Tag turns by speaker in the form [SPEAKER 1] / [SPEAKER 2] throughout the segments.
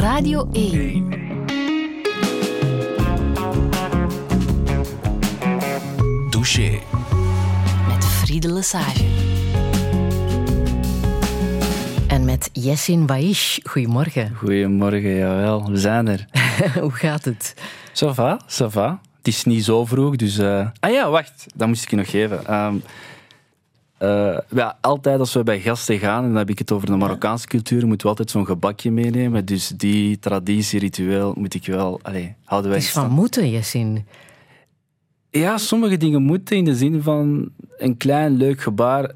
[SPEAKER 1] Radio 1.
[SPEAKER 2] Douche.
[SPEAKER 1] Met Friede Lesage. En met Yessin Baish. Goedemorgen.
[SPEAKER 3] Goedemorgen, jawel. We zijn er.
[SPEAKER 1] Hoe gaat het?
[SPEAKER 3] Ça va, ça va. Het is niet zo vroeg, dus... eh, Ah ja, wacht. Dat moest ik je nog geven. Ehm, eh, ja, altijd als we bij gasten gaan, en dan heb ik het over de Marokkaanse cultuur, moeten we altijd zo'n gebakje meenemen. Dus die traditie, ritueel, moet ik wel... Allee, houden wij
[SPEAKER 1] Het is van moeten, Yessin.
[SPEAKER 3] Ja, sommige dingen moeten in de zin van een klein leuk gebaar.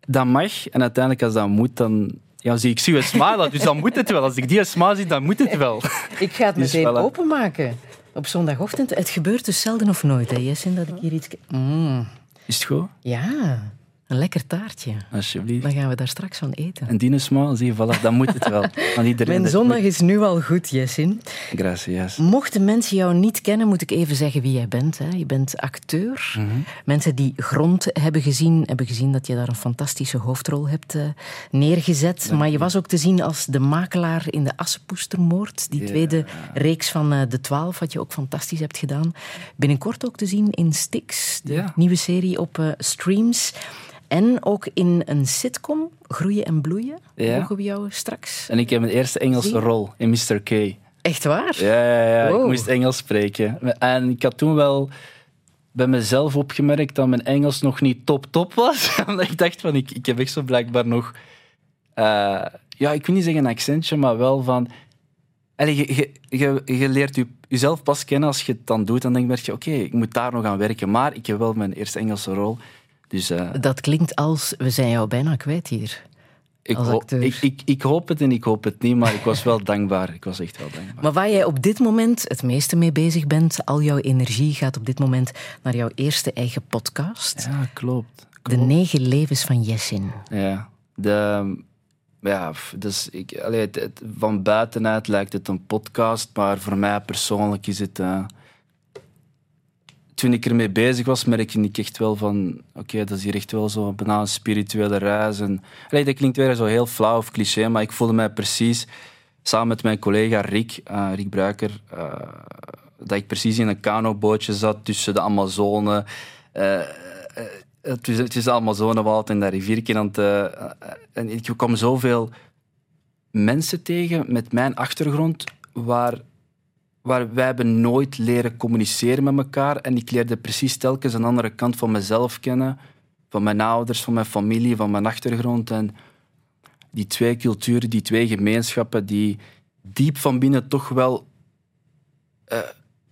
[SPEAKER 3] Dat mag. En uiteindelijk, als dat moet, dan ja, zie ik zie je smile. Dus dan moet het wel. Als ik die smile zie, dan moet het wel.
[SPEAKER 1] Ik ga het
[SPEAKER 3] Dus
[SPEAKER 1] meteen
[SPEAKER 3] voilà.
[SPEAKER 1] openmaken. Op zondagochtend. Het gebeurt dus zelden of nooit, hè, Yessin, dat ik hier iets... Mm,
[SPEAKER 3] Is het goed?
[SPEAKER 1] ja, een lekker taartje.
[SPEAKER 3] Alsjeblieft.
[SPEAKER 1] Dan gaan we daar straks van eten.
[SPEAKER 3] En die zie je, voilà, dan moet het wel.
[SPEAKER 1] Mijn zondag
[SPEAKER 3] moet.
[SPEAKER 1] is nu al goed, Jessin.
[SPEAKER 3] Gracias.
[SPEAKER 1] Mochten mensen jou niet kennen, moet ik even zeggen wie jij bent. Hè. Je bent acteur.
[SPEAKER 3] Mhm.
[SPEAKER 1] Mensen die Grond hebben gezien, hebben gezien dat je daar een fantastische hoofdrol hebt eh, neergezet. Maar je was ook te zien als de makelaar in de Assepoestermoord. Die
[SPEAKER 3] Ja.
[SPEAKER 1] tweede reeks van eh, De Twaalf, wat je ook fantastisch hebt gedaan. Binnenkort ook te zien in Stix, de
[SPEAKER 3] Ja.
[SPEAKER 1] nieuwe serie op eh, streams. En ook in een sitcom, Groeien en Bloeien.
[SPEAKER 3] Ja.
[SPEAKER 1] Mogen we jou straks...
[SPEAKER 3] En ik heb mijn eerste Engelse rol in Mr. K.
[SPEAKER 1] Echt waar?
[SPEAKER 3] Ja, ja, ja.
[SPEAKER 1] Wow.
[SPEAKER 3] Ik moest Engels spreken. En ik had toen wel bij mezelf opgemerkt dat mijn Engels nog niet top-top was. Omdat ik dacht van, ik, ik heb echt zo blijkbaar nog... eh, ja, ik wil niet zeggen een accentje, maar wel van... Allee, je, je, je, je leert je, jezelf pas kennen als je het dan doet. Dan denk je, oké, ik moet daar nog aan werken. Maar ik heb wel mijn eerste Engelse rol. Dus eh,
[SPEAKER 1] Dat klinkt als, we zijn jou bijna kwijt hier.
[SPEAKER 3] ik, ho- ik, ik, ik hoop het en ik hoop het niet, maar ik was wel dankbaar. Ik was echt wel dankbaar.
[SPEAKER 1] Maar waar jij op dit moment het meeste mee bezig bent, al jouw energie gaat op dit moment naar jouw eerste eigen podcast.
[SPEAKER 3] Ja, klopt.
[SPEAKER 1] De negen levens van Jessin.
[SPEAKER 3] Ja, de, ja dus ik, allee, het, het- van buitenuit lijkt het een podcast, maar voor mij persoonlijk is het. eh, toen ik ermee bezig was, merkte ik echt wel van: oké, dat is hier echt wel zo bijna een spirituele reis. En, dat klinkt weer zo heel flauw of cliché, maar ik voelde mij precies samen met mijn collega Rick, eh, Rick Bruiker, eh, dat ik precies in een kanobootje zat tussen de Amazone. eh, eh, het is, het is de Amazonewoud en dat riviertje. eh, en ik kwam zoveel mensen tegen met mijn achtergrond waar, waar wij hebben nooit leren communiceren met elkaar. En ik leerde precies telkens een andere kant van mezelf kennen. Van mijn ouders, van mijn familie, van mijn achtergrond. En die twee culturen, die twee gemeenschappen, die diep van binnen toch wel eh,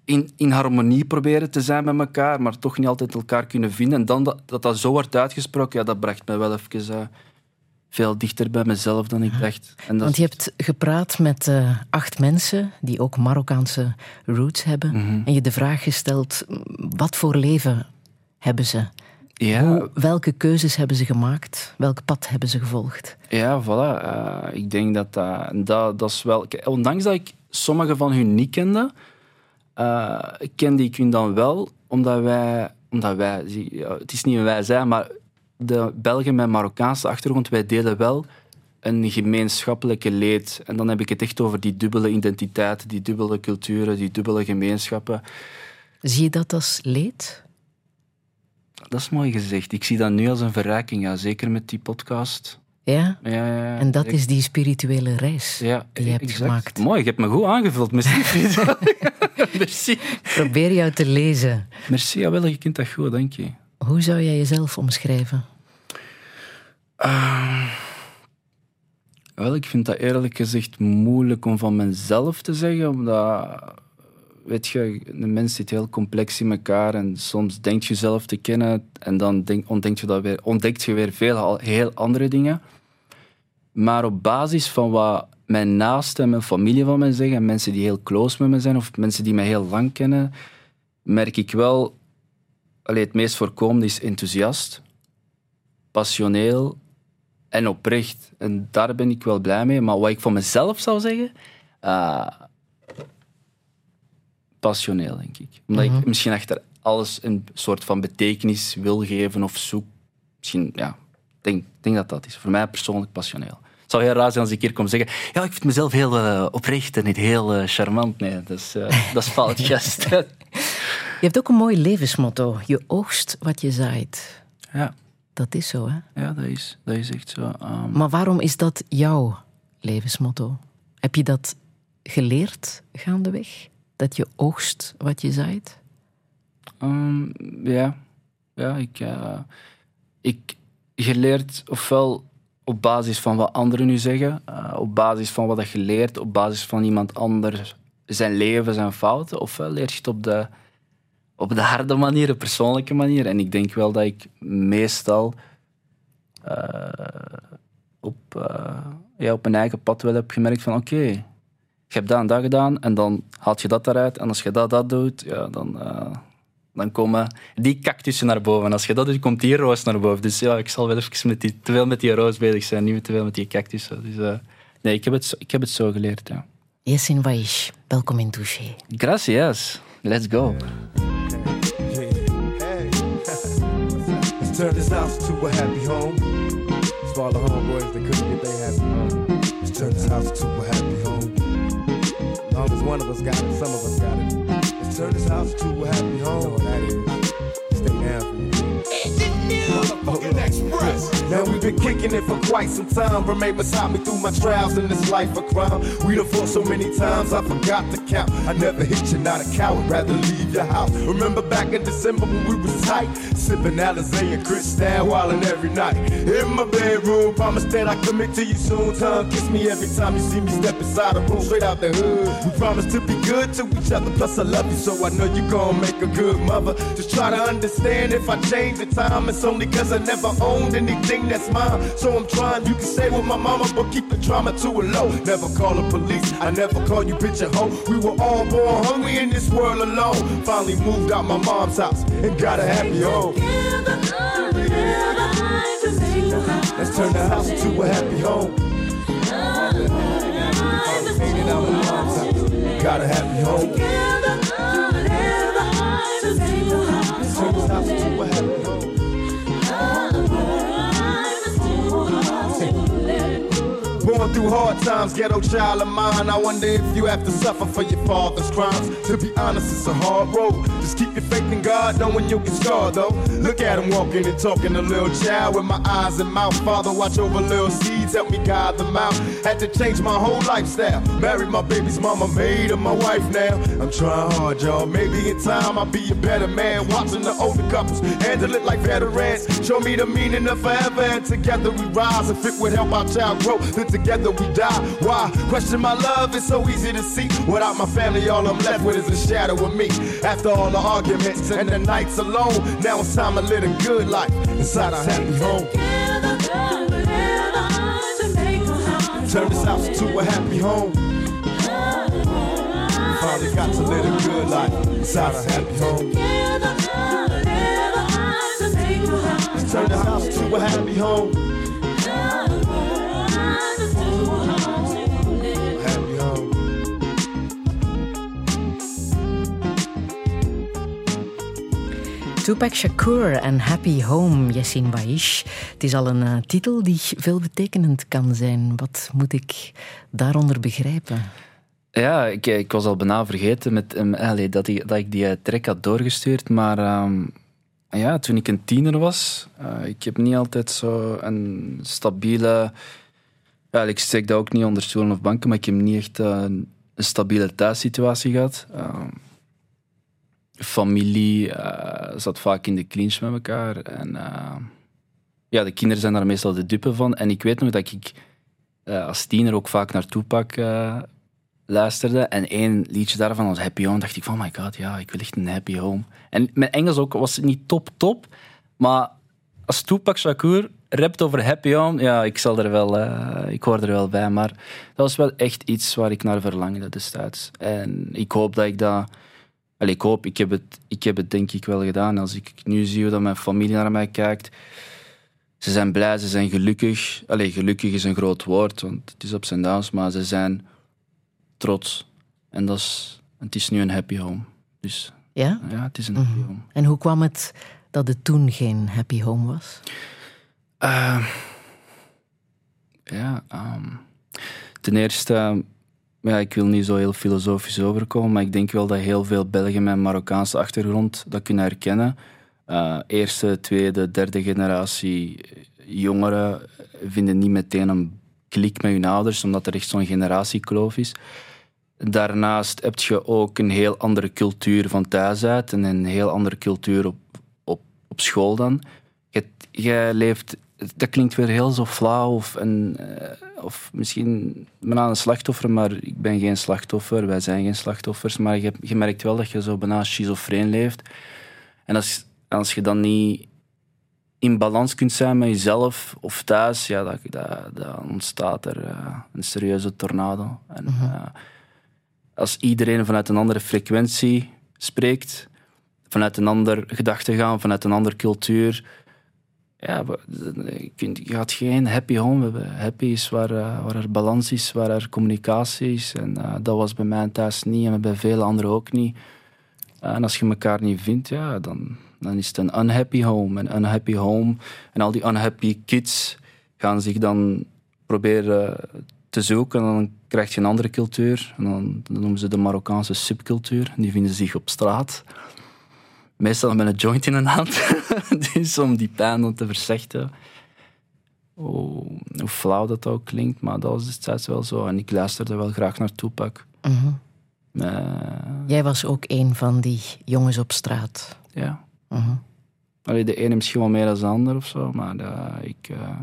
[SPEAKER 3] in, in harmonie proberen te zijn met elkaar, maar toch niet altijd elkaar kunnen vinden. En dan dat dat, zo wordt uitgesproken, ja, dat bracht me wel even eh, veel dichter bij mezelf dan ik dacht. En dat
[SPEAKER 1] Want je hebt gepraat met eh, acht mensen die ook Marokkaanse roots hebben.
[SPEAKER 3] Mhm.
[SPEAKER 1] En je de vraag gesteld, wat voor leven hebben ze?
[SPEAKER 3] ja,
[SPEAKER 1] Hoe, welke keuzes hebben ze gemaakt? Welk pad hebben ze gevolgd?
[SPEAKER 3] Ja, voilà. Eh, ik denk dat dat, dat, dat is wel... Ondanks dat ik sommige van hun niet kende, eh, kende ik hun dan wel, omdat wij... Omdat wij het is niet een wij zijn, maar de Belgen met Marokkaanse achtergrond, wij delen wel een gemeenschappelijke leed. En dan heb ik het echt over die dubbele identiteiten, die dubbele culturen, die dubbele gemeenschappen.
[SPEAKER 1] Zie je dat als leed?
[SPEAKER 3] Dat is mooi gezegd. Ik zie dat nu als een verrijking, ja, zeker met die podcast.
[SPEAKER 1] Ja?
[SPEAKER 3] Ja, ja, ja.
[SPEAKER 1] En dat
[SPEAKER 3] Ik-
[SPEAKER 1] is die spirituele reis
[SPEAKER 3] Ja,
[SPEAKER 1] die je hebt
[SPEAKER 3] exact.
[SPEAKER 1] gemaakt.
[SPEAKER 3] Mooi, je hebt me goed aangevuld. Merci. Merci.
[SPEAKER 1] Probeer jou te lezen.
[SPEAKER 3] Merci, jawel, je kunt dat goed, dank je.
[SPEAKER 1] Hoe zou jij jezelf omschrijven?
[SPEAKER 3] Wel, ik vind dat eerlijk gezegd moeilijk om van mezelf te zeggen, omdat, weet je, een mens zit heel complex in elkaar en soms denk je jezelf te kennen en dan ontdekt, je dat weer, ontdekt je weer veel heel andere dingen. Maar op basis van wat mijn naasten en mijn familie van mij zeggen, en mensen die heel close met me zijn of mensen die mij heel lang kennen, merk ik wel, allee, het meest voorkomende is enthousiast, passioneel en oprecht. En daar ben ik wel blij mee. Maar wat ik van mezelf zou zeggen, eh, passioneel, denk ik. Omdat ik misschien achter alles een soort van betekenis wil geven of zoek. Misschien, ja, ik denk, denk dat dat is. Voor mij persoonlijk passioneel.
[SPEAKER 4] Het zou heel raar zijn als ik hier kom zeggen, ja, ik vind mezelf heel uh, oprecht en niet heel uh, charmant. Nee, dat is, uh, dat is fout,
[SPEAKER 1] je hebt ook een mooi levensmotto. Je oogst wat je zaait.
[SPEAKER 4] Ja.
[SPEAKER 1] Dat is zo, hè?
[SPEAKER 4] Ja, dat is, dat is echt zo. Um...
[SPEAKER 1] Maar waarom is dat jouw levensmotto? Heb je dat geleerd gaandeweg? Dat je oogst wat je zaait?
[SPEAKER 4] Um, ja. Ja, ik, uh, ik geleerd ofwel op basis van wat anderen nu zeggen, uh, op basis van wat je leert, op basis van iemand anders zijn leven, zijn fouten, ofwel leer je het op de, op de harde manier, de persoonlijke manier. En ik denk wel dat ik meestal uh, op, ja, op mijn eigen pad wel heb gemerkt van oké, okay, je hebt dat en dat gedaan en dan haalt je dat eruit. En als je dat, dat doet, ja, dan, uh, dan komen die cactussen naar boven. En als je dat doet, komt die roos naar boven. Dus ja, ik zal wel even met die, te veel met die roos bezig zijn, niet te veel met die cactussen. Dus uh, nee, ik heb, het, ik heb het zo geleerd, ja.
[SPEAKER 1] Yesin Waish, welkom in Touché.
[SPEAKER 4] Gracias. Let's go. Turn this house to a happy home. It's for all the homeboys that couldn't get their happy home. Let's turn this house to a happy home. As long as one of us got it, some of us got it. Let's turn this house to a happy home. That is. Now we've been kicking it for quite some time. Remain beside me through my trials in this life of crime. We done fought so many times, I forgot to count. I never hit you, not a coward, rather leave your house. Remember back in December when we was tight, sipping Alizé and Cristal wildin' every night. In my bedroom, promise that I commit to you soon. Time kiss me every time you see me step inside the room, straight out the hood. We promise to be good to each other, plus I love you, so I know you gon' make a good mother. Just try to understand if I change the time, it's only cause I never owned anything that's mine. So I'm trying, you can stay with my mama, but keep the drama to a low. Never call the police, I never call you bitch at home. We were all born hungry in this world alone. Finally moved out my mom's house and got a happy home. Let's turn the house to a happy home. Got a happy home. Let's turn this house to a happy home. Through hard times, ghetto child of mine. I wonder if you have to suffer for your father's crimes. To be honest, it's a hard road. Just keep your faith in God, knowing you'll get scarred though. Look at him walking and talking, a little child with my eyes and mouth. Father, watch over little help me guide them out. Had to change my whole lifestyle. Married my baby's mama, made her my wife now. I'm trying hard, y'all. Maybe in time I'll be a better man. Watching the older couples handle it like veterans. Show me the meaning of forever, and together we rise. If it would help our child grow, then together we die. Why? Question my love, it's so easy to see. Without my family, all I'm left with is a shadow of me. After all the arguments and the nights alone, now it's time to live a good life inside a happy home. Turn this house to a happy home. Finally got to live a good life inside a happy home. Turn this house to a happy home.
[SPEAKER 1] Tupac Shakur en Happy Home, Yassine Waish. Het is al een uh, titel die veelbetekenend kan zijn. Wat moet ik daaronder begrijpen?
[SPEAKER 4] Ja, ik, ik was al bijna vergeten met, allez, dat, ik, dat ik die uh, track had doorgestuurd. Maar um, ja, toen ik een tiener was, uh, ik heb niet altijd zo een stabiele... Ja, ik steek dat ook niet onder stoelen of banken, maar ik heb niet echt een stabiele thuissituatie gehad. Familie uh, zat vaak in de clinch met elkaar. En uh, ja, de kinderen zijn daar meestal de dupe van. En ik weet nog dat ik uh, als tiener ook vaak naar Tupac luisterde. En één liedje daarvan was Happy Home. dacht ik van, oh my god, ja, ik wil echt een Happy Home. En mijn Engels ook was niet top, top. Maar als Tupac Shakur rapt over Happy Home, ja, ik, zal er wel, ik hoor er wel bij. Maar dat was wel echt iets waar ik naar verlangde destijds. En ik hoop dat ik dat Allee, ik hoop, ik heb, het, ik heb het denk ik wel gedaan. Als ik nu zie hoe dat mijn familie naar mij kijkt, ze zijn blij, ze zijn gelukkig. Allee, gelukkig is een groot woord, want het is op zijn downs, maar ze zijn trots. En dat is, het is nu een happy home. Dus
[SPEAKER 1] ja,
[SPEAKER 4] ja het is een happy home.
[SPEAKER 1] En hoe kwam het dat het toen geen happy home was?
[SPEAKER 4] Uh,
[SPEAKER 3] Ja, ehm, ten eerste, ja, ik wil niet zo heel filosofisch overkomen, maar ik denk wel dat heel veel Belgen met een Marokkaanse achtergrond dat kunnen herkennen. Uh, eerste, tweede, derde generatie jongeren vinden niet meteen een klik met hun ouders, omdat er echt zo'n generatiekloof is. Daarnaast heb je ook een heel andere cultuur van thuis uit en een heel andere cultuur op, op, op school dan. Jij leeft, dat klinkt weer heel zo flauw of, en, uh, of misschien bijna een slachtoffer, maar ik ben geen slachtoffer, wij zijn geen slachtoffers, maar je, je merkt wel dat je zo bijna schizofreen leeft. En als, als je dan niet in balans kunt zijn met jezelf of thuis, ja, dat, dat, ontstaat er uh, een serieuze tornado. En, uh, als iedereen vanuit een andere frequentie spreekt, vanuit een ander gedachtegaan, vanuit een andere cultuur, ja, je gaat geen happy home hebben. Happy is waar, uh, waar er balans is, waar er communicatie is. En dat was bij mij thuis niet en bij vele anderen ook niet. en als je elkaar niet vindt, ja, dan, dan is het een unhappy home. En unhappy home en al die unhappy kids gaan zich dan proberen te zoeken. En dan krijg je een andere cultuur. En dan, noemen ze de Marokkaanse subcultuur. Die vinden zich op straat. Meestal met een joint in een hand. dus om die pijn dan te verzachten. Oh, hoe flauw dat ook klinkt, maar dat was destijds wel zo. En ik luisterde wel graag naar Tupac. Mm
[SPEAKER 1] Jij was ook een van die jongens op straat.
[SPEAKER 3] Ja. Uh de ene misschien wel meer dan de ander of zo, maar uh, ik, uh,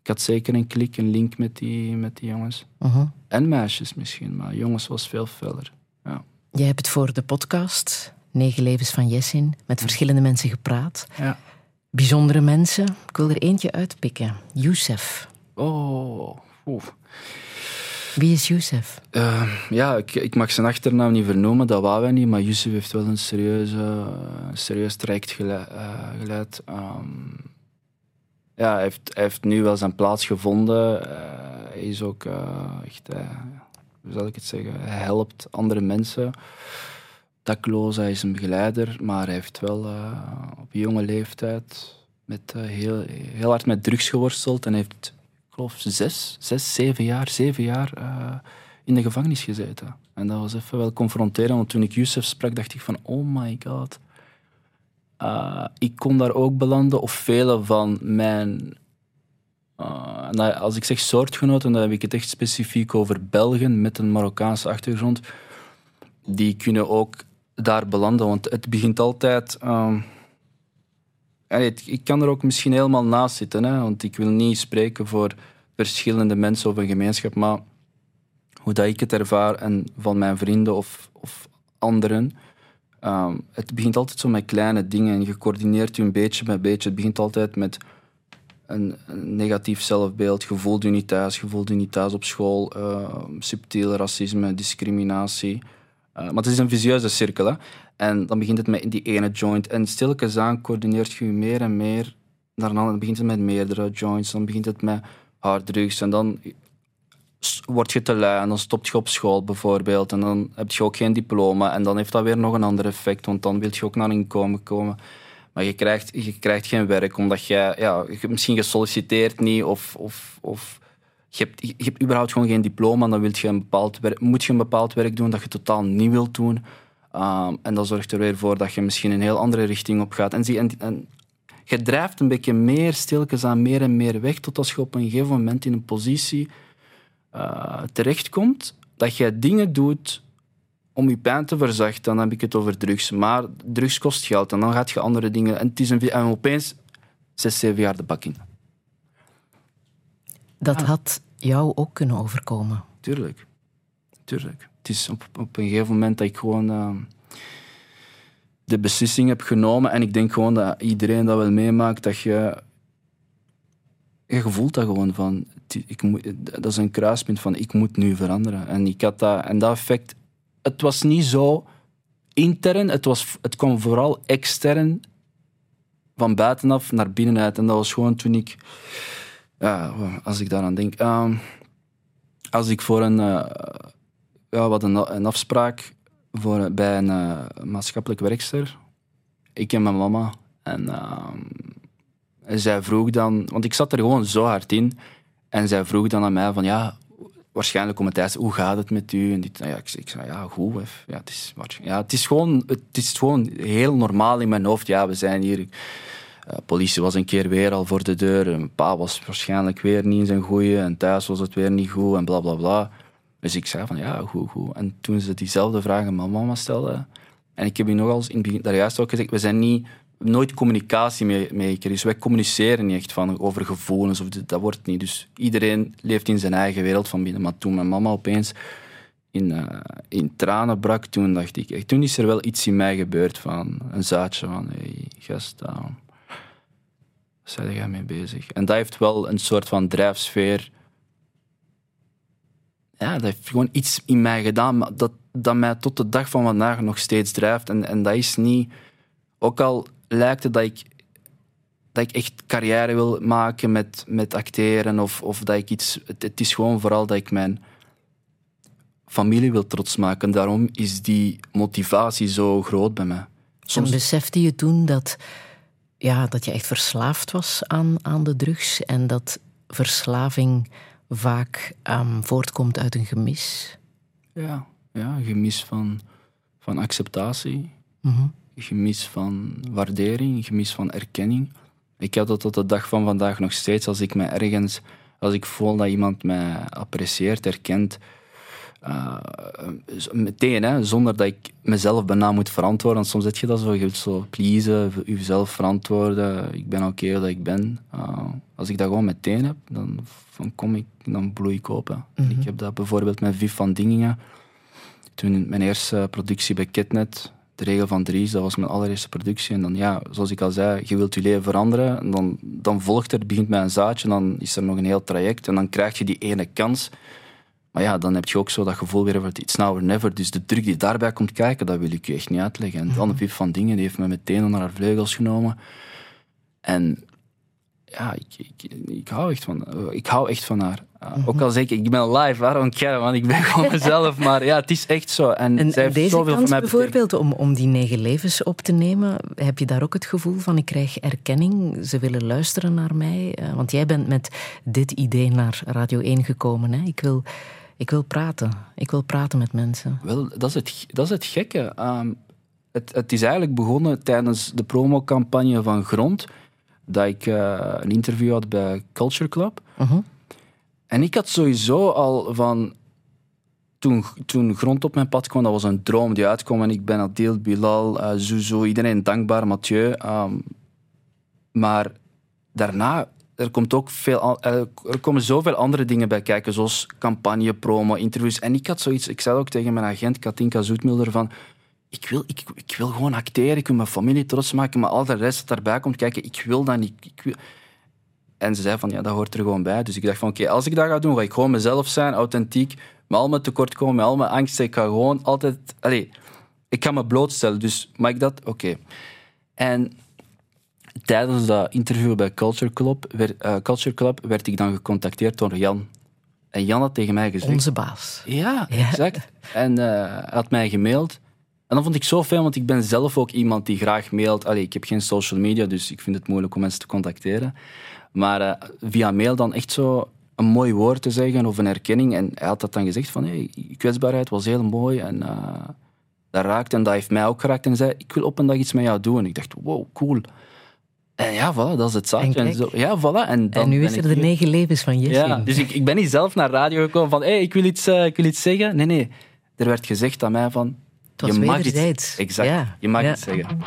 [SPEAKER 3] ik had zeker een klik, een link met die, met die jongens. Uh En meisjes misschien, maar jongens was veel feller. Ja.
[SPEAKER 1] Jij hebt het voor de podcast, Negen Levens van Jessin, met verschillende mensen gepraat. Ja. Bijzondere mensen. Ik wil er eentje uitpikken. Youssef.
[SPEAKER 3] Oh, oef.
[SPEAKER 1] Wie is Youssef?
[SPEAKER 3] Uh, ja, ik, ik, mag zijn achternaam niet vernoemen, dat wou wij niet, maar Youssef heeft wel een serieuze, serieus traject geleid. Uh, geleid. Um, ja, hij heeft, hij heeft nu wel zijn plaats gevonden. Uh, hij is ook echt, hoe zal ik het zeggen, hij helpt andere mensen. Dakloos, hij is een begeleider, maar hij heeft wel op jonge leeftijd met, heel, heel hard met drugs geworsteld en heeft geloof zes, zes, zeven jaar, zeven jaar uh, in de gevangenis gezeten. En dat was even wel confronterend, want toen ik Youssef sprak, dacht ik van, oh my god. Ik kon daar ook belanden, of vele van mijn... Uh, als ik zeg soortgenoten, dan heb ik het echt specifiek over Belgen met een Marokkaanse achtergrond. Die kunnen ook daar belanden, want het begint altijd... Uh, ik kan er ook misschien helemaal naast zitten, hè, want ik wil niet spreken voor verschillende mensen of een gemeenschap, maar hoe dat ik het ervaar en van mijn vrienden of, of anderen. Ehm, het begint altijd zo met kleine dingen en je coördineert je een beetje bij beetje. Het begint altijd met een, een negatief zelfbeeld. Je voelt je niet thuis, je voelt je niet thuis op school. Uh, subtiel racisme, discriminatie. Uh, maar het is een visieuze cirkel. Hè? En dan begint het met die ene joint. En stilletjes aan coördineert je meer en meer. Daarna begint het met meerdere joints. Dan begint het met harddrugs. En dan word je te lui en dan stop je op school bijvoorbeeld. En dan heb je ook geen diploma. En dan heeft dat weer nog een ander effect, want dan wil je ook naar inkomen komen. Maar je krijgt, je krijgt geen werk omdat jij ja, misschien gesolliciteerd niet of, of, of je, hebt, je hebt überhaupt gewoon geen diploma. En dan wil je een bepaald werk, moet je een bepaald werk doen dat je totaal niet wilt doen. Um, en dat zorgt er weer voor dat je misschien een heel andere richting op gaat. En, zie, en, en je drijft een beetje meer stilkens aan meer en meer weg, tot als je op een gegeven moment in een positie uh, terechtkomt dat je dingen doet om je pijn te verzachten. Dan heb ik het over drugs. Maar drugs kost geld en dan gaat je andere dingen... En, het is een, en opeens zes, zeven jaar de bak in.
[SPEAKER 1] Dat had jou ook kunnen overkomen.
[SPEAKER 3] Tuurlijk. Tuurlijk. Het is op, een gegeven moment dat ik gewoon... Uh, de beslissing heb genomen. En ik denk gewoon dat iedereen dat wel meemaakt, dat je... Je voelt dat gewoon van... Ik moet, dat is een kruispunt van, ik moet nu veranderen. En ik had dat... En dat effect... Het was niet zo intern, het, was, het kwam vooral extern van buitenaf naar binnenuit. En dat was gewoon toen ik... Ja, als ik daaraan denk... Uh, als ik voor een... Uh, ja, wat een, een afspraak voor, bij een uh, maatschappelijk werkster. Ik en mijn mama. En uh, zij vroeg dan, want ik zat er gewoon zo hard in. En zij vroeg dan aan mij van, ja, waarschijnlijk om het hoe gaat het met u? En dit, nou ja, ik, ik zei, ja, goed. Ja, het, is, ja, het, is gewoon, het is gewoon heel normaal in mijn hoofd. Ja, we zijn hier... Uh, politie was een keer weer al voor de deur. Mijn pa was waarschijnlijk weer niet in zijn goeie. En thuis was het weer niet goed en bla bla bla. Dus ik zei van ja, goed, goed. En toen ze diezelfde vragen aan mama stelde. En ik heb je nogal in het begin daar juist ook gezegd: we zijn niet nooit communicatie mee, Dus wij communiceren niet echt van, over gevoelens. Of dat wordt niet. Dus iedereen leeft in zijn eigen wereld van binnen. Maar toen mijn mama opeens in, uh, in tranen brak, toen dacht ik echt, toen is er wel iets in mij gebeurd van een zaadje van, hey, gast, uh, ben jij mee bezig? En dat heeft wel een soort van drijfsfeer. Ja, dat heeft gewoon iets in mij gedaan dat, dat mij tot de dag van vandaag nog steeds drijft. En, en dat is niet, ook al lijkt het dat ik, dat ik echt carrière wil maken met, met acteren of, of dat ik iets. Het, is gewoon vooral dat ik mijn familie wil trots maken. Daarom is die motivatie zo groot bij mij.
[SPEAKER 1] Soms... besefte je toen dat, ja, dat je echt verslaafd was aan, aan de drugs en dat verslaving vaak um, voortkomt uit een gemis?
[SPEAKER 3] Ja, ja een gemis van, van acceptatie.
[SPEAKER 1] Mm
[SPEAKER 3] gemis van waardering, gemis van erkenning. Ik heb dat tot de dag van vandaag nog steeds. Als ik me ergens, als ik voel dat iemand mij apprecieert, erkent, uh, meteen, hè, zonder dat ik mezelf bijna moet verantwoorden. Want soms zit je dat zo, je wilt zo pleasen, jezelf verantwoorden. Ik ben oké okay dat ik ben. Uh, als ik dat gewoon meteen heb, dan, dan kom ik, dan bloei ik open.
[SPEAKER 1] Mm
[SPEAKER 3] Ik heb dat bijvoorbeeld met Viv van Dingingen. Toen mijn eerste productie bij Kitnet, de regel van Dries, dat was mijn allereerste productie. En dan, ja, zoals ik al zei, je wilt je leven veranderen. En dan, dan volgt er, het begint met een zaadje, dan is er nog een heel traject. En dan krijg je die ene kans. Maar ja, dan heb je ook zo dat gevoel weer van it's now or never. Dus de druk die daarbij komt kijken, dat wil ik je echt niet uitleggen. En dan Vip van Dingen, die heeft me meteen onder haar vleugels genomen. En ja, ik, ik, ik, hou echt van, ik hou echt van haar. Mhm. Ook al zeg ik, ik ben live, waarom care, want ik ben gewoon mezelf. Maar ja, het is echt zo. En,
[SPEAKER 1] en,
[SPEAKER 3] zij heeft
[SPEAKER 1] deze
[SPEAKER 3] zoveel
[SPEAKER 1] kans
[SPEAKER 3] mij
[SPEAKER 1] bijvoorbeeld om, om die negen levens op te nemen, heb je daar ook het gevoel van, ik krijg erkenning, ze willen luisteren naar mij? Eh, want jij bent met dit idee naar Radio 1 gekomen. Hè? Ik, wil, ik wil praten. Ik wil praten met mensen.
[SPEAKER 3] Wel, dat is het, dat is het gekke. Um, het, het is eigenlijk begonnen tijdens de promocampagne van Grond dat ik uh, een interview had bij Culture Club.
[SPEAKER 1] Uh -huh.
[SPEAKER 3] En ik had sowieso al van... Toen, toen Grond op mijn pad kwam, dat was een droom die uitkwam. En ik ben Adil, Bilal, uh, Zuzo, iedereen dankbaar, Mathieu. Um, maar daarna, er, komt ook veel, er komen zoveel andere dingen bij kijken, zoals campagne, promo, interviews. En ik had zoiets, ik zei ook tegen mijn agent Katinka Zoetmulder van ik wil, ik, ik wil gewoon acteren, ik wil mijn familie trots maken, maar al de rest dat daarbij komt kijken, ik wil dat niet. Ik. En ze zei van, ja, dat hoort er gewoon bij. Dus ik dacht van, oké, als ik dat ga doen, ga ik gewoon mezelf zijn, authentiek, met al mijn tekortkomen, met al mijn angsten. Ik ga gewoon altijd... Allez, ik ga me blootstellen, dus mag ik dat? Oké. En tijdens dat interview bij Culture Club, werd, uh, Culture Club werd ik dan gecontacteerd door Jan. En Jan had tegen mij gezegd...
[SPEAKER 1] Onze baas.
[SPEAKER 3] Ja, exact. En uh, hij had mij gemaild. En dat vond ik zo fijn, want ik ben zelf ook iemand die graag mailt. Allee, ik heb geen social media, dus ik vind het moeilijk om mensen te contacteren. Maar uh, via mail dan echt zo een mooi woord te zeggen of een erkenning. En hij had dat dan gezegd van, hey, kwetsbaarheid was heel mooi en uh, dat raakt en dat heeft mij ook geraakt. En zei, ik wil op een dag iets met jou doen. En ik dacht, wow, cool. En ja, voilà, dat is het zaadje. En, zo, ja, voilà. En, dan
[SPEAKER 1] en nu is er de negen levens van Jessin.
[SPEAKER 3] Ja, dus ik, ik ben niet zelf naar radio gekomen van, hey, ik, wil iets, uh, ik wil iets zeggen. Nee, nee. Er werd gezegd aan mij van, je mag
[SPEAKER 1] iets,
[SPEAKER 3] exact,
[SPEAKER 1] ja.
[SPEAKER 3] je mag
[SPEAKER 1] ja.
[SPEAKER 3] iets zeggen.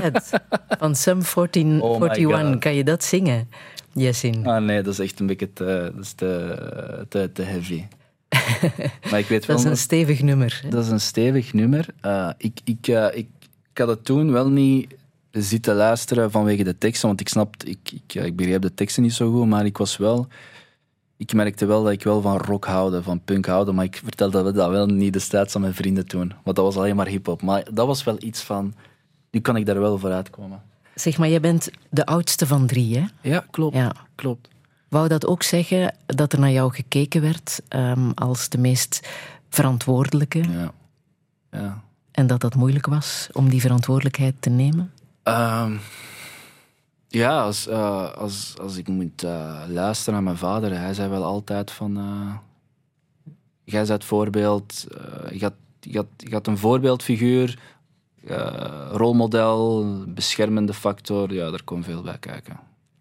[SPEAKER 1] Head van Sum 14,
[SPEAKER 3] Oh my
[SPEAKER 1] 41.
[SPEAKER 3] God.
[SPEAKER 1] Kan je dat zingen, Jessin?
[SPEAKER 3] Ah nee, dat is echt een beetje te, dat is te, te, te heavy. maar ik weet wel
[SPEAKER 1] Dat is een stevig nummer. hè?
[SPEAKER 3] Dat is een stevig nummer. Ik, ik, eh, ik, ik had het toen wel niet zitten luisteren vanwege de teksten, want ik snapte, ik, ik, eh, ik begreep de teksten niet zo goed, maar ik was wel... Ik merkte wel dat ik wel van rock houden, van punk houden, maar ik vertelde dat wel niet destijds aan mijn vrienden toen. Want dat was alleen maar hip-hop. Maar dat was wel iets van... Nu kan ik daar wel voor uitkomen.
[SPEAKER 1] Zeg maar, jij bent de oudste van drie, hè?
[SPEAKER 3] Ja, klopt.
[SPEAKER 1] Ja.
[SPEAKER 3] klopt.
[SPEAKER 1] Wou dat ook zeggen dat er naar jou gekeken werd ehm, als de meest verantwoordelijke
[SPEAKER 3] Ja. ja.
[SPEAKER 1] en dat dat moeilijk was om die verantwoordelijkheid te nemen?
[SPEAKER 3] Ehm, ja, als, eh, als, als ik moet eh, luisteren naar mijn vader, hij zei wel altijd van... eh, jij bent voorbeeld, je, had, je, had, je had een voorbeeldfiguur, eh, rolmodel, beschermende factor, ja, daar komt veel bij kijken.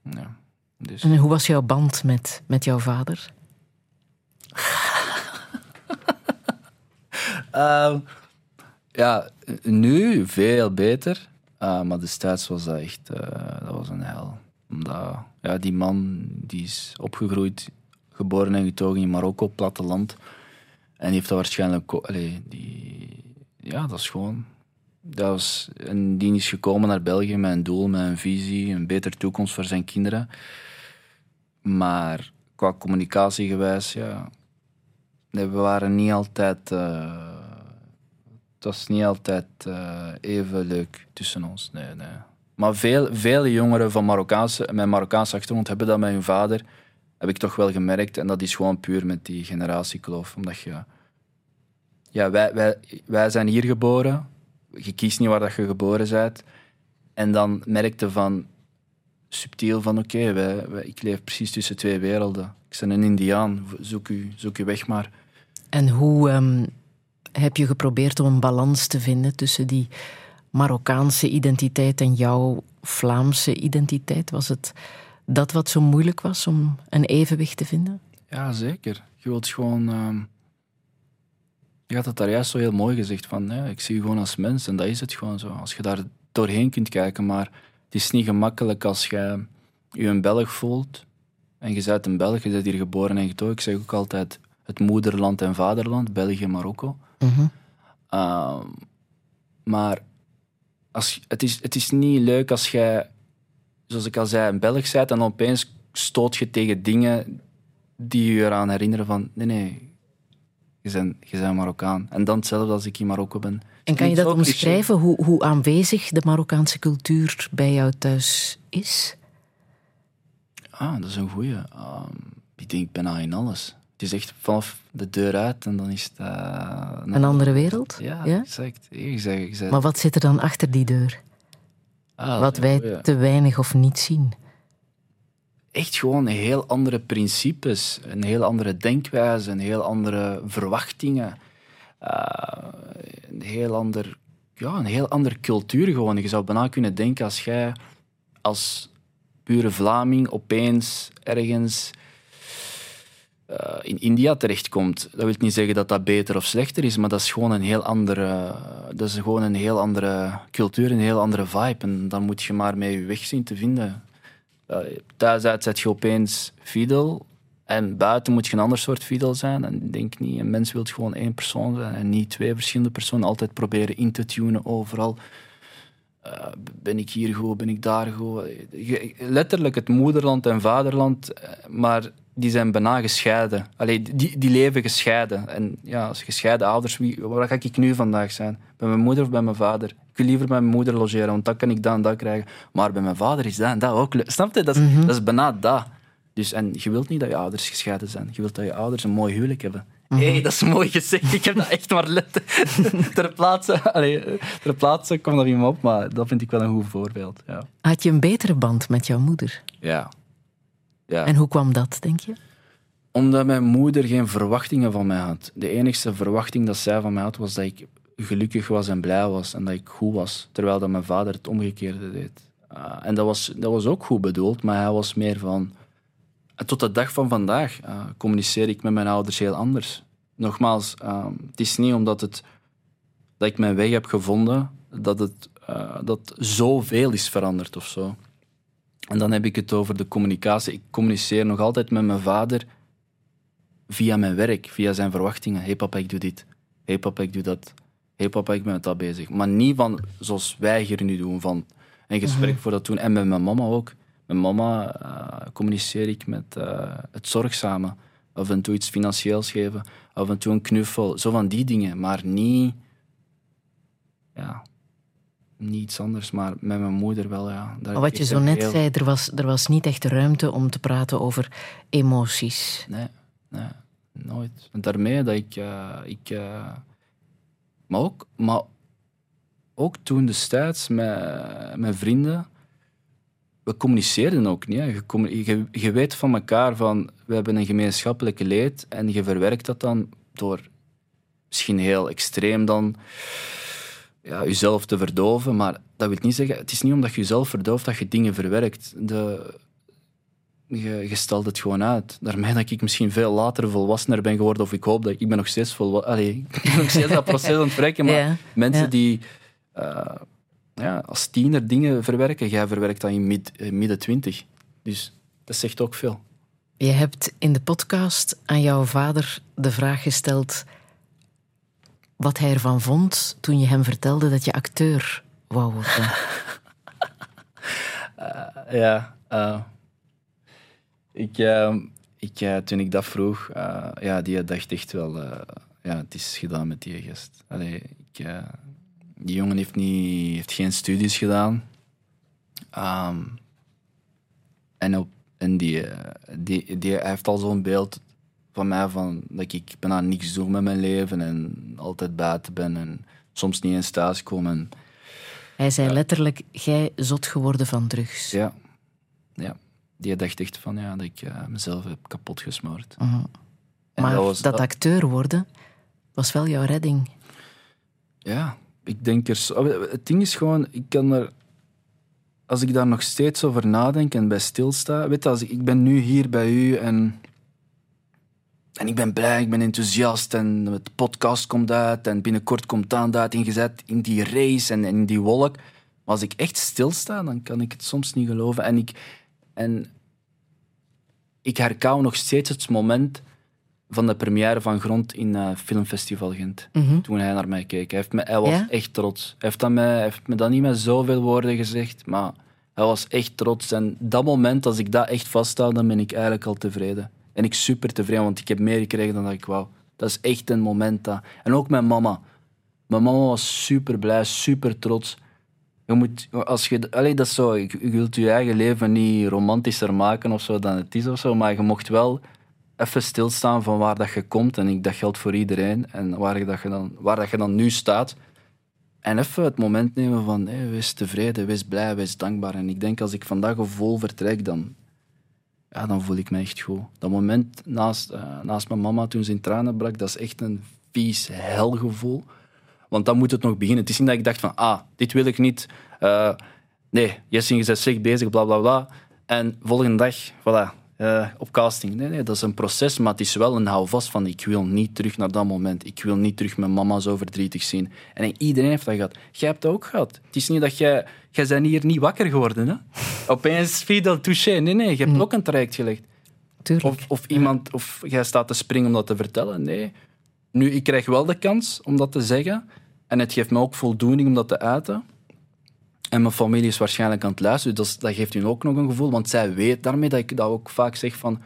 [SPEAKER 3] Ja, dus.
[SPEAKER 1] En hoe was jouw band met, met jouw vader?
[SPEAKER 3] Ehm, ja, nu veel beter. Uh, maar destijds was dat echt eh, dat was een hel. Omdat, ja, die man die is opgegroeid, geboren en getogen in Marokko, platteland. En die heeft dat waarschijnlijk... Allee, die, ja, dat is gewoon... Dat was, en die is gekomen naar België met een doel, met een visie, een betere toekomst voor zijn kinderen. Maar qua communicatiegewijs, ja... Nee, we waren niet altijd... eh, het was niet altijd eh, even leuk tussen ons. Nee, nee. Maar veel, vele jongeren van Marokkaanse, met Marokkaanse achtergrond hebben dat met hun vader, heb ik toch wel gemerkt. En dat is gewoon puur met die generatiekloof. Omdat je... Ja, wij, wij, wij zijn hier geboren. Je kiest niet waar dat je geboren bent. En dan merkte van subtiel van oké, ik leef precies tussen twee werelden. Ik ben een indiaan, zoek u, zoek u weg maar.
[SPEAKER 1] En hoe ehm, heb je geprobeerd om een balans te vinden tussen die Marokkaanse identiteit en jouw Vlaamse identiteit? Was het dat wat zo moeilijk was om een evenwicht te vinden?
[SPEAKER 3] Ja, zeker. Je wilt gewoon... ehm, je had het daar juist zo heel mooi gezegd, van ja, ik zie je gewoon als mens en dat is het gewoon zo. Als je daar doorheen kunt kijken, maar het is niet gemakkelijk als je je een Belg voelt en je bent een Belg, je bent hier geboren en getogen. Ik zeg ook altijd het moederland en vaderland, België, Marokko.
[SPEAKER 1] Mhm.
[SPEAKER 3] Ehm, maar als, het, is, het is niet leuk als jij, zoals ik al zei, een Belg bent en opeens stoot je tegen dingen die je eraan herinneren van nee, nee, je bent, je bent Marokkaan. En dan hetzelfde als ik in Marokko ben.
[SPEAKER 1] En kan je dat omschrijven, hoe, hoe aanwezig de Marokkaanse cultuur bij jou thuis is?
[SPEAKER 3] Ah, dat is een goeie. Ehm, ik denk bijna in alles. Het is echt vanaf de deur uit en dan is het... eh,
[SPEAKER 1] Een andere wereld?
[SPEAKER 3] Ja,
[SPEAKER 1] Ja?
[SPEAKER 3] exact. Zegt,
[SPEAKER 1] Maar wat zit er dan achter die deur?
[SPEAKER 3] ah,
[SPEAKER 1] Wat wij
[SPEAKER 3] goeie.
[SPEAKER 1] te weinig of niet zien?
[SPEAKER 3] Echt gewoon heel andere principes, een heel andere denkwijze, een heel andere verwachtingen. Eh, een, heel ander, ja, een heel andere cultuur gewoon. Je zou bijna kunnen denken als jij als pure Vlaming opeens ergens eh, in India terechtkomt. Dat wil niet zeggen dat dat beter of slechter is, maar dat is gewoon een heel andere, dat is gewoon een heel andere cultuur, een heel andere vibe. En dan moet je maar mee je weg zien te vinden. Uh, thuis uit zet je opeens Fidel. En buiten moet je een ander soort Fidel zijn. En ik denk niet, een mens wil gewoon één persoon zijn en niet twee verschillende personen. Altijd proberen in te tunen overal. Uh, ben ik hier goed, ben ik daar goed? Letterlijk het moederland en vaderland, eh, maar die zijn bijna gescheiden. Allee, die, die leven gescheiden. En ja, als gescheiden ouders, wie, waar ga ik nu vandaag zijn? Bij mijn moeder of bij mijn vader? Wil liever bij mijn moeder logeren, want dan kan ik dat en dat krijgen. Maar bij mijn vader is dat en dat ook leuk. Snap je? Dat is, dat is bijna dat. Dus, en je wilt niet dat je ouders gescheiden zijn. Je wilt dat je ouders een mooi huwelijk hebben. Hé, dat is mooi gezegd. Ik heb dat echt maar let ter plaatse. Allee, ter plaatse kwam dat niet op, maar dat vind ik wel een goed voorbeeld. Ja.
[SPEAKER 1] Had je een betere band met jouw moeder?
[SPEAKER 3] ja. ja.
[SPEAKER 1] En hoe kwam dat, denk je?
[SPEAKER 3] Omdat mijn moeder geen verwachtingen van mij had. De enige verwachting dat zij van mij had, was dat ik gelukkig was en blij was en dat ik goed was. Terwijl dat mijn vader het omgekeerde deed. Uh, en dat was, dat was ook goed bedoeld, maar hij was meer van... Tot de dag van vandaag uh, communiceer ik met mijn ouders heel anders. Nogmaals, uh, het is niet omdat het, dat ik mijn weg heb gevonden, dat het dat zoveel is veranderd of zo. En dan heb ik het over de communicatie. Ik communiceer nog altijd met mijn vader via mijn werk, via zijn verwachtingen. hey papa, ik doe dit. hey papa, ik doe dat. Hey papa, ik ben met dat bezig. Maar niet van zoals wij hier nu doen, van een gesprek mhm. voor dat doen. En met mijn mama ook. Met mama uh, communiceer ik met uh, het zorgzame. Af en toe iets financieels geven, af en toe een knuffel. Zo van die dingen, maar niet... Ja, niets anders, maar met mijn moeder wel, ja.
[SPEAKER 1] wat je zo net zei, er was, er was niet echt ruimte om te praten over emoties.
[SPEAKER 3] Nee, nee nooit. En daarmee dat ik... Uh, ik uh, maar, ook, maar ook toen destijds met mijn vrienden... We communiceerden ook niet. Je, weet van elkaar van... We hebben een gemeenschappelijke leed en je verwerkt dat dan door... Misschien heel extreem dan ja, jezelf te verdoven. Maar dat wil niet zeggen, het is niet omdat je jezelf verdooft dat je dingen verwerkt. De, je, je stelt het gewoon uit. Daarmee dat ik misschien veel later volwassener ben geworden, of ik hoop dat ik, ben nog steeds volwassen. ik ben nog steeds dat proces aan het verwerken, maar mensen die uh, ja, als tiener dingen verwerken, jij verwerkt dat in mid, eh, midden twintig. Dus dat zegt ook veel.
[SPEAKER 1] Je hebt in de podcast aan jouw vader de vraag gesteld wat hij ervan vond toen je hem vertelde dat je acteur wou worden.
[SPEAKER 3] uh, ja, uh, ik, uh, ik, toen ik dat vroeg, ja, die dacht echt wel, ja, het is gedaan met die gast. Allee, ik, die jongen heeft, niet, heeft geen studies gedaan. Um, en op, en die, die, die, hij heeft al zo'n beeld van mij van dat ik bijna niks doe met mijn leven en altijd buiten ben en soms niet eens thuis kom. En,
[SPEAKER 1] Hij zei letterlijk, jij zot geworden van drugs.
[SPEAKER 3] Ja, ja. Die dacht echt van ja, dat ik uh, mezelf heb kapot gesmoord.
[SPEAKER 1] Uh Maar dat, dat, acteur worden was wel jouw redding.
[SPEAKER 3] Ja, ik denk er... Het ding is gewoon, ik kan er... Als ik daar nog steeds over nadenk en bij stilsta... Weet je, als ik, ik ben nu hier bij u en en ik ben blij, ik ben enthousiast en de podcast komt uit en binnenkort komt Daan uit ingezet in die race en in die wolk. Maar als ik echt stilsta, dan kan ik het soms niet geloven. En ik, en ik herkauw nog steeds het moment van de première van Grond in uh, Filmfestival Gent. Mhm. Toen hij naar mij keek. Hij, heeft me, hij was echt trots. Hij heeft, dat mij, heeft me dat niet met zoveel woorden gezegd, maar hij was echt trots. En dat moment, als ik dat echt vasthoud, dan ben ik eigenlijk al tevreden. En ik super tevreden, want ik heb meer gekregen dan dat ik wou. Dat is echt een moment. Dat... En ook mijn mama. Mijn mama was super blij, super trots. Je moet, als je, allee, dat zo, je, wilt je eigen leven niet romantischer maken of zo dan het is of zo, maar je mocht wel even stilstaan van waar dat je komt. En ik, dat geldt voor iedereen. En waar, dat je, dan, waar dat je dan nu staat. En even het moment nemen van hey, wees tevreden, wees blij, wees dankbaar. En ik denk als ik vandaag vol vertrek, dan, ja, dan voel ik me echt goed. Dat moment naast, uh, naast mijn mama toen ze in tranen brak, dat is echt een vies helgevoel. Want dan moet het nog beginnen. Het is niet dat ik dacht van, ah, dit wil ik niet. Uh, nee, Jessing is zich bezig, bla bla bla. En volgende dag, voilà, uh, op casting. Nee, nee, dat is een proces, maar het is wel een houvast van ik wil niet terug naar dat moment. Ik wil niet terug mijn mama zo verdrietig zien. En iedereen heeft dat gehad. Jij hebt dat ook gehad. Het is niet dat jij... Jij bent hier niet wakker geworden, hè? Opeens fidel touché. Nee, nee, je hebt mm. ook een traject gelegd.
[SPEAKER 1] Tuurlijk.
[SPEAKER 3] Of, of iemand... Of jij staat te springen om dat te vertellen. Nee. Nu, ik krijg wel de kans om dat te zeggen. En het geeft me ook voldoening om dat te uiten. En mijn familie is waarschijnlijk aan het luisteren, dus dat geeft hun ook nog een gevoel. Want zij weet daarmee dat ik dat ook vaak zeg van...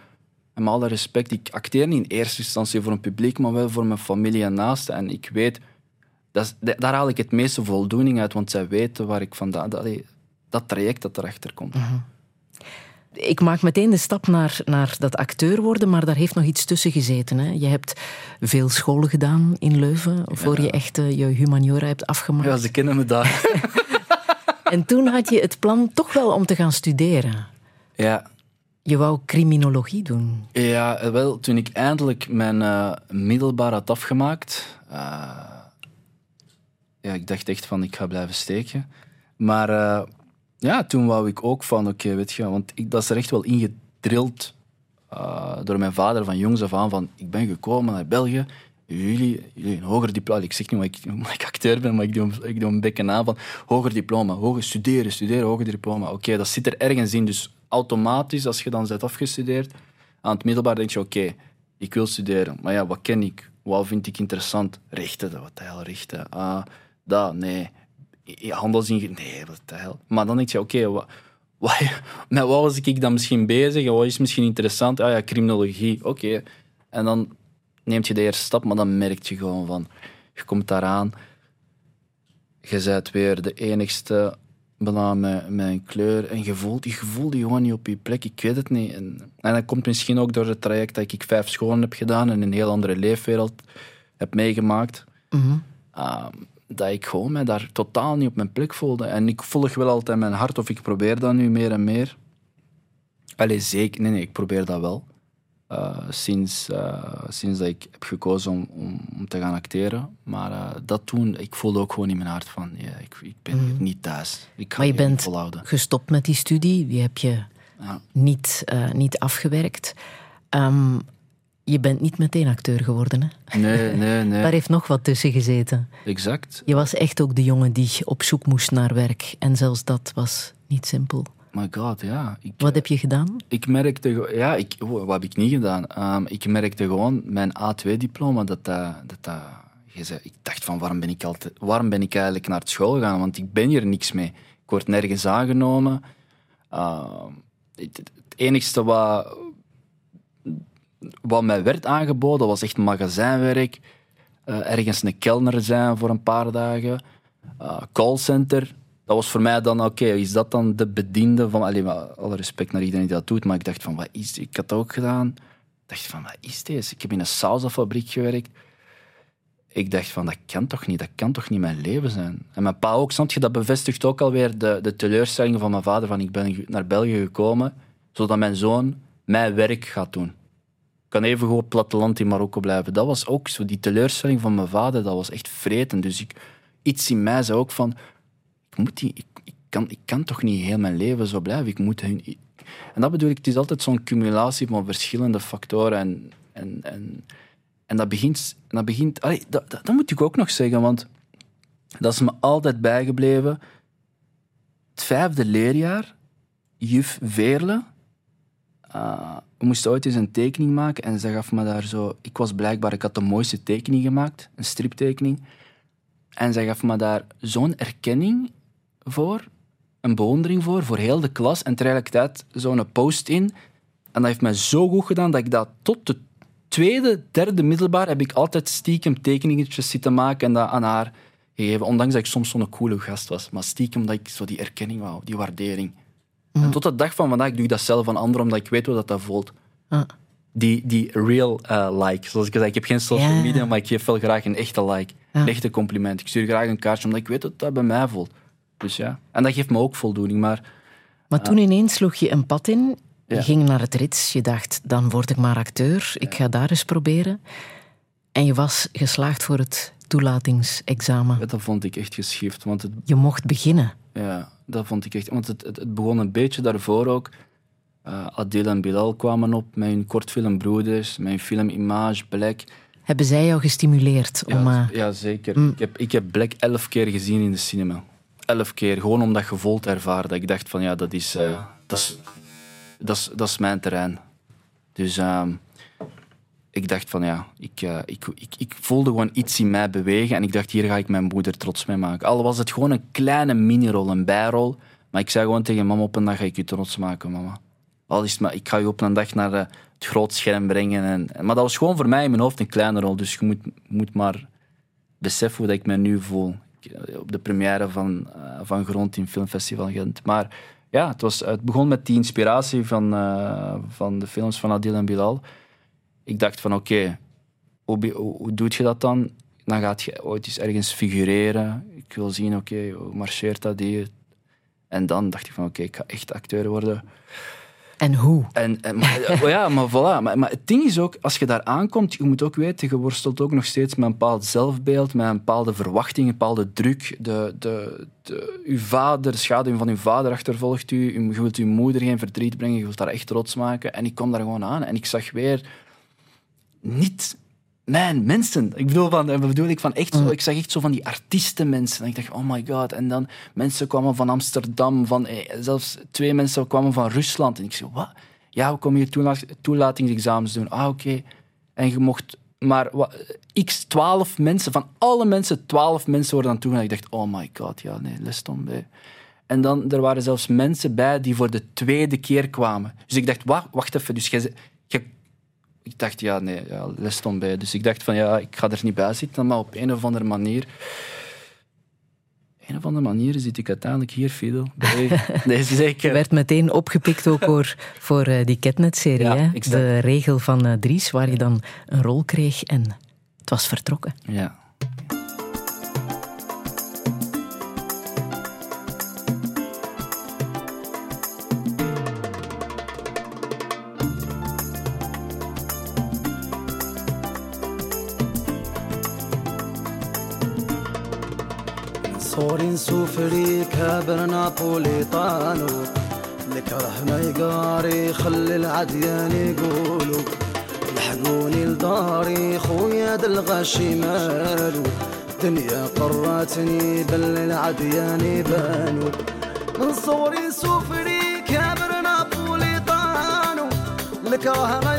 [SPEAKER 3] Met alle respect, ik acteer niet in eerste instantie voor een publiek, maar wel voor mijn familie en naasten. En ik weet... Dat daar haal ik het meeste voldoening uit, want zij weten waar ik vandaan... Dat, dat traject dat erachter komt. Mhm.
[SPEAKER 1] Ik maak meteen de stap naar, naar dat acteur worden, maar daar heeft nog iets tussen gezeten. Hè? Je hebt veel scholen gedaan in Leuven, voor je echt je humaniora hebt afgemaakt.
[SPEAKER 3] Ja, ze kennen me daar.
[SPEAKER 1] En toen had je het plan toch wel om te gaan studeren.
[SPEAKER 3] Ja.
[SPEAKER 1] Je wou criminologie doen.
[SPEAKER 3] Ja, wel, toen ik eindelijk mijn uh, middelbaar had afgemaakt... Uh, ja, ik dacht echt van, ik ga blijven steken. Maar uh, ja, toen wou ik ook van, oké, weet je... Want ik, dat is er echt wel ingedrild door mijn vader van jongs af aan, van ik ben gekomen naar België, jullie, jullie een hoger diploma. Ik zeg niet omdat ik, acteur ben, maar ik doe, ik doe een bekken aan van hoger diploma, hoger studeren, studeren, hoger diploma. Oké, dat zit er ergens in. Dus automatisch, als je dan bent afgestudeerd, aan het middelbaar denk je, oké, ik wil studeren. Maar ja, wat ken ik? Wat vind ik interessant? Rechten, wat de hel, rechten. Ah, dat, nee. Handelsingenieur, nee, wat de hel. Maar dan denk je, oké, wat, wat, met wat was ik dan misschien bezig? Wat is misschien interessant? Ah ja, criminologie, oké. En dan neemt je de eerste stap, maar dan merk je gewoon van... Je komt daaraan, je bent weer de enigste bijna met, met een kleur. En je voelt, je voelt die gewoon niet op je plek. Ik weet het niet. En, en dat komt misschien ook door het traject dat ik vijf scholen heb gedaan en een heel andere leefwereld heb meegemaakt.
[SPEAKER 1] Mhm.
[SPEAKER 3] Ah, dat ik gewoon mij daar totaal niet op mijn plek voelde. En ik volg wel altijd mijn hart, of ik probeer dat nu meer en meer. Allee, zeker. Nee, nee, ik probeer dat wel. Uh, sinds, uh, sinds dat ik heb gekozen om, om, om te gaan acteren. Maar uh, dat toen, ik voelde ook gewoon in mijn hart van, ja, ik, ik ben hier niet thuis. Ik
[SPEAKER 1] maar je bent gestopt met die studie, die heb je
[SPEAKER 3] Ja.
[SPEAKER 1] niet, eh, niet afgewerkt. Ehm, je bent niet meteen acteur geworden, hè?
[SPEAKER 3] Nee, nee, nee.
[SPEAKER 1] Daar heeft nog wat tussen gezeten.
[SPEAKER 3] Exact.
[SPEAKER 1] Je was echt ook de jongen die op zoek moest naar werk. En zelfs dat was niet simpel.
[SPEAKER 3] My god, ja. Ik,
[SPEAKER 1] Wat heb je gedaan?
[SPEAKER 3] ik merkte... Ja, ik, oh, wat heb ik niet gedaan? Ehm, ik merkte gewoon, mijn A2-diploma, dat dat... dat, dat je zei, ik dacht van, waarom ben ik, altijd, waarom ben ik eigenlijk naar school gegaan? Want ik ben hier niks mee. Ik word nergens aangenomen. Ehm, het, het enigste wat, wat mij werd aangeboden, was echt magazijnwerk. Eh, ergens een kelner zijn voor een paar dagen. Eh, callcenter. Dat was voor mij dan, oké, is dat dan de bediende van... Allee, alle respect naar iedereen die dat doet, maar ik dacht van, wat is dit? Ik had dat ook gedaan. Ik dacht van, wat is deze? Ik heb in een sausafabriek gewerkt. Ik dacht van, dat kan toch niet? Dat kan toch niet mijn leven zijn? En mijn pa ook, snap je, dat bevestigt ook alweer de, de teleurstelling van mijn vader van ik ben naar België gekomen, zodat mijn zoon mijn werk gaat doen. Kan even goed platteland in Marokko blijven. Dat was ook zo, die teleurstelling van mijn vader, dat was echt vreten. Dus ik, iets in mij zei ook van, ik, moet die, ik, ik, kan, ik kan toch niet heel mijn leven zo blijven. Ik moet hun, en dat bedoel ik, het is altijd zo'n cumulatie van verschillende factoren. En, en, en, en dat begint... Dat, begint allee, dat, dat, moet ik ook nog zeggen, want dat is me altijd bijgebleven. Het vijfde leerjaar, juf Veerle, uh, we moesten ooit eens een tekening maken en ze gaf me daar zo... Ik was blijkbaar... Ik had de mooiste tekening gemaakt, een striptekening. En zij gaf me daar zo'n erkenning voor, een bewondering voor, voor heel de klas. En tegelijkertijd zo'n post in. En dat heeft mij zo goed gedaan dat ik dat tot de tweede, derde middelbaar heb ik altijd stiekem tekeningetjes zitten maken en dat aan haar gegeven. Ondanks dat ik soms zo'n coole gast was. Maar stiekem dat ik zo die erkenning wou, die waardering. En tot de dag van vandaag doe ik dat zelf aan anderen, omdat ik weet hoe dat, dat voelt.
[SPEAKER 1] Ah.
[SPEAKER 3] Die, die real eh, like. Zoals ik zei, ik heb geen social
[SPEAKER 1] Ja.
[SPEAKER 3] media, maar ik geef wel graag een echte like. Een echte compliment. Ik stuur graag een kaartje, omdat ik weet dat dat bij mij voelt. Dus ja. En dat geeft me ook voldoening. Maar
[SPEAKER 1] Maar toen ineens sloeg je een pad in. Je
[SPEAKER 3] Ja.
[SPEAKER 1] ging naar het rits. Je dacht, dan word ik maar acteur. Ik ga daar eens proberen. En je was geslaagd voor het toelatingsexamen.
[SPEAKER 3] dat vond ik echt geschift. Want het,
[SPEAKER 1] Je mocht beginnen.
[SPEAKER 3] ja, dat vond ik echt... Want het, het, het begon een beetje daarvoor ook. Eh, Adil en Bilal kwamen op. Mijn kortfilm Broeders. Mijn film Image, Black.
[SPEAKER 1] Hebben zij jou gestimuleerd om...
[SPEAKER 3] Ja,
[SPEAKER 1] eh,
[SPEAKER 3] ja zeker. Ik, heb, ik heb Black elf keer gezien in de cinema. Elf keer. Gewoon om dat gevoel te ervaren. Dat ik dacht van ja, dat is, eh, dat is, dat is, dat is mijn terrein. Dus ehm, ik dacht van ja, ik, ik, ik, ik voelde gewoon iets in mij bewegen. En ik dacht, hier ga ik mijn moeder trots mee maken. Al was het gewoon een kleine minirol, een bijrol. Maar ik zei gewoon tegen mama, op een dag ga ik je trots maken, mama. Ik ga je op een dag naar eh, het groot scherm brengen. En, maar dat was gewoon voor mij in mijn hoofd een kleine rol. Dus je moet, moet maar beseffen hoe dat ik me nu voel. Eh, Op de première van, eh, van Grond in Filmfestival Gent. Maar ja, het, was, het begon met die inspiratie van, van de films van Adil en Bilal. Ik dacht van oké, hoe doe je dat dan? Dan gaat je ooit eens ergens figureren. Ik wil zien, oké, hoe marcheert dat hier? En dan dacht ik van oké, ik ga echt acteur worden.
[SPEAKER 1] En hoe?
[SPEAKER 3] En, en, maar, oh ja, maar voilà. Maar, het ding is ook, als je daar aankomt, je moet ook weten, je worstelt ook nog steeds met een bepaald zelfbeeld, met een bepaalde verwachting, een bepaalde druk. De, de, de, uw vader, de schaduw van uw vader achtervolgt u. U- Je wilt uw moeder geen verdriet brengen, je wilt haar echt trots maken. En ik kwam daar gewoon aan en ik zag weer niet
[SPEAKER 4] man, mensen. Ik bedoel, van, bedoel ik van echt zo, ik zag echt zo van die artiesten mensen. En ik dacht, oh my god. En dan mensen kwamen van Amsterdam, van, eh, zelfs twee mensen kwamen van Rusland. En ik zei, wat? Ja, we komen hier toela toelatingsexamens doen. Ah, oké. En je mocht maar wat, x 12 mensen, van alle mensen, 12 mensen worden dan toegelaten. Ik dacht, oh my god, ja, nee, les stond bij. En dan, er waren zelfs mensen bij die voor de tweede keer kwamen. Dus ik dacht, wacht, wacht even, dus je ik dacht, ja, nee, ja, les stond bij. Dus ik dacht van, ja, ik ga er niet bij zitten, maar op een of andere manier... Een of andere manier zit ik uiteindelijk hier, Fidel.
[SPEAKER 1] Nee, zeker. Je werd meteen opgepikt ook voor, voor uh, die Ketnet-serie. Ja, de regel van uh, Dries, waar je dan een rol kreeg en het was vertrokken.
[SPEAKER 4] Ja.
[SPEAKER 5] صوري سوفري كابر نابوليطانو الكره ما يقاري خلي العديان يقولوا. لحقوني لداري خويا دلغاشي مالو. دنيا قراتني بل العديان يبانو من صوري سوفري كابر نابوليطانو الكره ما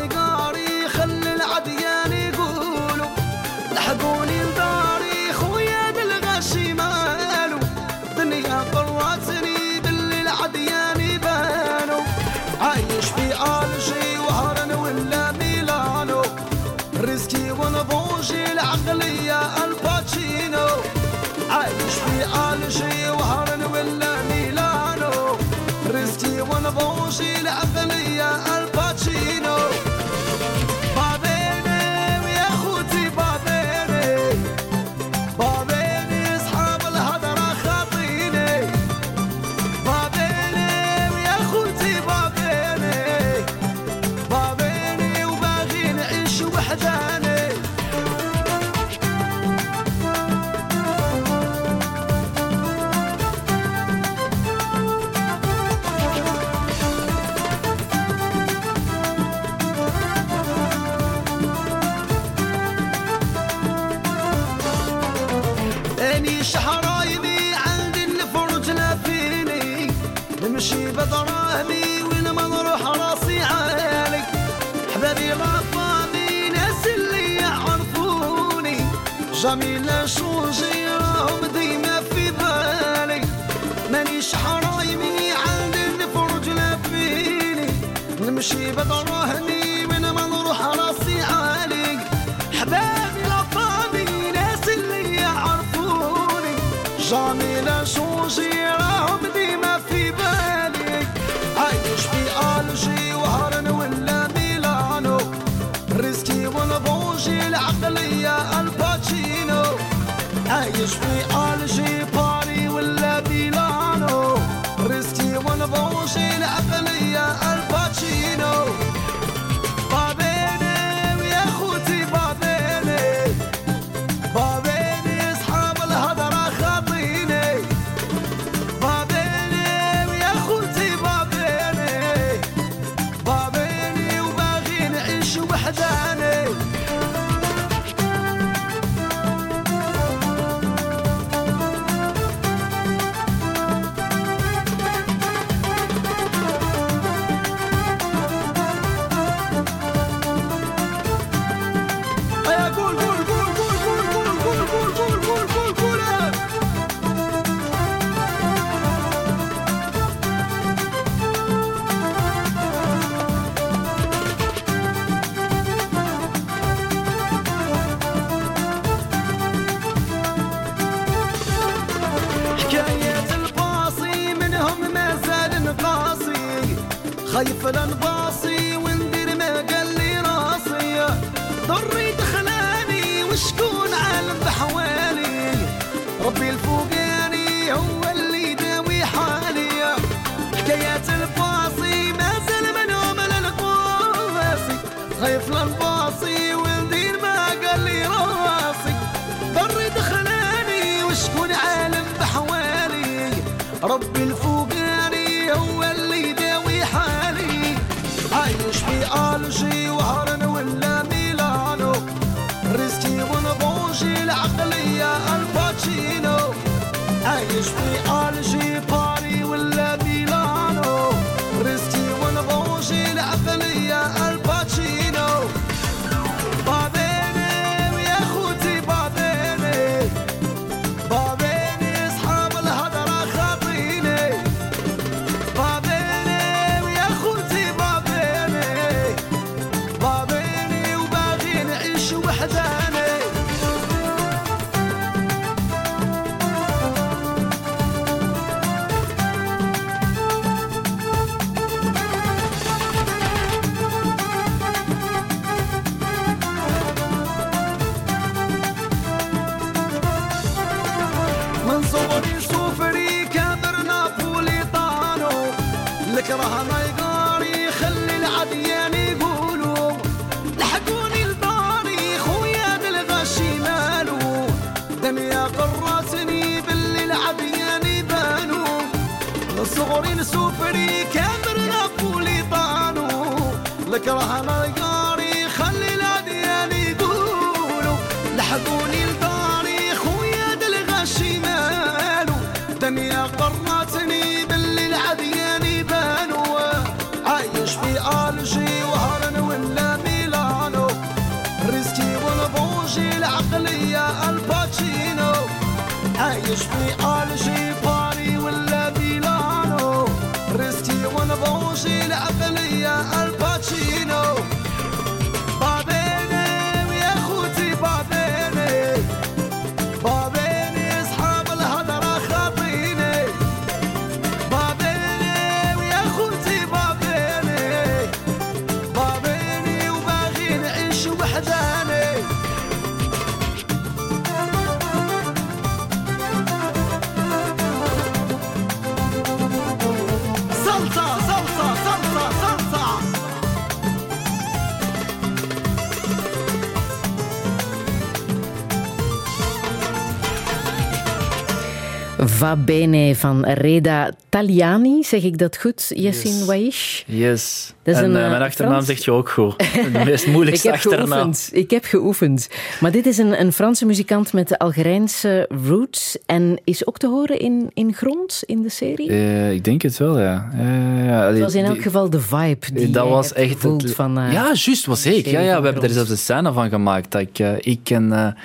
[SPEAKER 1] Va bene van Reda Tagliani, zeg ik dat goed? Yassin
[SPEAKER 3] Yes.
[SPEAKER 1] Waish?
[SPEAKER 3] Yes.
[SPEAKER 1] Dat is
[SPEAKER 3] en
[SPEAKER 1] een,
[SPEAKER 3] eh,
[SPEAKER 1] eh,
[SPEAKER 3] mijn achternaam
[SPEAKER 1] Frans-
[SPEAKER 3] zegt je ook goed. De meest
[SPEAKER 1] Ik
[SPEAKER 3] moeilijkste
[SPEAKER 1] heb
[SPEAKER 3] achternaam.
[SPEAKER 1] geoefend. Ik heb geoefend. Maar dit is een, een Franse muzikant met de Algerijnse roots en is ook te horen in, in Grond, in de serie.
[SPEAKER 3] Eh, ik denk het wel, ja. ja, ja.
[SPEAKER 1] Het was in elk
[SPEAKER 3] Die-
[SPEAKER 1] geval de vibe die
[SPEAKER 3] dat was echt het-
[SPEAKER 1] van...
[SPEAKER 3] ja, juist, was ik. Ja, ja, we hebben er zelfs een scène van gemaakt. Dat ik, ik en,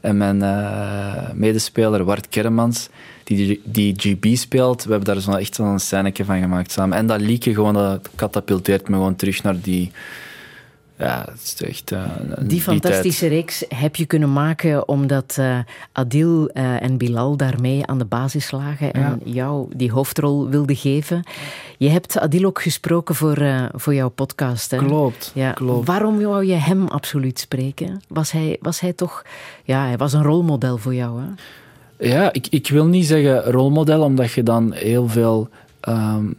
[SPEAKER 3] en mijn medespeler Wart Kermans, die, die GB speelt, we hebben daar zo echt zo'n scèneke van gemaakt samen. En dat liedje gewoon, dat katapulteert me gewoon terug naar die... Ja, het is echt... eh,
[SPEAKER 1] Die
[SPEAKER 3] tijd.
[SPEAKER 1] fantastische reeks heb je kunnen maken omdat eh, Adil eh, en Bilal daarmee aan de basis lagen en jou die hoofdrol wilden geven. Je hebt Adil ook gesproken voor, voor jouw podcast. Hè?
[SPEAKER 3] Klopt,
[SPEAKER 1] Ja.
[SPEAKER 3] klopt.
[SPEAKER 1] Waarom wou je hem absoluut spreken? Was hij, was hij toch... Ja, hij was een rolmodel voor jou, hè?
[SPEAKER 3] Ja, ik, ik wil niet zeggen rolmodel, omdat je dan heel veel ehm,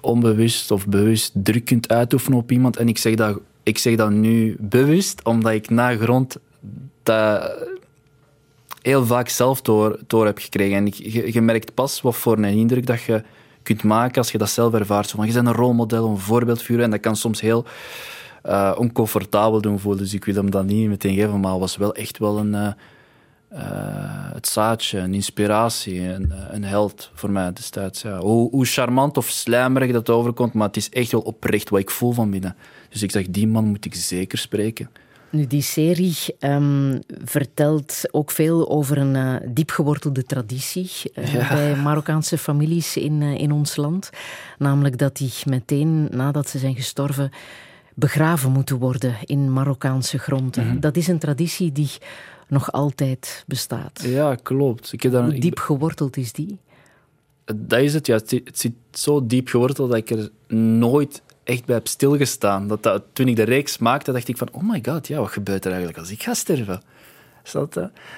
[SPEAKER 3] onbewust of bewust druk kunt uitoefenen op iemand. En ik zeg dat, ik zeg dat nu bewust, omdat ik na grond dat heel vaak zelf door, door heb gekregen. En ik, je, merkt pas wat voor een indruk dat je kunt maken als je dat zelf ervaart. Van, je bent een rolmodel, een voorbeeldfiguur. En dat kan soms heel eh, oncomfortabel doen voelen. Dus ik wil hem dat niet meteen geven, maar het was wel echt wel een... eh, eh, het zaadje, een inspiratie, een, een held voor mij destijds. Ja. Hoe, hoe charmant of slijmerig dat overkomt, maar het is echt wel oprecht wat ik voel van binnen. Dus ik zeg, die man moet ik zeker spreken.
[SPEAKER 1] Nu, die serie ehm, vertelt ook veel over een eh, diepgewortelde traditie eh, bij Marokkaanse families in, in ons land. Namelijk dat die meteen nadat ze zijn gestorven begraven moeten worden in Marokkaanse gronden. Dat is een traditie die nog altijd bestaat.
[SPEAKER 3] Ja, klopt. Ik heb daar,
[SPEAKER 1] Hoe diep geworteld is die?
[SPEAKER 3] dat is het, ja. Het zit, het zit zo diep geworteld dat ik er nooit echt bij heb stilgestaan. Dat, dat, toen ik de reeks maakte, dacht ik van, oh my god, ja, wat gebeurt er eigenlijk als ik ga sterven?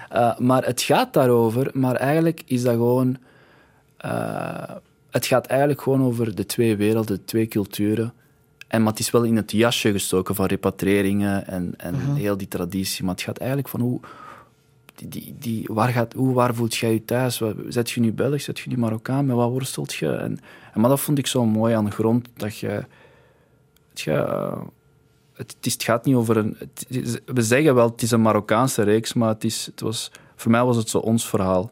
[SPEAKER 3] Eh? Maar het gaat daarover, maar eigenlijk is dat gewoon... eh, het gaat eigenlijk gewoon over de twee werelden, de twee culturen. En, maar het is wel in het jasje gestoken van repatriëringen en, en heel die traditie. Maar het gaat eigenlijk van hoe... Die, die, waar, gaat, hoe, waar voelt jij je thuis? Zet je nu Belg, zet je nu Marokkaan? Met wat worstelt je? En, en, maar dat vond ik zo mooi aan de grond, dat je... Eh, het, het, gaat niet over een... We zeggen wel, het is een Marokkaanse reeks, maar het is, het was, voor mij was het zo ons verhaal.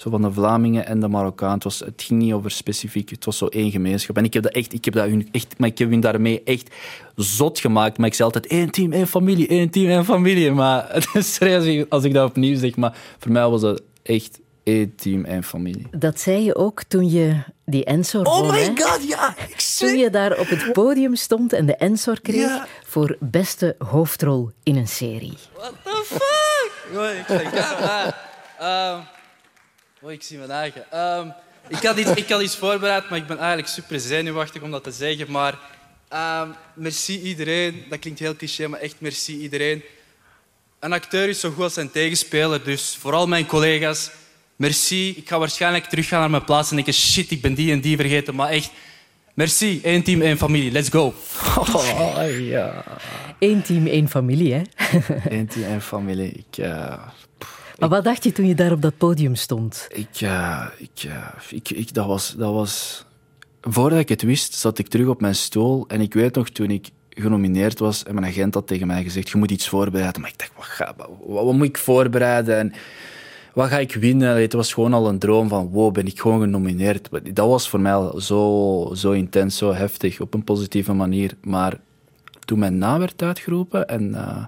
[SPEAKER 3] Zo van de Vlamingen en de Marokkaan. Het, was, het ging niet over specifiek, het was zo één gemeenschap. En ik heb dat echt, ik heb dat hun echt, maar ik heb hun daarmee echt zot gemaakt. Maar ik zei altijd één team, één familie, één team, één familie. Maar het is serieus als ik dat opnieuw zeg, maar voor mij was dat echt één team, één familie.
[SPEAKER 1] Dat zei je ook toen je die Ensor
[SPEAKER 3] Oh
[SPEAKER 1] won,
[SPEAKER 3] my
[SPEAKER 1] hè?
[SPEAKER 3] god, ja! Ik
[SPEAKER 1] Toen je daar op het podium stond en de Ensor kreeg
[SPEAKER 3] Ja.
[SPEAKER 1] voor beste hoofdrol in een serie.
[SPEAKER 4] What the fuck? Ik zeg, ja, maar, ehm, oh, ik zie mijn eigen. Ehm, ik, had iets, ik had iets voorbereid, maar ik ben eigenlijk super zenuwachtig om dat te zeggen. Maar ehm, merci iedereen. Dat klinkt heel cliché, maar echt merci iedereen. Een acteur is zo goed als zijn tegenspeler, dus vooral mijn collega's, merci. Ik ga waarschijnlijk teruggaan naar mijn plaats en denken, shit, ik ben die en die vergeten. Maar echt, merci. Eén team, één familie. Let's go.
[SPEAKER 3] Oh, ja.
[SPEAKER 1] Eén team, één familie, hè?
[SPEAKER 3] Eén team, één familie. Ik... eh,
[SPEAKER 1] Maar wat dacht je toen je daar op dat podium stond?
[SPEAKER 3] Ik, ik, ik, ik, dat, was, dat was... Voordat ik het wist, zat ik terug op mijn stoel. En ik weet nog, toen ik genomineerd was, en mijn agent had tegen mij gezegd, je moet iets voorbereiden. Maar ik dacht, wat, ga, wat, moet ik voorbereiden? En wat ga ik winnen? Het was gewoon al een droom van, wow, ben ik gewoon genomineerd. Dat was voor mij al zo, zo intens, zo heftig, op een positieve manier. Maar toen mijn naam werd uitgeroepen en... eh,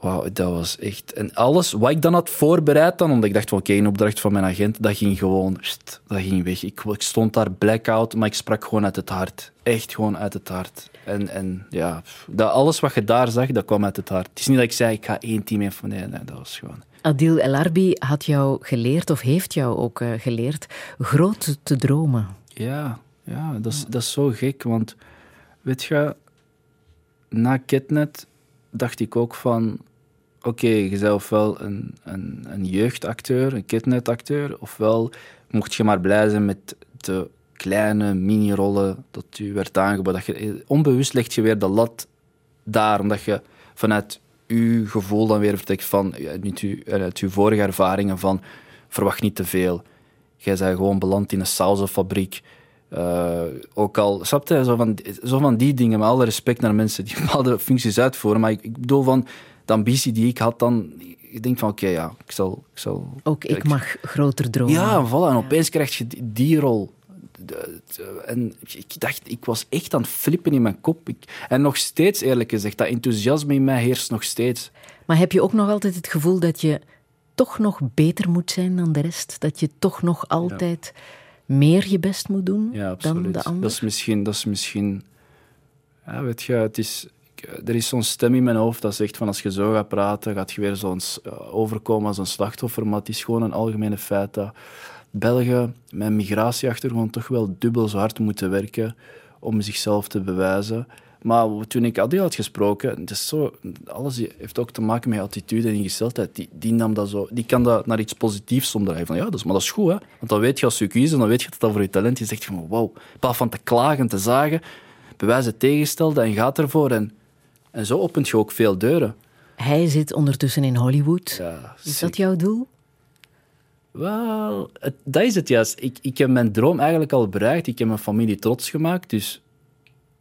[SPEAKER 3] Wauw, dat was echt... En alles wat ik dan had voorbereid, dan, omdat ik dacht van oké, een opdracht van mijn agent, dat ging gewoon... pst, Dat ging weg. Ik, ik stond daar blackout, maar ik sprak gewoon uit het hart. Echt gewoon uit het hart. En, en ja, dat, alles wat je daar zag, dat kwam uit het hart. Het is niet dat ik zei, ik ga één team in. Nee, nee, dat was gewoon...
[SPEAKER 1] Adil El Arbi had jou geleerd, of heeft jou ook eh, geleerd, groot te dromen.
[SPEAKER 3] Ja, ja dat, is, dat is zo gek, want weet je, na Kidnet dacht ik ook van, oké, je bent ofwel een, een, een jeugdacteur, een Kidnet-acteur, ofwel mocht je maar blij zijn met de kleine mini-rollen dat u werd aangeboden. Dat je, onbewust legt je weer de lat daar, omdat je vanuit uw gevoel dan weer vertrekt van, niet uw, uit uw vorige ervaringen van, verwacht niet te veel. Jij bent gewoon beland in een sausenfabriek. Eh, ook al, snap zo van, zo van die dingen, met alle respect naar mensen die bepaalde functies uitvoeren. Maar ik, ik bedoel van de ambitie die ik had dan, ik denk van oké, ja, ik zal... Ik zal
[SPEAKER 1] Ook ik mag groter dromen.
[SPEAKER 3] ja, voilà. En opeens krijg je die, die rol. De- de- En ik dacht, ik was echt aan het flippen in mijn kop. Ik, en nog steeds, eerlijk gezegd, dat enthousiasme in mij heerst nog steeds.
[SPEAKER 1] Maar heb je ook nog altijd het gevoel dat je toch nog beter moet zijn dan de rest? Dat je toch nog altijd meer je best moet doen
[SPEAKER 3] Ja,
[SPEAKER 1] dan de ander?
[SPEAKER 3] Dat is misschien... Dat is misschien ja, weet je, het is, er is zo'n stem in mijn hoofd dat zegt van als je zo gaat praten, gaat je weer zo'n eh, overkomen als een slachtoffer. Maar het is gewoon een algemene feit dat Belgen met migratieachtergrond toch wel dubbel zo hard moeten werken om zichzelf te bewijzen. Maar toen ik Adil had gesproken, is zo, alles heeft ook te maken met attitude en ingesteldheid. Die, die, nam dat zo, die kan dat naar iets positiefs omdraaien. Van, ja, dat is, maar dat is goed, hè. Want dan weet je als je kiest, dan weet je dat dat voor je talent is. Je zegt van, wow. Plaats van te klagen, te zagen, bewijs het tegenstelde en gaat ervoor. En, en zo opent je ook veel deuren.
[SPEAKER 1] Hij zit ondertussen in Hollywood.
[SPEAKER 3] Ja,
[SPEAKER 1] is dat jouw doel?
[SPEAKER 3] Wel, dat is het juist. Ik, ik heb mijn droom eigenlijk al bereikt. Ik heb mijn familie trots gemaakt, dus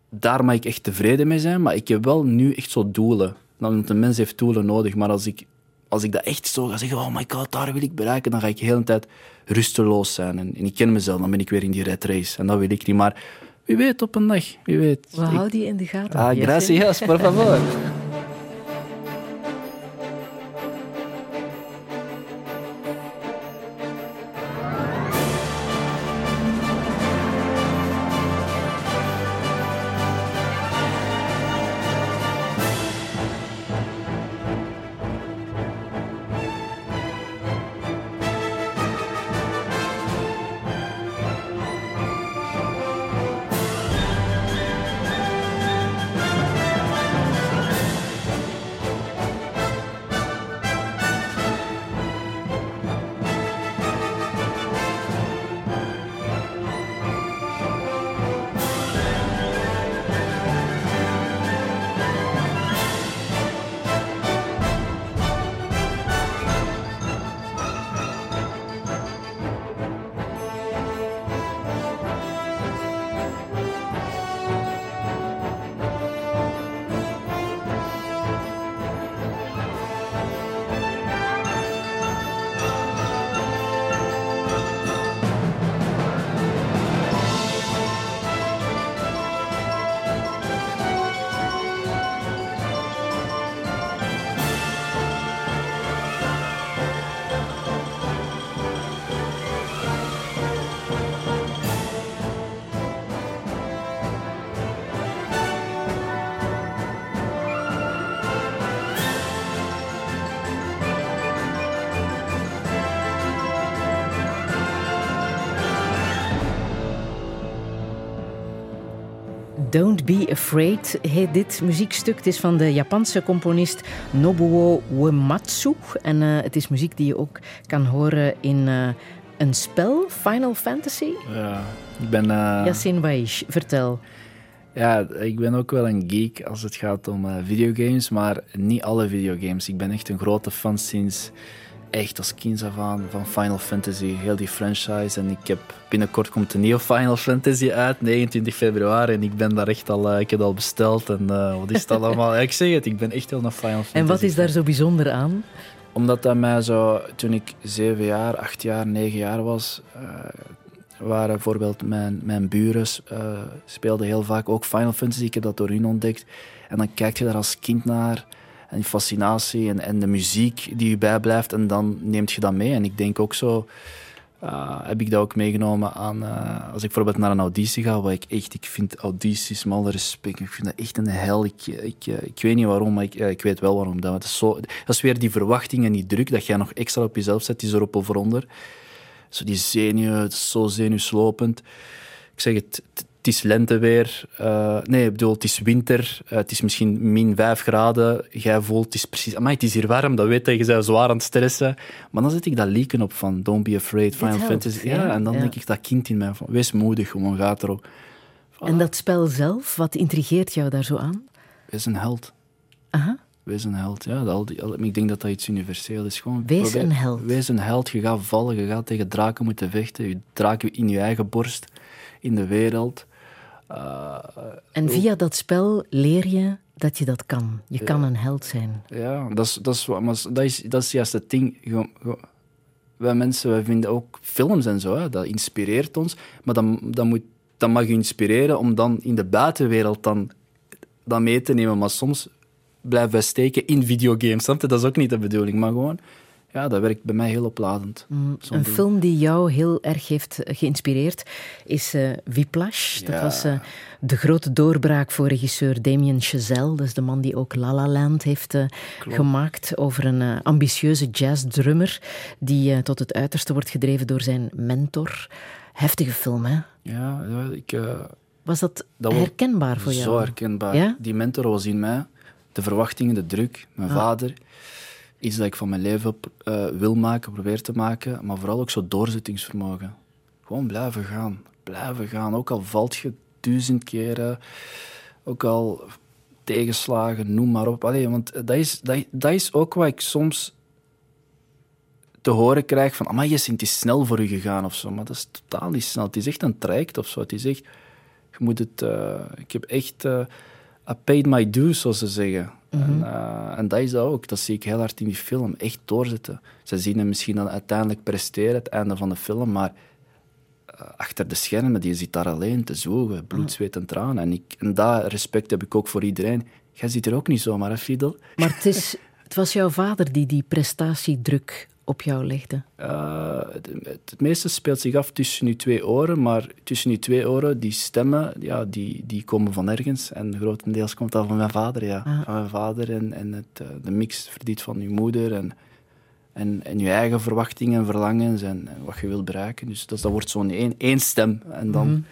[SPEAKER 3] daar mag ik echt tevreden mee zijn. Maar ik heb wel nu echt zo doelen. Want een mens heeft doelen nodig. Maar als ik, als ik dat echt zo ga zeggen, oh my god, daar wil ik bereiken, dan ga ik de hele tijd rusteloos zijn. En, en ik ken mezelf, dan ben ik weer in die red race. En dat wil ik niet. Maar wie weet op een dag, wie weet.
[SPEAKER 1] We
[SPEAKER 3] Ik-
[SPEAKER 1] houden je in de gaten.
[SPEAKER 3] Ah, gracias, por favor.
[SPEAKER 1] Don't Be Afraid heet dit muziekstuk. Het is van de Japanse componist Nobuo Uematsu. En uh, het is muziek die je ook kan horen in uh, een spel, Final Fantasy.
[SPEAKER 3] Ja, ik ben... Uh...
[SPEAKER 1] Yassine Waish, vertel.
[SPEAKER 3] Ja, ik ben ook wel een geek als het gaat om videogames, maar niet alle videogames. Ik ben echt een grote fan sinds echt als kind af aan van Final Fantasy, heel die franchise. En ik heb binnenkort komt een nieuwe Final Fantasy uit, 29 februari. En ik ben daar echt al, uh, ik heb al besteld. En uh, wat is dat allemaal? ik zeg het, ik ben echt heel naar Final Fantasy.
[SPEAKER 1] En wat is daar zo bijzonder aan?
[SPEAKER 3] Omdat dat mij zo, toen ik 7 jaar, 8 jaar, 9 jaar was, uh, waren bijvoorbeeld mijn, mijn buren speelden heel vaak ook Final Fantasy. Ik heb dat door hun ontdekt. En dan kijk je daar als kind naar en die fascinatie en, en de muziek die je bijblijft. En dan neemt je dat mee. En ik denk ook zo, uh, heb ik dat ook meegenomen aan, uh, als ik bijvoorbeeld naar een auditie ga, wat ik echt, ik vind audities, met alle respect, ik vind dat echt een hel. Ik, ik, ik weet niet waarom, maar ik, ik weet wel waarom. Dat, is zo, dat is weer die verwachting en die druk dat jij nog extra op jezelf zet, die is erop of eronder. Zo die is zo zenuwslopend. Ik zeg het is lente weer. Uh, nee, ik bedoel, het is winter. Uh, het is misschien min 5 graden. Jij voelt, het is precies... Amai, het is hier warm, dat weet dat je bent zwaar aan het stressen. Maar dan zet ik dat lieken op van Don't be afraid, Final Fantasy. Ja, ja, en dan ja. denk ik dat kind in mij van, wees moedig, gewoon gaat erop.
[SPEAKER 1] Voilà. En dat spel zelf, wat intrigeert jou daar zo aan?
[SPEAKER 3] Wees een held.
[SPEAKER 1] Aha.
[SPEAKER 3] Wees een held, ja. Al die, al, ik denk dat dat iets universeel is. Gewoon,
[SPEAKER 1] wees probeer, een held.
[SPEAKER 3] Wees een held. Je gaat vallen, je gaat tegen draken moeten vechten. Je draken in je eigen borst, in de wereld. Uh,
[SPEAKER 1] en via dat spel leer je dat je dat kan. Je ja. kan een held zijn.
[SPEAKER 3] Ja, dat is, dat is, maar dat is, dat is juist het ding. Wij mensen wij vinden ook films en zo, hè, dat inspireert ons. Maar dan, dan, moet, dan mag je inspireren om dan in de buitenwereld dan, dan mee te nemen. Maar soms blijven wij steken in videogames. Dat is ook niet de bedoeling, maar gewoon ja, dat werkt bij mij heel opladend.
[SPEAKER 1] Mm, een film die jou heel erg heeft geïnspireerd is uh, Whiplash. Dat was uh, de grote doorbraak voor regisseur Damien Chazelle. Dat is de man die ook La La Land heeft uh, gemaakt over een ambitieuze jazzdrummer die tot het uiterste wordt gedreven door zijn mentor. Heftige film, hè?
[SPEAKER 3] Ja, ja ik...
[SPEAKER 1] was dat, dat herkenbaar voor jou?
[SPEAKER 3] Zo herkenbaar.
[SPEAKER 1] Ja?
[SPEAKER 3] Die mentor was in mij. De verwachtingen, de druk, mijn ah. vader iets dat ik van mijn leven uh, wil maken, probeer te maken, maar vooral ook zo doorzettingsvermogen. Gewoon blijven gaan, blijven gaan. Ook al valt je duizend keren, ook al tegenslagen, noem maar op. Want dat is, dat, dat is ook wat ik soms te horen krijg van, maar je het is snel voor u gegaan of zo. Maar dat is totaal niet snel. Het is echt een traject of zo. Het is echt, je moet het, uh, ik heb echt, uh, I paid my dues, zoals ze zeggen. Mm -hmm. en, uh, en, dat is dat ook. Dat zie ik heel hard in die film. Echt doorzetten. Ze zien hem misschien dan uiteindelijk presteren, het einde van de film, maar uh, achter de schermen, die zit daar alleen te zogen. Bloed, zweet en tranen. En, ik, en dat respect heb ik ook voor iedereen. Jij zit er ook niet zomaar, hè, Friedel?
[SPEAKER 1] Maar het, is, het was jouw vader die die prestatiedruk op jou legde?
[SPEAKER 3] Uh, het, het, meeste speelt zich af tussen je twee oren, maar tussen je twee oren, die stemmen, ja, die, die komen van ergens. En grotendeels komt dat van mijn vader, ja. Ah. Van mijn vader en, en het, de mix verdient van je moeder en, en, en je eigen verwachtingen en verlangens en, en wat je wilt bereiken. Dus dat, dat wordt zo'n één, één stem en dan, mm-hmm.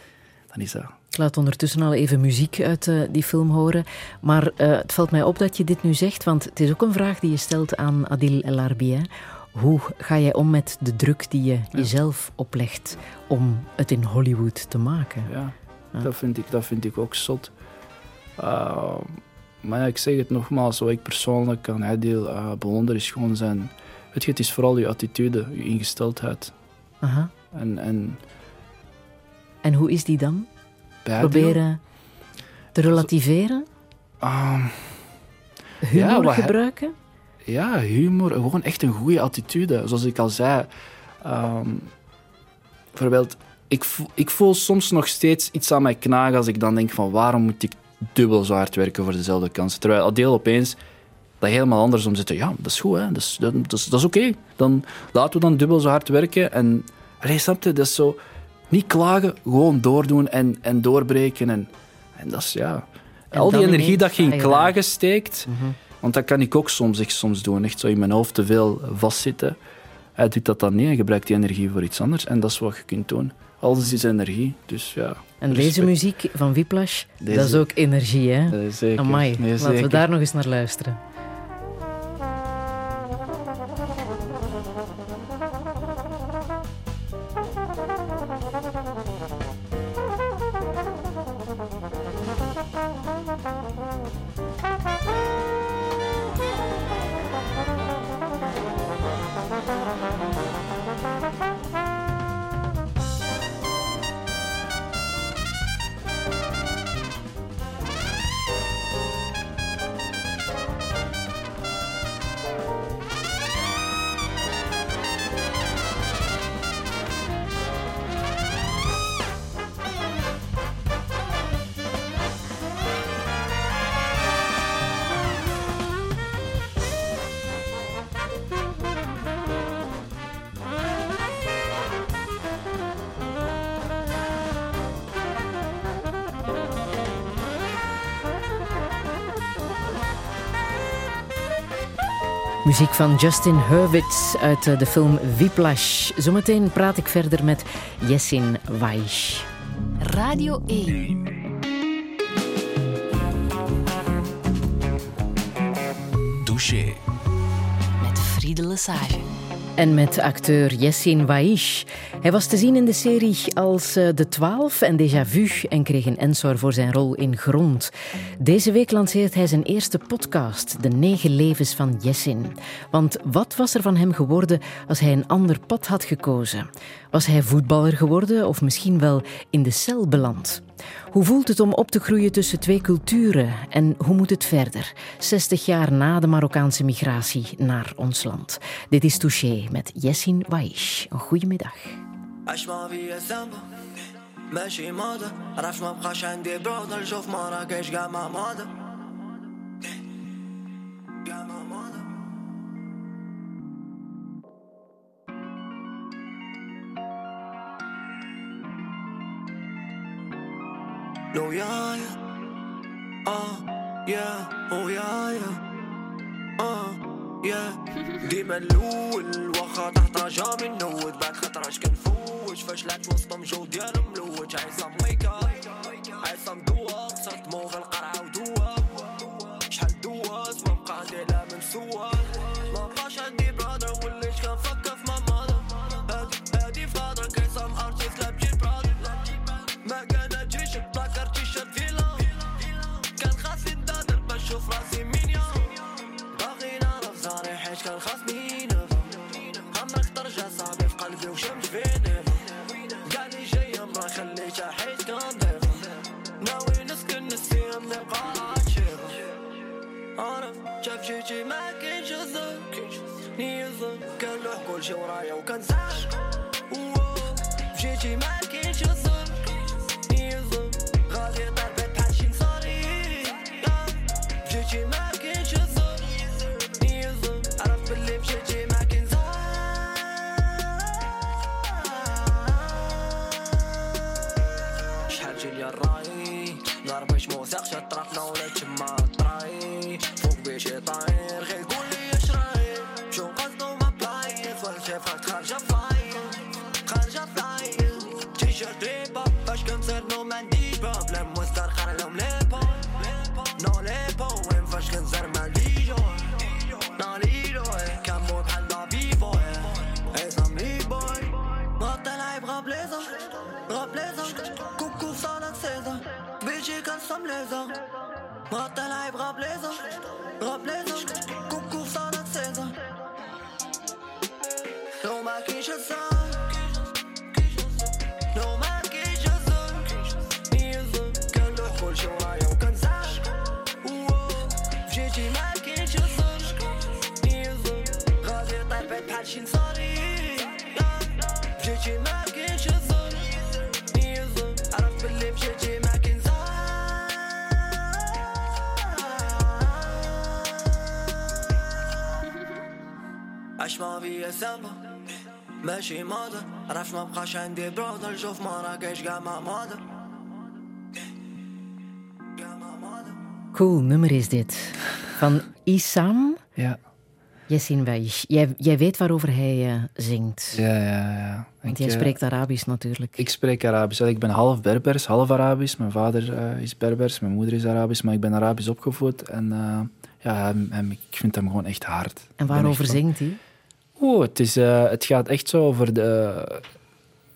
[SPEAKER 3] dan is dat...
[SPEAKER 1] Ik laat ondertussen al even muziek uit uh, die film horen. Maar uh, het valt mij op dat je dit nu zegt, want het is ook een vraag die je stelt aan Adil El Arbi. Hoe ga jij om met de druk die je ja. jezelf oplegt om het in Hollywood te maken?
[SPEAKER 3] Ja, ja. Dat, vind ik, dat vind ik ook zot. Uh, maar ja, ik zeg het nogmaals, wat ik persoonlijk kan Adil uh, bewonder is gewoon zijn... Weet je, het is vooral je attitude, je ingesteldheid.
[SPEAKER 1] Aha.
[SPEAKER 3] En, en,
[SPEAKER 1] en hoe is die dan? Proberen te relativeren?
[SPEAKER 3] Uh,
[SPEAKER 1] Humor ja, gebruiken?
[SPEAKER 3] Ja, humor, gewoon echt een goede attitude. Zoals ik al zei, um, bijvoorbeeld, ik voel, ik voel soms nog steeds iets aan mij knagen als ik dan denk van waarom moet ik dubbel zo hard werken voor dezelfde kansen. Terwijl Adeel opeens dat helemaal andersom zit. Ja, dat is goed, hè? dat is, dat, dat is, dat is oké. Okay. Dan laten we dan dubbel zo hard werken. En allee, snap je, dat is zo... Niet klagen, gewoon doordoen en, en doorbreken. En, en dat is, ja... En al die energie dat je in klagen steekt... Mm -hmm. Want dat kan ik ook soms echt soms doen. Echt zo in mijn hoofd te veel vastzitten. Hij doet dat dan niet, hij gebruikt die energie voor iets anders. En dat is wat je kunt doen. Alles is energie, dus ja.
[SPEAKER 1] En deze muziek van Whiplash,
[SPEAKER 3] Deze-
[SPEAKER 1] dat is ook energie, hè?
[SPEAKER 3] Zeker.
[SPEAKER 1] Amai,
[SPEAKER 3] Nee,
[SPEAKER 1] laten we
[SPEAKER 3] zeker.
[SPEAKER 1] daar nog eens naar luisteren. Muziek van Justin Hurwitz uit eh, de film Whiplash. Zometeen praat ik verder met Jessin Weisch.
[SPEAKER 6] Radio 1.
[SPEAKER 2] Douche.
[SPEAKER 6] Met Friede Lesage.
[SPEAKER 1] En met acteur Yessin Waish. Hij was te zien in de serie als eh, De Twaalf en Déjà Vu en kreeg een Ensor voor zijn rol in Grond. Deze week lanceert hij zijn eerste podcast, De Negen Levens van Jessin. Want wat was er van hem geworden als hij een ander pad had gekozen? Was hij voetballer geworden of misschien wel in de cel beland? Hoe voelt het om op te groeien tussen twee culturen en hoe moet het verder? 60 jaar na de Marokkaanse migratie naar ons land. Dit is Touché met Jessin Waish. Een
[SPEAKER 7] goede middag. ماشي ماضي عرفت ما بقاش عندي برودر شوف مراكش قاع ما ماضي قاع ما ماضي لو يايا. آه يا أو يايا. آه يا. ديما الأول واخا تحت رجا من نود بعد خطرش كنفوج فاش لعبت وسطهم جو ديال ملوج عايزة ميكا عايزة مدوة صرت مو في القرعة ودوة شحال دواز ما بقى عندي لا من سوا. ما بقاش عندي برادر وليت كنفكر في ماما هادي هادي فادر كيصام لا بجيب برادر ما كان تجيش بلاكر تيشيرت فيلا كان خاصني ندادر باش نشوف راسي مين يوم باغي نعرف زاري حيت كان خاصني كل شي ورايا وكنساك مشيتي ما كاينش الظلم. يظلم غادي طربت بحال شي نصاري. مشيتي ما كاينش الظلم. يظلم عرفت بلي مشيتي ما كاين شحال جيني الراي ضربت موثقش الطرف ولا Schäfer Karja Fire Karja Fire. T-Shirt Reebok Başkım sen Moment için sorry W życiu ma kiedyś zon Nie zon I don't believe w życiu ma kiedyś zon Aşma bir hesaba ماشي ماضي عرفت ما بقاش عندي برودر شوف مراكش قاع ما ماضي قاع ما ماضي
[SPEAKER 1] Cool nummer is dit. Van Isam.
[SPEAKER 3] Ja.
[SPEAKER 1] Yassin Baish. Jij, jij weet waarover hij eh, zingt.
[SPEAKER 3] Ja, ja, ja.
[SPEAKER 1] Want
[SPEAKER 3] Ik,
[SPEAKER 1] jij
[SPEAKER 3] eh,
[SPEAKER 1] spreekt Arabisch natuurlijk.
[SPEAKER 3] Ik spreek Arabisch. Ik ben half Berbers, half Arabisch. Mijn vader eh, is Berbers, mijn moeder is Arabisch, maar ik ben Arabisch opgevoed. En eh, ja, hem, hem- ik vind hem gewoon echt hard. Ik
[SPEAKER 1] en
[SPEAKER 3] ben
[SPEAKER 1] waarover
[SPEAKER 3] echt van-
[SPEAKER 1] zingt hij?
[SPEAKER 3] Oeh, het, is, eh, het gaat echt zo over de,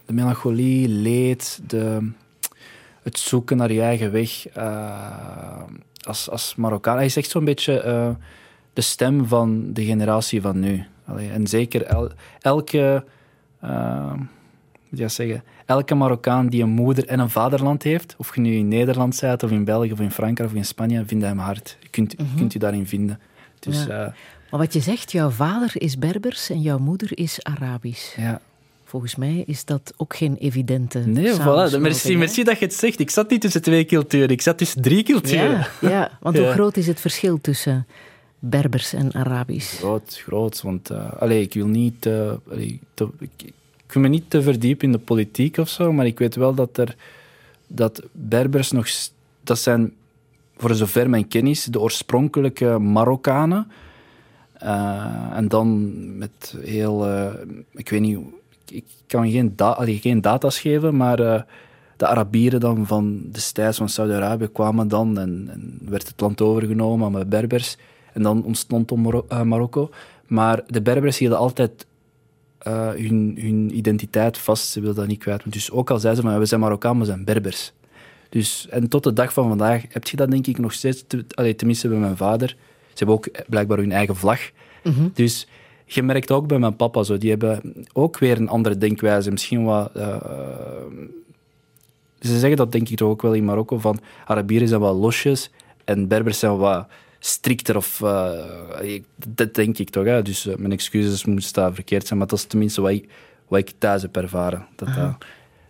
[SPEAKER 3] de melancholie, leed, de, het zoeken naar je eigen weg eh, als, als Marokkaan. Hij is echt zo'n beetje eh, de stem van de generatie van nu. Allee, en zeker el- elke, hoe moet zeggen, elke Marokkaan die een moeder en een vaderland heeft, of je nu in Nederland bent, of in België, of in Frankrijk, of in Spanje, vindt hem hard. Je kunt, je kunt je daarin vinden. Dus
[SPEAKER 1] Ja. Maar wat je zegt, jouw vader is Berbers en jouw moeder is Arabisch.
[SPEAKER 3] ja.
[SPEAKER 1] Volgens mij is dat ook geen evidente
[SPEAKER 3] Nee, voilà. Merci, merci dat je het zegt. Ik zat niet tussen twee culturen, ik zat tussen drie culturen.
[SPEAKER 1] Ja, ja, want hoe groot is het verschil tussen Berbers en Arabisch?
[SPEAKER 3] Groot, groot. Want uh, ik wil niet. eh, te, ik, ik wil me niet te verdiepen in de politiek of zo, maar ik weet wel dat er. dat Berbers nog. dat zijn, voor zover mijn kennis, de oorspronkelijke Marokkanen. Eh, en dan met heel. eh, ik weet niet. Ik kan geen, da geen data's geven, maar. eh, de Arabieren dan van destijds van Saudi-Arabië kwamen dan en, en werd het land overgenomen met Berbers. En dan ontstond Marokko. Maar de Berbers hielden altijd hun, hun identiteit vast. Ze wilden dat niet kwijt. Dus ook al zeiden ze van, we zijn Marokkaan, we zijn Berbers. Dus, en tot de dag van vandaag heb je dat denk ik nog steeds. te- tenminste bij mijn vader. Ze hebben ook blijkbaar hun eigen vlag. Dus je merkt ook bij mijn papa zo. Die hebben ook weer een andere denkwijze. Misschien wat... eh, ze zeggen dat denk ik toch ook wel in Marokko, van Arabieren zijn wat losjes en Berbers zijn wat strikter. Of, eh, dat denk ik toch. Hè? Dus eh, mijn excuses moest daar verkeerd zijn, maar dat is tenminste wat ik, wat ik thuis heb ervaren. Dat, dat-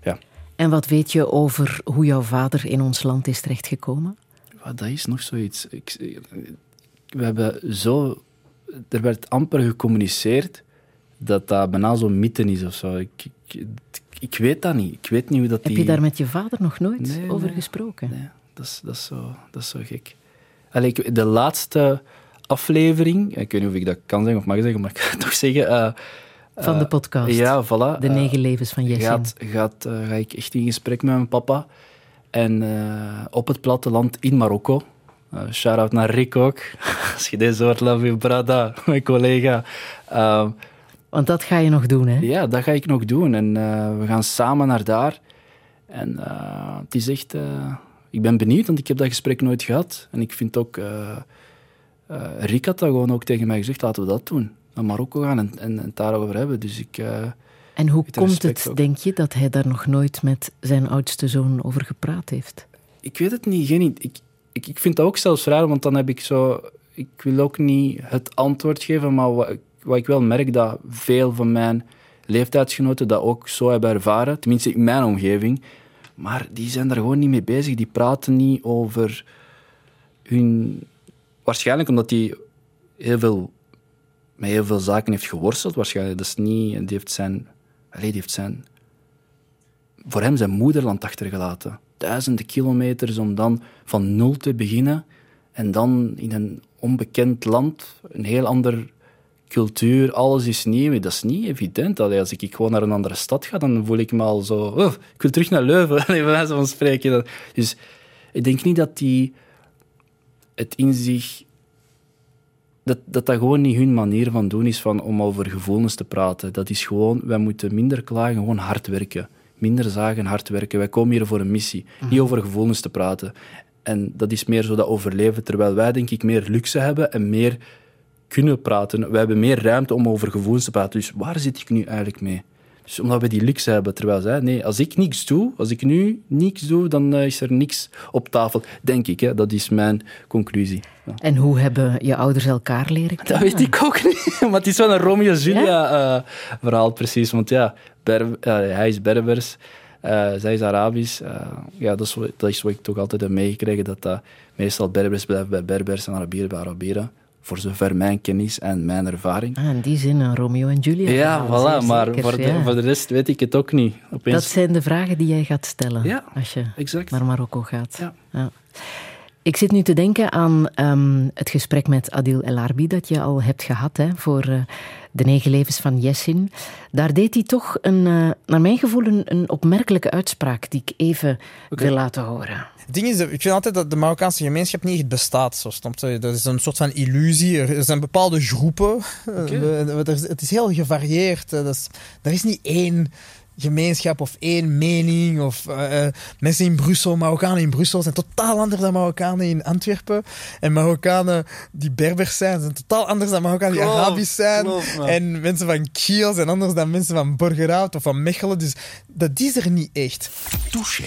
[SPEAKER 3] ja.
[SPEAKER 1] En wat weet je over hoe jouw vader in ons land is terechtgekomen?
[SPEAKER 3] Wat, dat is nog zoiets. Ik, we hebben zo... Er werd amper gecommuniceerd dat dat bijna zo'n mythe is of zo. Ik, ik, ik weet dat niet. Ik weet niet hoe dat
[SPEAKER 1] Heb
[SPEAKER 3] die...
[SPEAKER 1] je daar met je vader nog nooit
[SPEAKER 3] Nee,
[SPEAKER 1] over
[SPEAKER 3] nee.
[SPEAKER 1] gesproken?
[SPEAKER 3] Nee, dat is, dat is, zo, dat is zo gek. Allee, de laatste aflevering, ik weet niet of ik dat kan zeggen of mag zeggen, maar ik ga het toch zeggen. eh,
[SPEAKER 1] Van de podcast.
[SPEAKER 3] ja, voilà.
[SPEAKER 1] De
[SPEAKER 3] eh,
[SPEAKER 1] negen levens van Jessin.
[SPEAKER 3] gaat, gaat, eh, ga ik echt in gesprek met mijn papa. En eh, op het platteland in Marokko. Uh, Shout-out naar Rick ook. Als je deze hoort, love you, brada, mijn collega. Ehm,
[SPEAKER 1] Want dat ga je nog doen, hè?
[SPEAKER 3] ja, dat ga ik nog doen. En eh, we gaan samen naar daar. En eh, het is echt... ik ben benieuwd, want ik heb dat gesprek nooit gehad. En ik vind ook... Rick had dat gewoon ook tegen mij gezegd, laten we dat doen. Naar Marokko gaan en, en, daarover hebben. Dus ik...
[SPEAKER 1] En hoe komt het,
[SPEAKER 3] ook.
[SPEAKER 1] denk je, dat hij daar nog nooit met zijn oudste zoon over gepraat heeft?
[SPEAKER 3] Ik weet het niet. Geen, ik, ik, ik vind dat ook zelfs raar, want dan heb ik zo... Ik wil ook niet het antwoord geven, maar wat, wat ik wel merk, dat veel van mijn leeftijdsgenoten dat ook zo hebben ervaren. Tenminste, in mijn omgeving. Maar die zijn daar gewoon niet mee bezig. Die praten niet over hun... Waarschijnlijk omdat die heel veel, met heel veel zaken heeft geworsteld. Waarschijnlijk. Dat is niet... Die heeft zijn... Allee, die heeft zijn voor hem zijn moederland achtergelaten. Duizenden kilometers om dan van nul te beginnen en dan in een onbekend land, een heel ander cultuur, alles is nieuw. Dat is niet evident. Als ik gewoon naar een andere stad ga, dan voel ik me al zo... "Oh, ik wil terug naar Leuven, bij wijze van spreken. Dus ik denk niet dat die het in zich... Dat, dat dat gewoon niet hun manier van doen is van, om over gevoelens te praten. Dat is gewoon, wij moeten minder klagen, gewoon hard werken. Minder zagen, hard werken. Wij komen hier voor een missie. Niet over gevoelens te praten. En dat is meer zo dat overleven, terwijl wij denk ik meer luxe hebben en meer kunnen praten. Wij hebben meer ruimte om over gevoelens te praten. Dus waar zit ik nu eigenlijk mee? Dus omdat we die luxe hebben, terwijl zij... Nee, als ik niks doe, als ik nu niks doe, dan eh, is er niks op tafel. Denk ik, hè. dat is mijn conclusie. Ja.
[SPEAKER 1] En hoe hebben je ouders elkaar leren
[SPEAKER 3] Dat
[SPEAKER 1] kennen?
[SPEAKER 3] weet ik ook niet. Maar het is wel een Romeo-Julia-verhaal, precies. Want ja, Ber- eh, hij is Berbers, eh, zij is Arabisch. Eh, ja, dat is, wat- dat is wat ik toch altijd heb meegekregen, dat dat meestal Berbers blijven bij Berbers en Arabieren bij Arabieren. Voor zover mijn kennis en mijn ervaring.
[SPEAKER 1] Ah, in die zin een Romeo en Julia.
[SPEAKER 3] Ja, voilà. Maar
[SPEAKER 1] zeker,
[SPEAKER 3] voor de,
[SPEAKER 1] ja.
[SPEAKER 3] voor de rest weet ik het ook niet. Opeens...
[SPEAKER 1] Dat zijn de vragen die jij gaat stellen
[SPEAKER 3] Ja,
[SPEAKER 1] als je
[SPEAKER 3] exact.
[SPEAKER 1] naar Marokko gaat.
[SPEAKER 3] Ja.
[SPEAKER 1] Ik zit nu te denken aan ehm, het gesprek met Adil El Arbi dat je al hebt gehad hè, voor eh, de negen levens van Jessin. Daar deed hij toch een, eh, naar mijn gevoel een, een opmerkelijke uitspraak die ik even wil laten horen.
[SPEAKER 8] Het ding is, ik vind altijd dat de Marokkaanse gemeenschap niet echt bestaat. Zo? Dat is een soort van illusie. Er zijn bepaalde groepen. Eh, er Het is heel gevarieerd. Dat is- Er is niet één gemeenschap of één mening. Of, eh, eh, mensen in Brussel, Marokkanen in Brussel zijn totaal anders dan Marokkanen in Antwerpen. En Marokkanen die Berbers zijn, zijn totaal anders dan Marokkanen die Arabisch zijn.
[SPEAKER 4] klopt,
[SPEAKER 8] en mensen van Kiel zijn anders dan mensen van Borgerhout of van Mechelen. Dus dat is er niet echt.
[SPEAKER 2] Touché.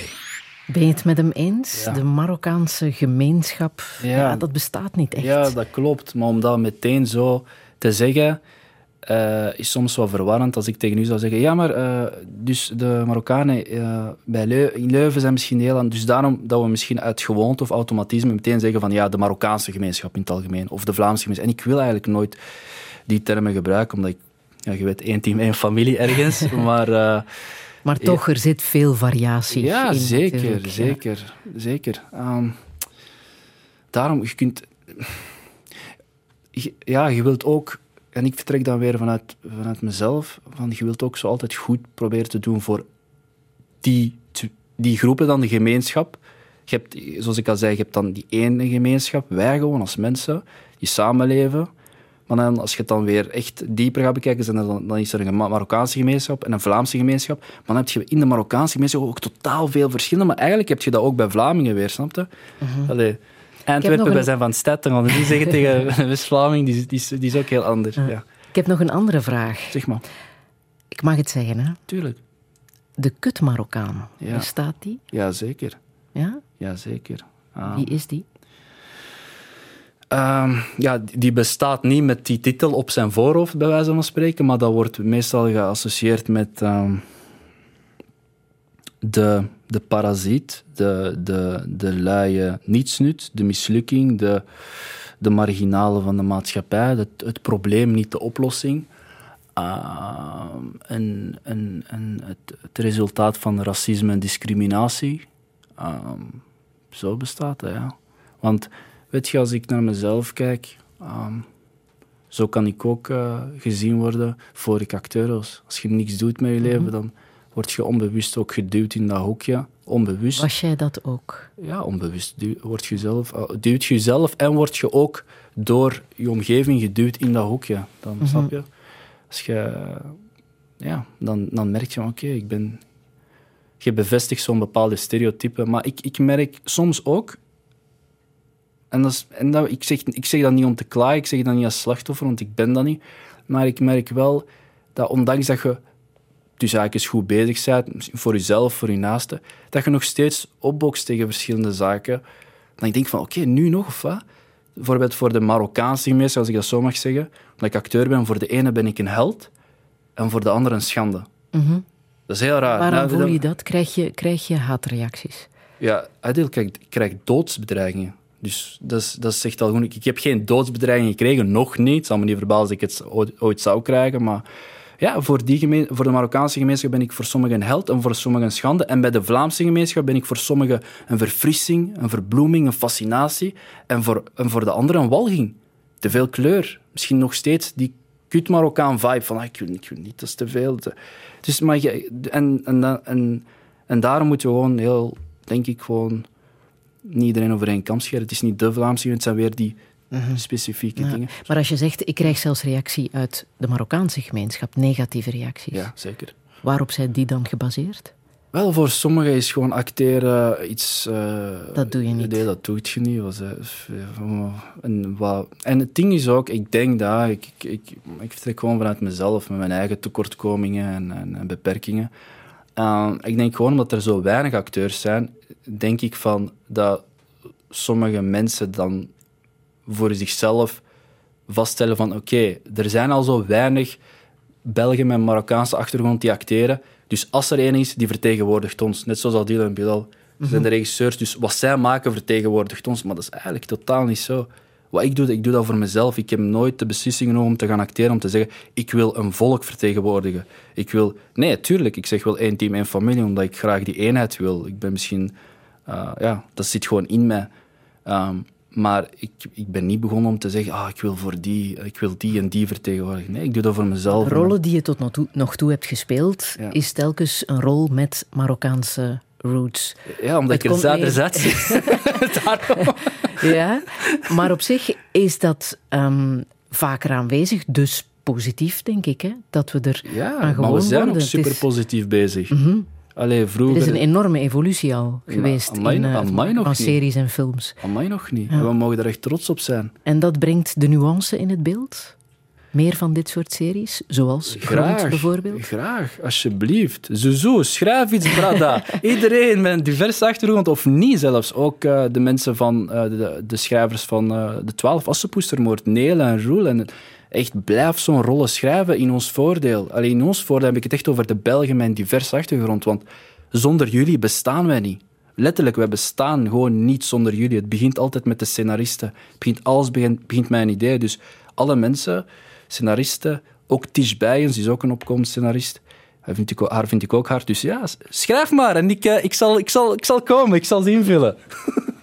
[SPEAKER 1] Ben je het met hem eens?
[SPEAKER 3] Ja.
[SPEAKER 1] De Marokkaanse gemeenschap, ja.
[SPEAKER 3] Ja.
[SPEAKER 1] dat bestaat niet echt.
[SPEAKER 3] Ja, dat klopt. Maar om dat meteen zo te zeggen, eh, is soms wel verwarrend als ik tegen u zou zeggen: Ja, maar eh, dus de Marokkanen eh, bij Leu- in Leuven zijn misschien heel aan. Dus daarom dat we misschien uit gewoonte of automatisme meteen zeggen: van ja, de Marokkaanse gemeenschap in het algemeen. Of de Vlaamse gemeenschap. En ik wil eigenlijk nooit die termen gebruiken, omdat ik, ja, je weet, één team, één familie ergens. maar.
[SPEAKER 1] Maar toch, er zit veel variatie
[SPEAKER 3] ja,
[SPEAKER 1] in.
[SPEAKER 3] zeker,
[SPEAKER 1] natuurlijk,
[SPEAKER 3] zeker, zeker. Ehm, daarom, je kunt... Ja, je wilt ook... En ik vertrek dan weer vanuit, vanuit mezelf. Van, je wilt ook zo altijd goed proberen te doen voor die, die groepen, dan de gemeenschap. Je hebt, zoals ik al zei, je hebt dan die ene gemeenschap, wij gewoon als mensen, die samenleven. Maar dan, als je het dan weer echt dieper gaat bekijken, dan, dan is er een Ma- Marokkaanse gemeenschap en een Vlaamse gemeenschap. Maar dan heb je in de Marokkaanse gemeenschap ook totaal veel verschillen. Maar eigenlijk heb je dat ook bij Vlamingen weer, snap je? Allee, Antwerpen,
[SPEAKER 1] een-
[SPEAKER 3] wij zijn van stad, dan gaan niet zeggen tegen West-Vlaming, die, is- die, is- die is ook heel anders. Ja.
[SPEAKER 1] Ik heb nog een andere vraag.
[SPEAKER 3] Zeg maar,
[SPEAKER 1] Ik mag het zeggen, hè?
[SPEAKER 3] tuurlijk.
[SPEAKER 1] De kut Marokkaan,
[SPEAKER 3] Ja.
[SPEAKER 1] bestaat die?
[SPEAKER 3] Ja, zeker.
[SPEAKER 1] Ja?
[SPEAKER 3] Ja, zeker. Ah.
[SPEAKER 1] Wie is die?
[SPEAKER 3] Ehm, ja, die bestaat niet met die titel op zijn voorhoofd, bij wijze van spreken, maar dat wordt meestal geassocieerd met ehm, de, de parasiet, de, de, de luie nietsnut, de mislukking, de, de marginale van de maatschappij, het, het probleem, niet de oplossing. Ehm, en en, en het, het resultaat van racisme en discriminatie. Ehm, zo bestaat dat, ja. Want weet je, als ik naar mezelf kijk, ehm, zo kan ik ook eh, gezien worden voor ik acteur was. Als je niks doet met je leven, dan word je onbewust ook geduwd in dat hoekje. Onbewust.
[SPEAKER 1] Was jij dat ook?
[SPEAKER 3] Ja, onbewust duw, word je zelf, eh, duwt je jezelf en word je ook door je omgeving geduwd in dat hoekje. Dan snap je? Als je, ja, dan, dan merk je, oké, ik ben... Je bevestigt zo'n bepaalde stereotype. Maar ik, ik merk soms ook... En, dat is, en dat, ik, zeg, ik zeg dat niet om te klagen, ik zeg dat niet als slachtoffer, want ik ben dat niet. Maar ik merk wel dat ondanks dat je dus eigenlijk eens goed bezig bent, misschien voor jezelf, voor je naasten, dat je nog steeds opbokst tegen verschillende zaken. Dan ik denk van, oké, nu nog of wat? Bijvoorbeeld voor de Marokkaanse gemeenschap, als ik dat zo mag zeggen, omdat ik acteur ben, voor de ene ben ik een held en voor de andere een schande. Dat is heel raar.
[SPEAKER 1] Waarom
[SPEAKER 3] Nou,
[SPEAKER 1] voel je dat? Krijg je, krijg je haatreacties?
[SPEAKER 3] ja, Adil krijgt, krijgt doodsbedreigingen. Dus dat, is, dat zegt al goed. Ik heb geen doodsbedreigingen gekregen, nog niet. Het zal me niet verbazen als ik het ooit, ooit zou krijgen. Maar ja, voor, die voor de Marokkaanse gemeenschap ben ik voor sommigen een held en voor sommigen een schande. En bij de Vlaamse gemeenschap ben ik voor sommigen een verfrissing, een verbloeming, een fascinatie. En voor, en voor de anderen een walging. Te veel kleur. Misschien nog steeds die kut Marokkaan vibe van ah, ik, wil, ik wil niet, dat is te veel. Dus, maar en, en, en, en daarom moeten we gewoon heel, denk ik, gewoon niet iedereen over één kam scheren. Het is niet de Vlaamse, het zijn weer die specifieke
[SPEAKER 1] Ja.
[SPEAKER 3] dingen.
[SPEAKER 1] Maar als je zegt, ik krijg zelfs reactie uit de Marokkaanse gemeenschap, negatieve reacties.
[SPEAKER 3] Ja, zeker.
[SPEAKER 1] Waarop zijn die dan gebaseerd?
[SPEAKER 3] Wel, voor sommigen is gewoon acteren iets... eh,
[SPEAKER 1] Dat doe je niet.
[SPEAKER 3] Nee, dat doe je niet. Was, en, wat, en het ding is ook, ik denk dat... Ik, ik, ik, ik vertrek gewoon vanuit mezelf, met mijn eigen tekortkomingen en, en, en beperkingen. Uh, ik denk gewoon omdat er zo weinig acteurs zijn, denk ik van dat sommige mensen dan voor zichzelf vaststellen van oké, er zijn al zo weinig Belgen met een Marokkaanse achtergrond die acteren. Dus als er één is, die vertegenwoordigt ons. Net zoals Adil en Bilal. Ze zijn de regisseurs, dus wat zij maken vertegenwoordigt ons. Maar dat is eigenlijk totaal niet zo. Wat ik doe, ik doe dat voor mezelf. Ik heb nooit de beslissing genomen om te gaan acteren, om te zeggen, ik wil een volk vertegenwoordigen. Ik wil... Nee, tuurlijk, ik zeg wel één team, één familie, omdat ik graag die eenheid wil. Ik ben misschien... eh, ja, dat zit gewoon in mij. Ehm, maar ik, ik ben niet begonnen om te zeggen, ah, ik wil voor die, ik wil die en die vertegenwoordigen. Nee, ik doe dat voor mezelf.
[SPEAKER 1] Rollen die je tot nog toe, nog toe hebt gespeeld,
[SPEAKER 3] Ja.
[SPEAKER 1] is telkens een rol met Marokkaanse roots.
[SPEAKER 3] Ja, omdat
[SPEAKER 1] Het
[SPEAKER 3] ik er
[SPEAKER 1] meer-
[SPEAKER 3] zat.
[SPEAKER 1] Ja, maar op zich is dat ehm, vaker aanwezig, dus positief, denk ik, hè? dat we er
[SPEAKER 3] Ja,
[SPEAKER 1] aan
[SPEAKER 3] maar
[SPEAKER 1] gewoon
[SPEAKER 3] we zijn
[SPEAKER 1] worden.
[SPEAKER 3] ook super positief bezig.
[SPEAKER 1] Mhm.
[SPEAKER 3] Allee,
[SPEAKER 1] Er
[SPEAKER 3] vroeger...
[SPEAKER 1] is een enorme evolutie al geweest
[SPEAKER 3] amai-
[SPEAKER 1] in, eh,
[SPEAKER 3] amai nog
[SPEAKER 1] van
[SPEAKER 3] niet.
[SPEAKER 1] series en films.
[SPEAKER 3] Amai nog niet.
[SPEAKER 1] Ja.
[SPEAKER 3] We mogen er echt trots op zijn.
[SPEAKER 1] En dat brengt de nuance in het beeld? Meer van dit soort series, zoals Grond bijvoorbeeld?
[SPEAKER 3] Graag, alsjeblieft. Zuzu, schrijf iets, brada. Iedereen met een diverse achtergrond, of niet zelfs. Ook eh, de mensen van, eh, de, de schrijvers van de Twaalf Assenpoestermoord, Nele en Roel. En echt, blijf zo'n rollen schrijven in ons voordeel. Alleen in ons voordeel heb ik het echt over de Belgen met diverse achtergrond. Want zonder jullie bestaan wij niet. Letterlijk, wij bestaan gewoon niet zonder jullie. Het begint altijd met de scenaristen. Begint, alles begint, begint met een idee. Dus alle mensen, scenaristen, ook Tish Bijens, is ook een opkomend scenarist. Haar vind, ik, haar vind ik ook hard. Dus ja, schrijf maar en ik, eh, ik, zal, ik, zal, ik zal komen, ik zal ze invullen.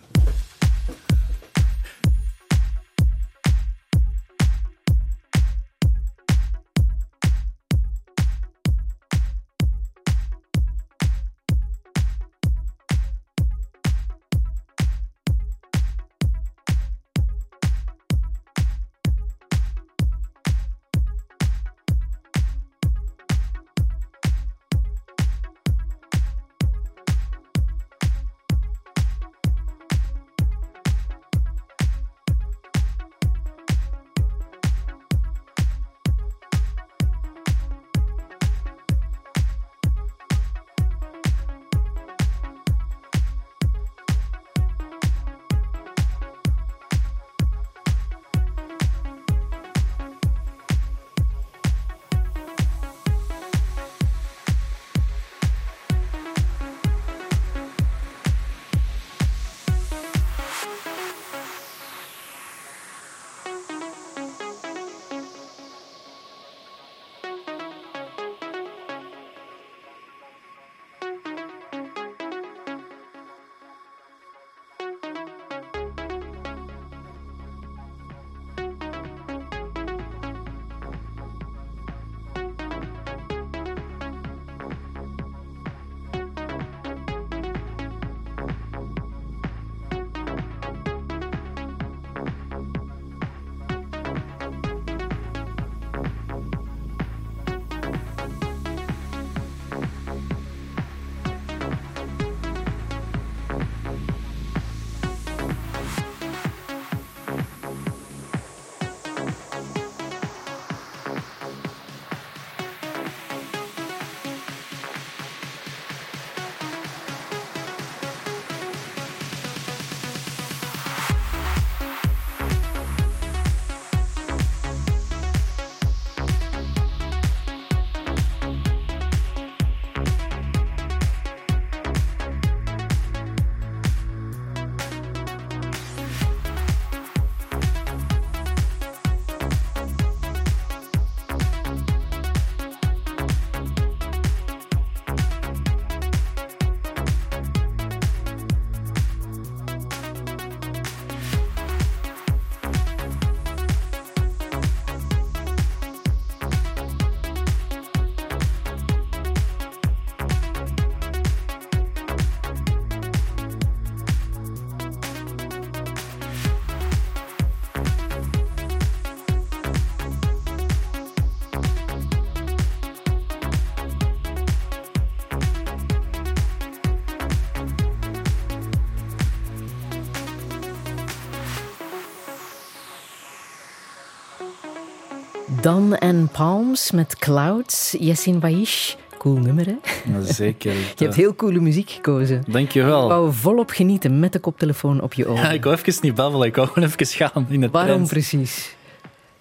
[SPEAKER 1] Dan en Palms met Clouds, Yassin Waish. Cool nummer, hè?
[SPEAKER 3] Ja, zeker.
[SPEAKER 1] Je hebt heel coole muziek gekozen. Ik
[SPEAKER 3] Dankjewel.
[SPEAKER 1] wou volop genieten met de koptelefoon op je ogen.
[SPEAKER 3] Ja, ik wou even niet babbelen, ik wou gewoon even gaan in het
[SPEAKER 1] Waarom
[SPEAKER 3] trend.
[SPEAKER 1] precies?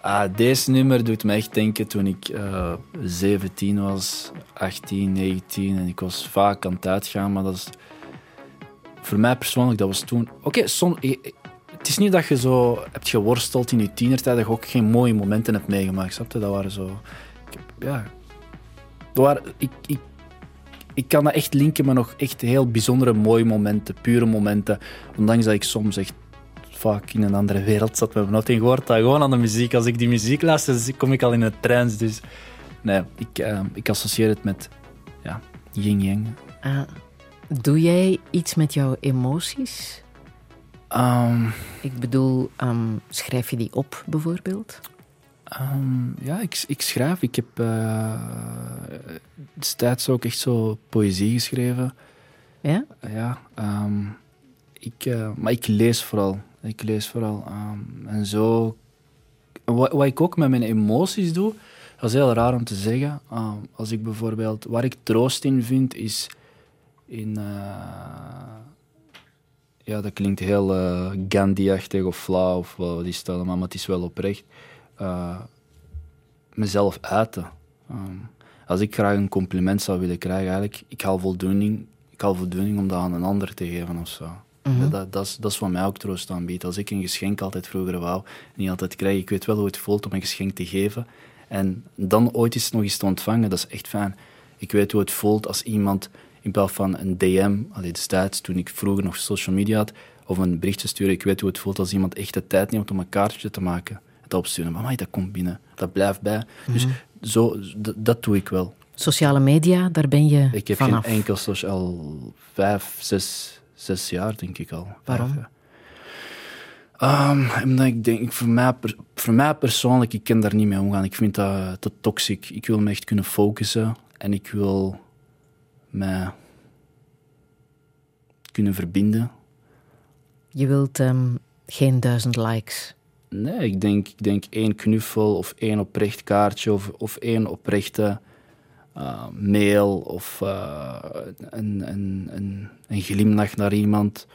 [SPEAKER 3] Ah, deze nummer doet me echt denken toen ik eh 17 was, 18, 19 en ik was vaak aan het uitgaan, maar dat is voor mij persoonlijk, dat was toen. Oké, eh, eh, het is niet dat je zo hebt geworsteld in je tienertijd, dat je ook geen mooie momenten hebt meegemaakt? Dat waren zo. Ik ja. Dat waren, ik, ik, ik kan dat echt linken met nog echt heel bijzondere mooie momenten, pure momenten, ondanks dat ik soms echt fuck in een andere wereld zat met mijn hoofd. En je hoort dat gewoon aan de muziek. Als ik die muziek luister, kom ik al in een trance. Dus nee, ik, eh, ik associeer het met ja, yin-yang.
[SPEAKER 1] Ah, doe jij iets met jouw emoties?
[SPEAKER 3] Ehm,
[SPEAKER 1] Ik bedoel, ehm, schrijf je die op bijvoorbeeld?
[SPEAKER 3] Ehm, ja, ik, ik schrijf. Ik heb eh, destijds ook echt zo poëzie geschreven.
[SPEAKER 1] Ja?
[SPEAKER 3] Ja, ik, eh, maar ik lees vooral. Ik lees vooral. en zo... Wat, wat ik ook met mijn emoties doe, dat is heel raar om te zeggen. Als ik bijvoorbeeld... Waar ik troost in vind, is in... eh, ja, dat klinkt heel eh, Gandhi-achtig of flauw of wat is dat allemaal, maar het is wel oprecht. Eh, mezelf uiten. Ehm, als ik graag een compliment zou willen krijgen, eigenlijk, ik haal voldoening, ik haal voldoening om dat aan een ander te geven of zo. Dat, dat, dat, is, dat is wat mij ook troost aanbiedt. Als ik een geschenk altijd vroeger wou, en niet altijd krijg, ik weet wel hoe het voelt om een geschenk te geven. En dan ooit eens nog eens te ontvangen, dat is echt fijn. Ik weet hoe het voelt als iemand in plaats van een DM, allee, destijds, toen ik vroeger nog social media had, of een berichtje sturen, ik weet hoe het voelt als iemand echt de tijd neemt om een kaartje te maken. Het opsturen. Maar dat komt binnen. Dat blijft bij. Dus zo, d- dat doe ik wel.
[SPEAKER 1] Sociale media, daar ben je
[SPEAKER 3] Ik heb
[SPEAKER 1] vanaf.
[SPEAKER 3] geen enkel social al vijf, zes, zes jaar, denk ik al.
[SPEAKER 1] Waarom?
[SPEAKER 3] Vijf. Ehm, omdat ik denk, voor mij, voor mij persoonlijk, ik kan daar niet mee omgaan. Ik vind dat te toxic. Ik wil me echt kunnen focussen en ik wil mij kunnen verbinden.
[SPEAKER 1] Je wilt ehm, geen duizend likes.
[SPEAKER 3] Nee, ik denk, ik denk één knuffel of één oprecht kaartje of, of één oprechte eh, mail of eh, een, een, een, een glimlach naar iemand.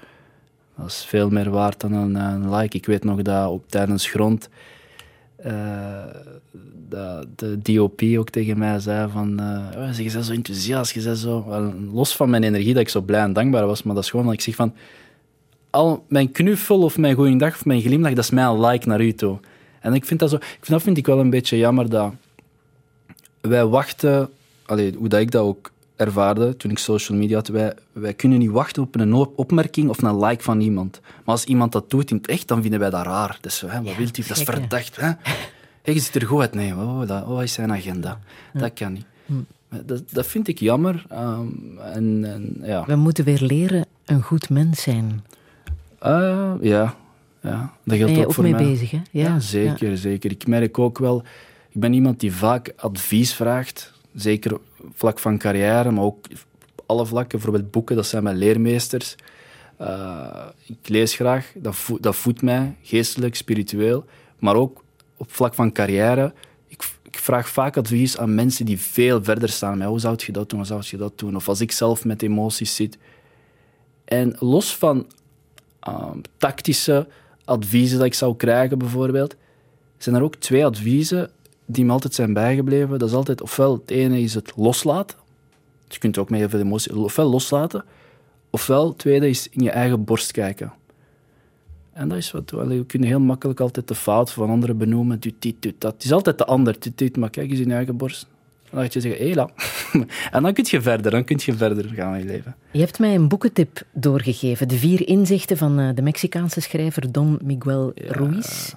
[SPEAKER 3] Dat is veel meer waard dan een, een like. Ik weet nog dat op tijdens grond eh, dat de DOP ook tegen mij zei van oh, je bent zo enthousiast, je bent zo... Los van mijn energie dat ik zo blij en dankbaar was, maar dat is gewoon dat ik zeg van al mijn knuffel of mijn goeiedag of mijn glimlach, dat is mijn like naar u toe. En ik vind dat zo... Ik vind, dat vind ik wel een beetje jammer dat wij wachten... Allee, hoe dat ik dat ook ervaarde toen ik social media had, wij, wij kunnen niet wachten op een op- opmerking of een like van iemand. Maar als iemand dat doet in het echt, dan vinden wij dat raar. Dus, hè, wat wilt hij? Dat is verdacht. Hè? Hey, je ziet er goed uit. Nee, wat- wat is zijn agenda? Dat kan niet. Dat, dat vind ik jammer. ehm, en, en, ja.
[SPEAKER 1] We moeten weer leren een goed mens zijn.
[SPEAKER 3] Eh, ja. ja, dat geldt
[SPEAKER 1] Ben je
[SPEAKER 3] ook voor
[SPEAKER 1] mee
[SPEAKER 3] mij.
[SPEAKER 1] bezig, hè?
[SPEAKER 3] Ja, zeker, zeker. Ik merk ook wel, ik ben iemand die vaak advies vraagt, zeker vlak van carrière, maar ook op alle vlakken. Bijvoorbeeld boeken, dat zijn mijn leermeesters. Eh, ik lees graag, dat, dat voedt mij, geestelijk, spiritueel, maar ook op vlak van carrière. Ik, vraag vaak advies aan mensen die veel verder staan. Hoe zou je dat doen? Hoe zou je dat doen? Of als ik zelf met emoties zit. En los van ehm, tactische adviezen dat ik zou krijgen, bijvoorbeeld, zijn er ook twee adviezen die me altijd zijn bijgebleven. Dat is altijd, ofwel het ene is het loslaten. Je kunt ook met heel veel emotie, ofwel loslaten, ofwel het tweede is in je eigen borst kijken. En dat is wat, we kunnen heel makkelijk altijd de fout van anderen benoemen. Doet dit, doet dat. Het is altijd de ander. Doet dit, maar kijk eens in je eigen borst. Dan gaat je zeggen, hé, la. En dan kun je verder, dan kun je verder gaan in je leven.
[SPEAKER 1] Je hebt mij een boekentip doorgegeven. De vier inzichten van eh, de Mexicaanse schrijver Don Miguel Ruiz.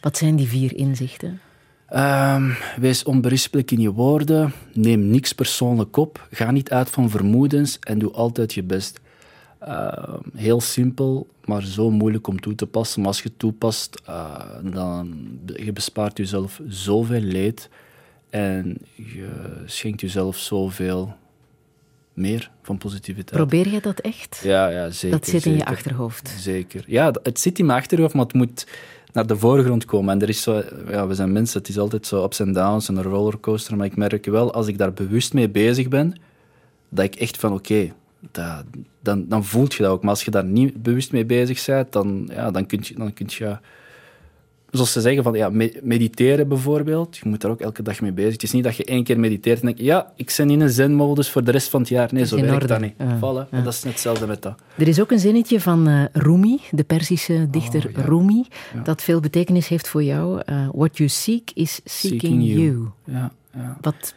[SPEAKER 1] Wat zijn die vier inzichten?
[SPEAKER 3] Ehm, wees onberispelijk in je woorden. Neem niks persoonlijk op. Ga niet uit van vermoedens en doe altijd je best. Ehm, heel simpel, maar zo moeilijk om toe te passen. Maar als je het toepast, eh, dan je bespaart jezelf zoveel leed en je schenkt jezelf zoveel meer van positiviteit.
[SPEAKER 1] Probeer jij dat echt?
[SPEAKER 3] Ja, ja, zeker.
[SPEAKER 1] dat zit in je achterhoofd.
[SPEAKER 3] Zeker. Ja, het zit in mijn achterhoofd, maar het moet naar de voorgrond komen. En er is zo, ja, we zijn mensen, het is altijd zo ups en downs en een rollercoaster. Maar ik merk wel, als ik daar bewust mee bezig ben, dat ik echt van oké, dat- dan, dan voelt je dat ook. Maar als je daar niet bewust mee bezig bent, dan, ja, dan kun je. Dan kun je Zoals ze zeggen, van, ja, me- mediteren bijvoorbeeld, je moet daar ook elke dag mee bezig. Het is niet dat je één keer mediteert en denkt, ja, ik ben in een zen-modus voor de rest van het jaar. Nee, zo werkt dat niet.
[SPEAKER 1] Ja,
[SPEAKER 3] Voilà.
[SPEAKER 1] ja.
[SPEAKER 3] En dat is net hetzelfde met dat.
[SPEAKER 1] Er is ook een zinnetje van eh, Rumi, de Perzische dichter
[SPEAKER 3] Oh, ja.
[SPEAKER 1] Rumi, dat veel betekenis heeft voor jou. Eh, what you seek is seeking,
[SPEAKER 3] Seeking you.
[SPEAKER 1] you.
[SPEAKER 3] Ja, ja.
[SPEAKER 1] Wat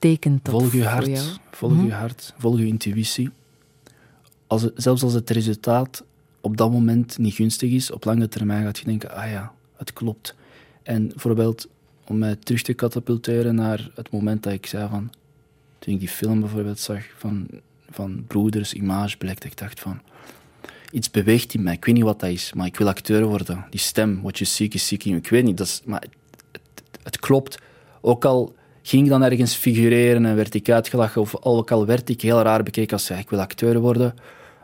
[SPEAKER 1] betekent dat
[SPEAKER 3] Volg je hart,
[SPEAKER 1] jou?
[SPEAKER 3] volg
[SPEAKER 1] Mhm.
[SPEAKER 3] je hart, volg je intuïtie. Als het, zelfs als het resultaat op dat moment niet gunstig is, op lange termijn gaat je denken, ah ja, het klopt. En bijvoorbeeld, om mij terug te katapulteren naar het moment dat ik zei van, toen ik die film bijvoorbeeld zag van, van Broeders, Image, Black, dat ik dacht van, iets beweegt in mij. Ik weet niet wat dat is, maar ik wil acteur worden. Die stem, what you seek is seeking. Ik weet niet, dat is, maar het, het, het klopt. Ook al ging ik dan ergens figureren en werd ik uitgelachen, of ook al werd ik heel raar bekeken als ik wil acteur worden.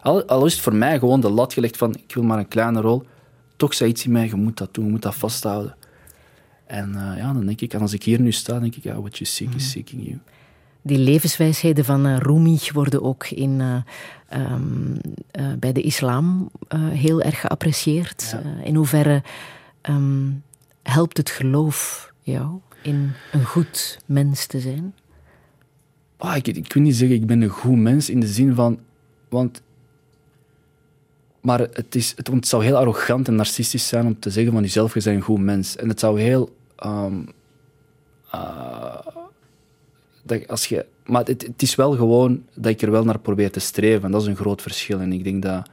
[SPEAKER 3] Al, al is het voor mij gewoon de lat gelegd van ik wil maar een kleine rol, toch zei iets in mij, je moet dat doen, je moet dat vasthouden. En uh, ja, dan denk ik, en als ik hier nu sta, denk ik, ja, what you seek is seeking you.
[SPEAKER 1] Die levenswijsheden van uh, Rumi worden ook in, uh, um, bij de islam heel erg geapprecieerd. Ja. in hoeverre um, helpt het geloof jou in een goed mens te zijn?
[SPEAKER 3] Oh, ik, ik wil niet zeggen ik ben een goed mens in de zin van... Want maar het, is, het, zou heel arrogant en narcistisch zijn om te zeggen van jezelf, je bent een goed mens. En het zou heel... Um, uh, dat als je, maar het, is wel gewoon dat ik er wel naar probeer te streven. En dat is een groot verschil. En ik denk dat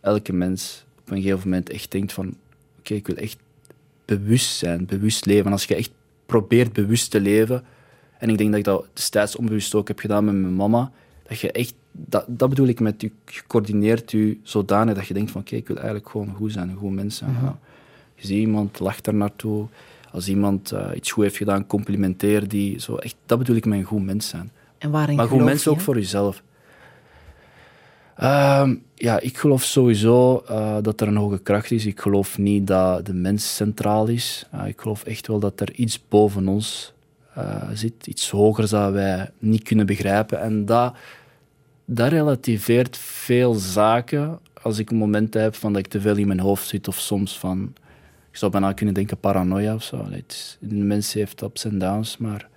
[SPEAKER 3] elke mens op een gegeven moment echt denkt van... Oké, ik wil echt bewust zijn, bewust leven. En als je echt probeert bewust te leven... En ik denk dat ik dat destijds onbewust ook heb gedaan met mijn mama. Dat je echt dat, dat bedoel ik met je coördineert u zodanig dat je denkt van kijk, ik wil eigenlijk gewoon goed zijn, een goed mens zijn. Ja. Je ziet iemand, lacht er naartoe. Als iemand uh, iets goed heeft gedaan, complimenteer die. Zo, echt, dat bedoel ik met een goed mens zijn.
[SPEAKER 1] En waarin
[SPEAKER 3] maar goed mens ook voor jezelf. Uh, ja, ik geloof sowieso uh, dat er een hoge kracht is. Ik geloof niet dat de mens centraal is. Uh, ik geloof echt wel dat er iets boven ons zit, iets hoger dat wij niet kunnen begrijpen. En dat dat relativeert veel zaken als ik momenten heb van dat ik te veel in mijn hoofd zit of soms van... Ik zou bijna kunnen denken paranoia of zo. Het, de mens heeft ups en downs, maar...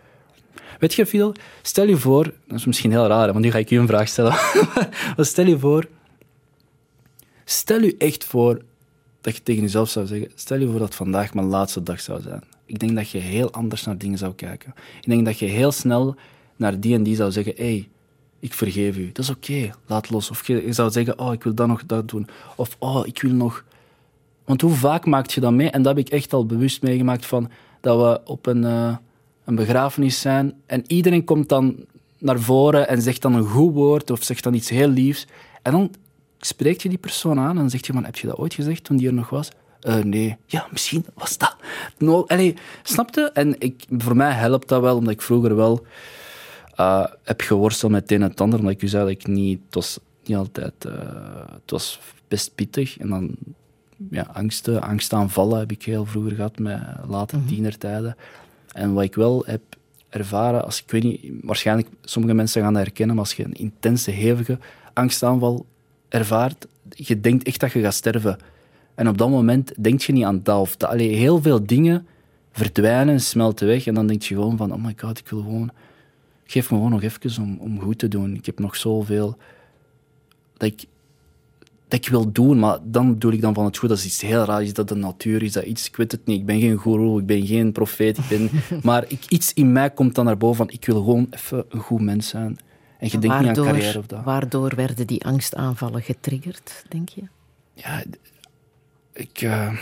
[SPEAKER 3] Weet je, veel? Stel je voor... Dat is misschien heel raar, want nu ga ik u een vraag stellen. stel je voor... Stel je echt voor dat je tegen jezelf zou zeggen... Stel je voor dat vandaag mijn laatste dag zou zijn. Ik denk dat je heel anders naar dingen zou kijken. Ik denk dat je heel snel naar die en die zou zeggen... Hey, ik vergeef u. Dat is oké, laat los. Of je, je zou zeggen, oh, ik wil dat nog dat doen. Of, oh, ik wil nog... Want hoe vaak maak je dat mee? En dat heb ik echt al bewust meegemaakt van dat we op een, uh, een begrafenis zijn en iedereen komt dan naar voren en zegt dan een goed woord of zegt dan iets heel liefs. En dan spreekt je die persoon aan en zegt je, man, heb je dat ooit gezegd toen die er nog was? Uh, nee. Ja, misschien was dat. No, allee, snapte? En ik, voor mij helpt dat wel, omdat ik vroeger wel uh, heb geworsteld met het een en het ander, omdat ik u zei dat ik niet... Het was niet altijd... Uh, het was best pittig. En dan ja, angsten, angstaanvallen heb ik heel vroeger gehad, met late mm -hmm. tienertijden. En wat ik wel heb ervaren, als ik weet niet, waarschijnlijk sommige mensen gaan dat herkennen, maar als je een intense, hevige angstaanval ervaart, je denkt echt dat je gaat sterven. En op dat moment denk je niet aan dat of dat. Heel veel dingen verdwijnen, smelten weg en dan denk je gewoon van, oh my god, ik wil gewoon geef me gewoon nog even om, om goed te doen. Ik heb nog zoveel dat ik, dat ik wil doen, maar dan doe ik dan van het goed. Dat is iets heel raar, is dat de natuur, is dat iets, ik weet het niet. Ik ben geen guru, ik ben geen profeet, ik ben, maar ik, iets in mij komt dan naar boven van ik wil gewoon even een goed mens zijn. En je denkt niet aan carrière of dat.
[SPEAKER 1] Waardoor werden die angstaanvallen getriggerd, denk je?
[SPEAKER 3] Ja, ik... Uh,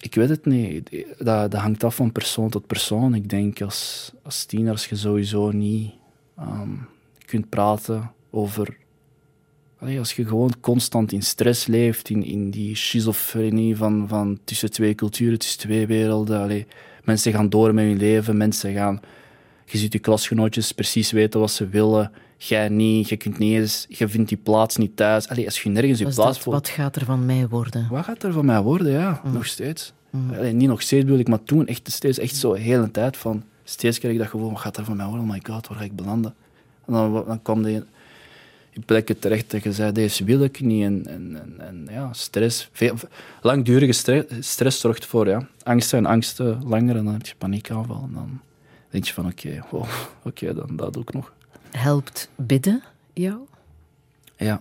[SPEAKER 3] ik weet het niet. Dat, dat, hangt af van persoon tot persoon. Ik denk als, als tiener, als je sowieso niet um, kunt praten over. Allee, als je gewoon constant in stress leeft, in, in die schizofrenie van, van tussen twee culturen, tussen twee werelden. Allee, mensen gaan door met hun leven, mensen gaan. Je ziet je klasgenootjes precies weten wat ze willen. Jij niet, je kunt niet eens, je vindt die plaats niet thuis. Allee, als je nergens je
[SPEAKER 1] Was
[SPEAKER 3] plaats voelt.
[SPEAKER 1] Wat gaat er van mij worden?
[SPEAKER 3] Wat gaat er van mij worden, ja,
[SPEAKER 1] Mm.
[SPEAKER 3] nog steeds. Allee, niet nog steeds bedoel ik, maar toen echt steeds, echt zo heel een tijd van. Steeds kreeg ik dat gewoon, wat gaat er van mij worden? Oh my god, waar ga ik belanden? En dan, dan kwam die in plekken terecht dat je zei, deze wil ik niet. En, en, en, en ja, stress, veel, langdurige stress, stress zorgt voor ja, angsten en angsten langer en dan heb je paniekaanval. En dan denk je van, oké, wow, oké, dan dat ook nog.
[SPEAKER 1] Helpt bidden jou?
[SPEAKER 3] Ja,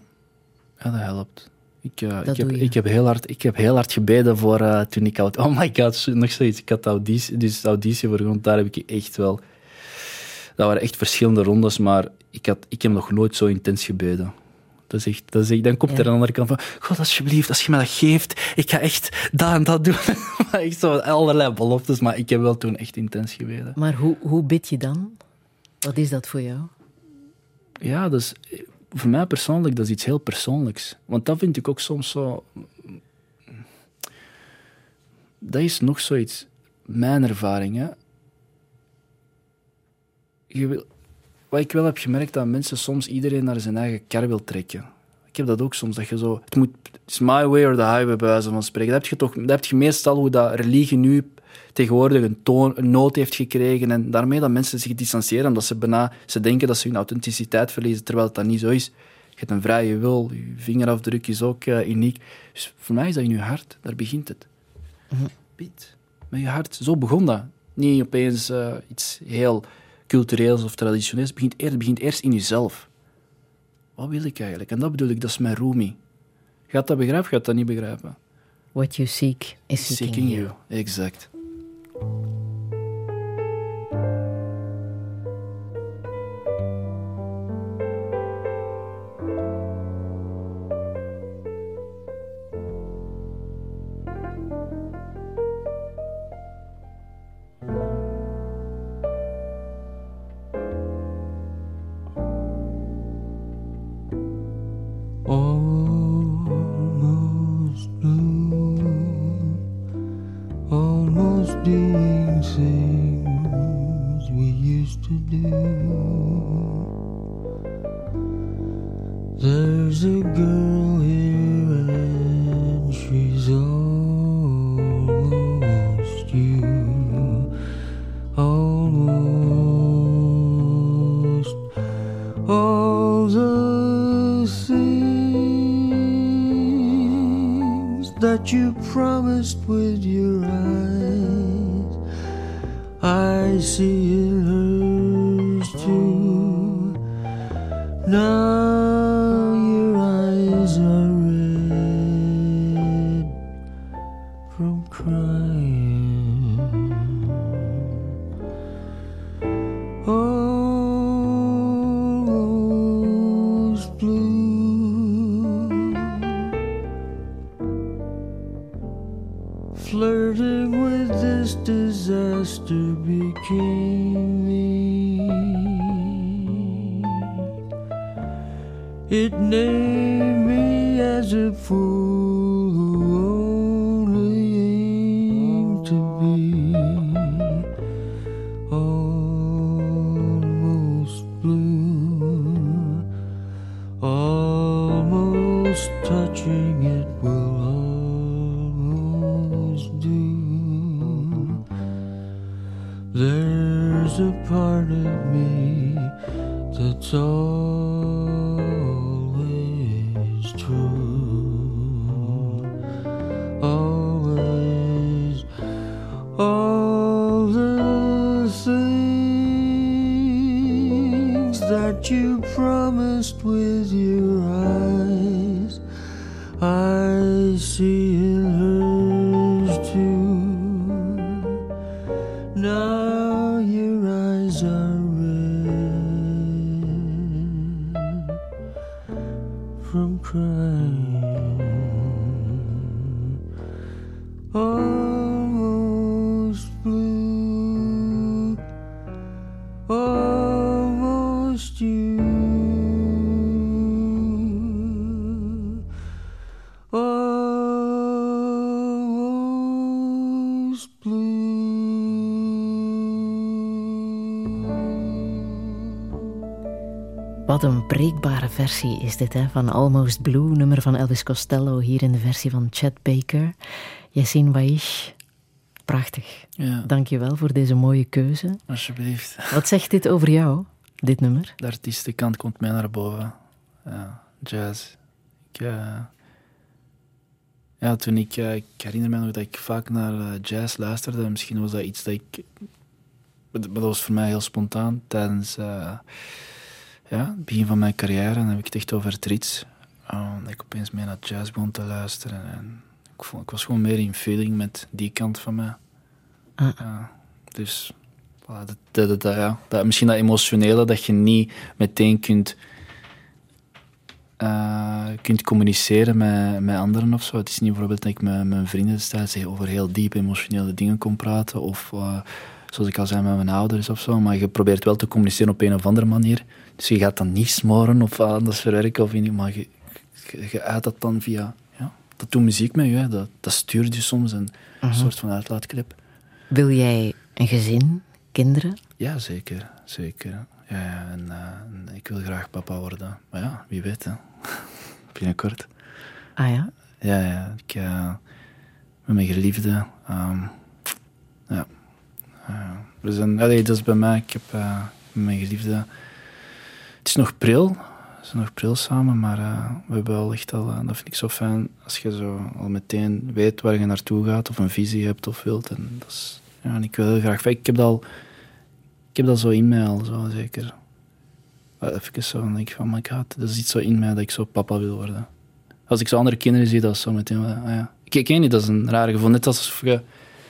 [SPEAKER 3] ja dat helpt. Ik, uh,
[SPEAKER 1] Dat
[SPEAKER 3] ik, heb, ik, heb heel hard, ik heb heel hard gebeden voor uh, toen ik oud... Oh my god, nog zoiets. Ik had auditie, dus auditie voor grond, daar heb ik echt wel... Dat waren echt verschillende rondes, maar ik, had, ik heb nog nooit zo intens gebeden.
[SPEAKER 9] Dat is echt, dat is echt, dan komt
[SPEAKER 1] Ja.
[SPEAKER 9] er aan de andere kant van, god alsjeblieft, als je me dat geeft, ik ga echt dat en dat doen. Maar echt zo allerlei beloftes, maar ik heb wel toen echt intens gebeden.
[SPEAKER 1] Maar hoe, hoe bid je dan? Wat is dat voor jou?
[SPEAKER 9] Ja, dus voor mij persoonlijk, dat is iets heel persoonlijks. Want dat vind ik ook soms zo... Dat is nog zoiets, mijn ervaring. Hè. Je wil, wat ik wel heb gemerkt, dat mensen soms iedereen naar zijn eigen kar wil trekken. Ik heb dat ook soms, dat je zo... Het moet, it's my way or the highway, bij wijze van spreken. Dat heb je, toch, dat heb je meestal hoe dat religie nu tegenwoordig een, toon, een noot heeft gekregen. En daarmee dat mensen zich distancieren, omdat ze, bijna, ze denken dat ze hun authenticiteit verliezen, terwijl dat niet zo is. Je hebt een vrije wil, je vingerafdruk is ook eh, uniek. Dus voor mij is dat in je hart, daar begint het. Bid. Met je hart. Zo begon dat. Niet opeens eh, iets heel cultureels of traditioneels. Het begint, eerst, het begint eerst in jezelf. Wat wil ik eigenlijk? En dat bedoel ik, dat is mijn roomie. Gaat dat begrijpen, gaat dat niet begrijpen?
[SPEAKER 1] What you seek is seeking,
[SPEAKER 9] Seeking
[SPEAKER 1] you.
[SPEAKER 9] you. Exact.
[SPEAKER 1] Versie is dit, hè? van Almost Blue, nummer van Elvis Costello, hier in de versie van Chet Baker. Yassine Waish, prachtig.
[SPEAKER 9] Ja,
[SPEAKER 1] Dank je wel voor deze mooie keuze.
[SPEAKER 9] alsjeblieft.
[SPEAKER 1] Wat zegt dit over jou, dit nummer?
[SPEAKER 9] De artiestenkant komt mij naar boven. Ja, jazz. Ik, eh, ja, toen ik, eh, ik herinner me nog dat ik vaak naar eh, jazz luisterde. Misschien was dat iets dat ik... Maar dat was voor mij heel spontaan. Tijdens ja, het begin van mijn carrière dan heb ik het echt over. Uh, dat ik opeens meer naar jazz begon te luisteren. En ik, vond, ik was gewoon meer in feeling met die kant van mij. Ja, dus voilà, dat, dat, dat, dat, ja. dat, misschien dat emotionele dat je niet meteen kunt
[SPEAKER 3] eh, kunt communiceren met, met anderen of zo. Het is niet bijvoorbeeld dat ik met mijn vrienden steeds over heel diep emotionele dingen kon praten. Of eh, zoals ik al zei met mijn ouders of zo. Maar je probeert wel te communiceren op een of andere manier. Dus je gaat dan niet smoren of anders verwerken. Of in, maar je, je, je uit dat dan via... Ja, dat doet muziek met je. hè. Dat, dat stuurt je soms. Een soort van uitlaatklep.
[SPEAKER 1] Wil jij een gezin, kinderen?
[SPEAKER 3] Ja, zeker. Zeker. Ja, ja, en, eh, en ik wil graag papa worden. Maar ja, wie weet, hè. Binnenkort.
[SPEAKER 1] Ah ja?
[SPEAKER 3] Ja, ja. Ik, eh, met mijn geliefde. ehm, ja. Eh, we zijn, allee, dat is bij mij. Ik heb eh, met mijn geliefde... Het is nog pril. We zijn nog pril samen, maar eh, we hebben wel echt al... eh, dat vind ik zo fijn, als je zo al meteen weet waar je naartoe gaat, of een visie hebt of wilt. En dat is... Ja, ik wil heel graag... Ik heb dat al... Ik heb dat zo in mij al, zo zeker. Even zo, denk ik van, my god, dat is iets zo in mij dat ik zo papa wil worden. Als ik zo andere kinderen zie, dat is zo meteen... Ah, ja. ik, weet niet, dat is een rare gevoel. Net alsof je,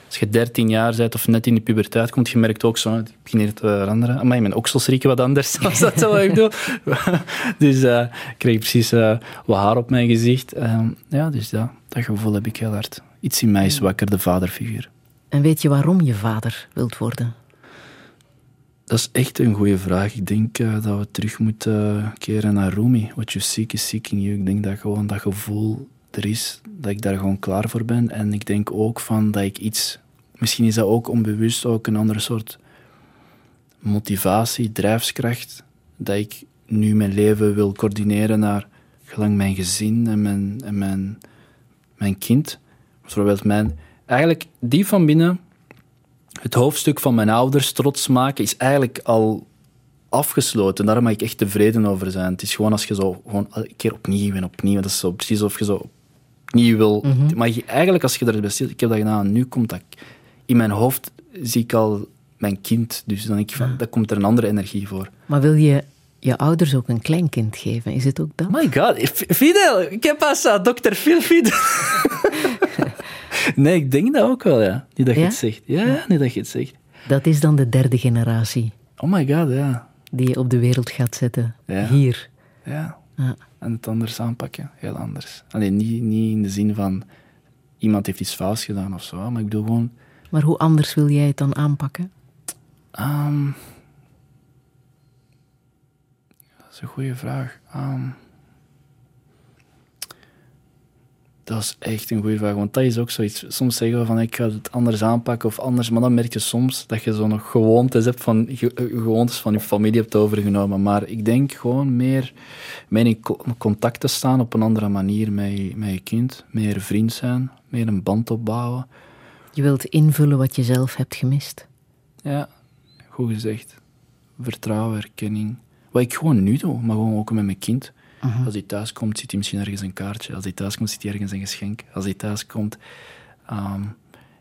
[SPEAKER 3] als je 13 jaar bent of net in de puberteit komt, je merkt ook zo, ik begin hier te veranderen. Maar mijn oksels rieken wat anders, als dat zo ik bedoel. dus eh, ik kreeg precies eh, wat haar op mijn gezicht. Ehm, ja, dus ja, dat gevoel heb ik heel hard. Iets in mij is wakker, de vaderfiguur.
[SPEAKER 1] En weet je waarom je vader wilt worden?
[SPEAKER 3] Dat is echt een goede vraag. Ik denk eh, dat we terug moeten keren naar Rumi. What you seek is seeking you. Ik denk dat gewoon dat gevoel er is, dat ik daar gewoon klaar voor ben. En ik denk ook van dat ik iets... Misschien is dat ook onbewust ook een andere soort motivatie, drijfskracht. Dat ik nu mijn leven wil coördineren naar gelang mijn gezin en mijn, en mijn, mijn kind. Bijvoorbeeld mijn... Eigenlijk, die van binnen het hoofdstuk van mijn ouders trots maken is eigenlijk al afgesloten. Daar mag ik echt tevreden over zijn. Het is gewoon als je zo gewoon een keer opnieuw en opnieuw. Dat is zo precies of je zo opnieuw wil. Maar je, eigenlijk als je er bestelt, ik heb dat gedaan, nu komt dat. In mijn hoofd zie ik al mijn kind. Dus dan denk ik van, daar komt er een andere energie voor.
[SPEAKER 1] Maar wil je je ouders ook een kleinkind geven? Is het ook dat?
[SPEAKER 3] My god, Fidel, ik heb pas Dr. Phil Fidel. nee, ik denk dat ook wel, ja. Niet dat je
[SPEAKER 1] Ja?
[SPEAKER 3] het zegt. Ja, ja, niet dat je het zegt.
[SPEAKER 1] Dat is dan de derde generatie
[SPEAKER 3] Oh my god, ja.
[SPEAKER 1] die je op de wereld gaat zetten. Hier.
[SPEAKER 3] Ja.
[SPEAKER 1] Ja.
[SPEAKER 3] En het anders aanpakken, heel anders. Alleen niet, niet in de zin van iemand heeft iets fout gedaan of zo, maar ik bedoel gewoon.
[SPEAKER 1] Maar hoe anders wil jij het dan aanpakken?
[SPEAKER 3] ehm, dat is een goede vraag. Ehm, dat is echt een goede vraag, want dat is ook zoiets. Soms zeggen we van ik ga het anders aanpakken of anders, maar dan merk je soms dat je zo nog gewoontes hebt van ge- eh, gewoontes van je familie hebt overgenomen. Maar ik denk gewoon meer, meer in co- contact te staan op een andere manier met je, met je kind, meer vriend zijn, meer een band opbouwen.
[SPEAKER 1] Je wilt invullen wat je zelf hebt gemist.
[SPEAKER 3] Ja, goed gezegd. Vertrouwen, erkenning. Wat ik gewoon nu doe, maar gewoon ook met mijn kind. Als hij thuis komt, ziet hij misschien ergens een kaartje. Als hij thuis komt, ziet hij ergens een geschenk. Als hij thuis komt, ehm,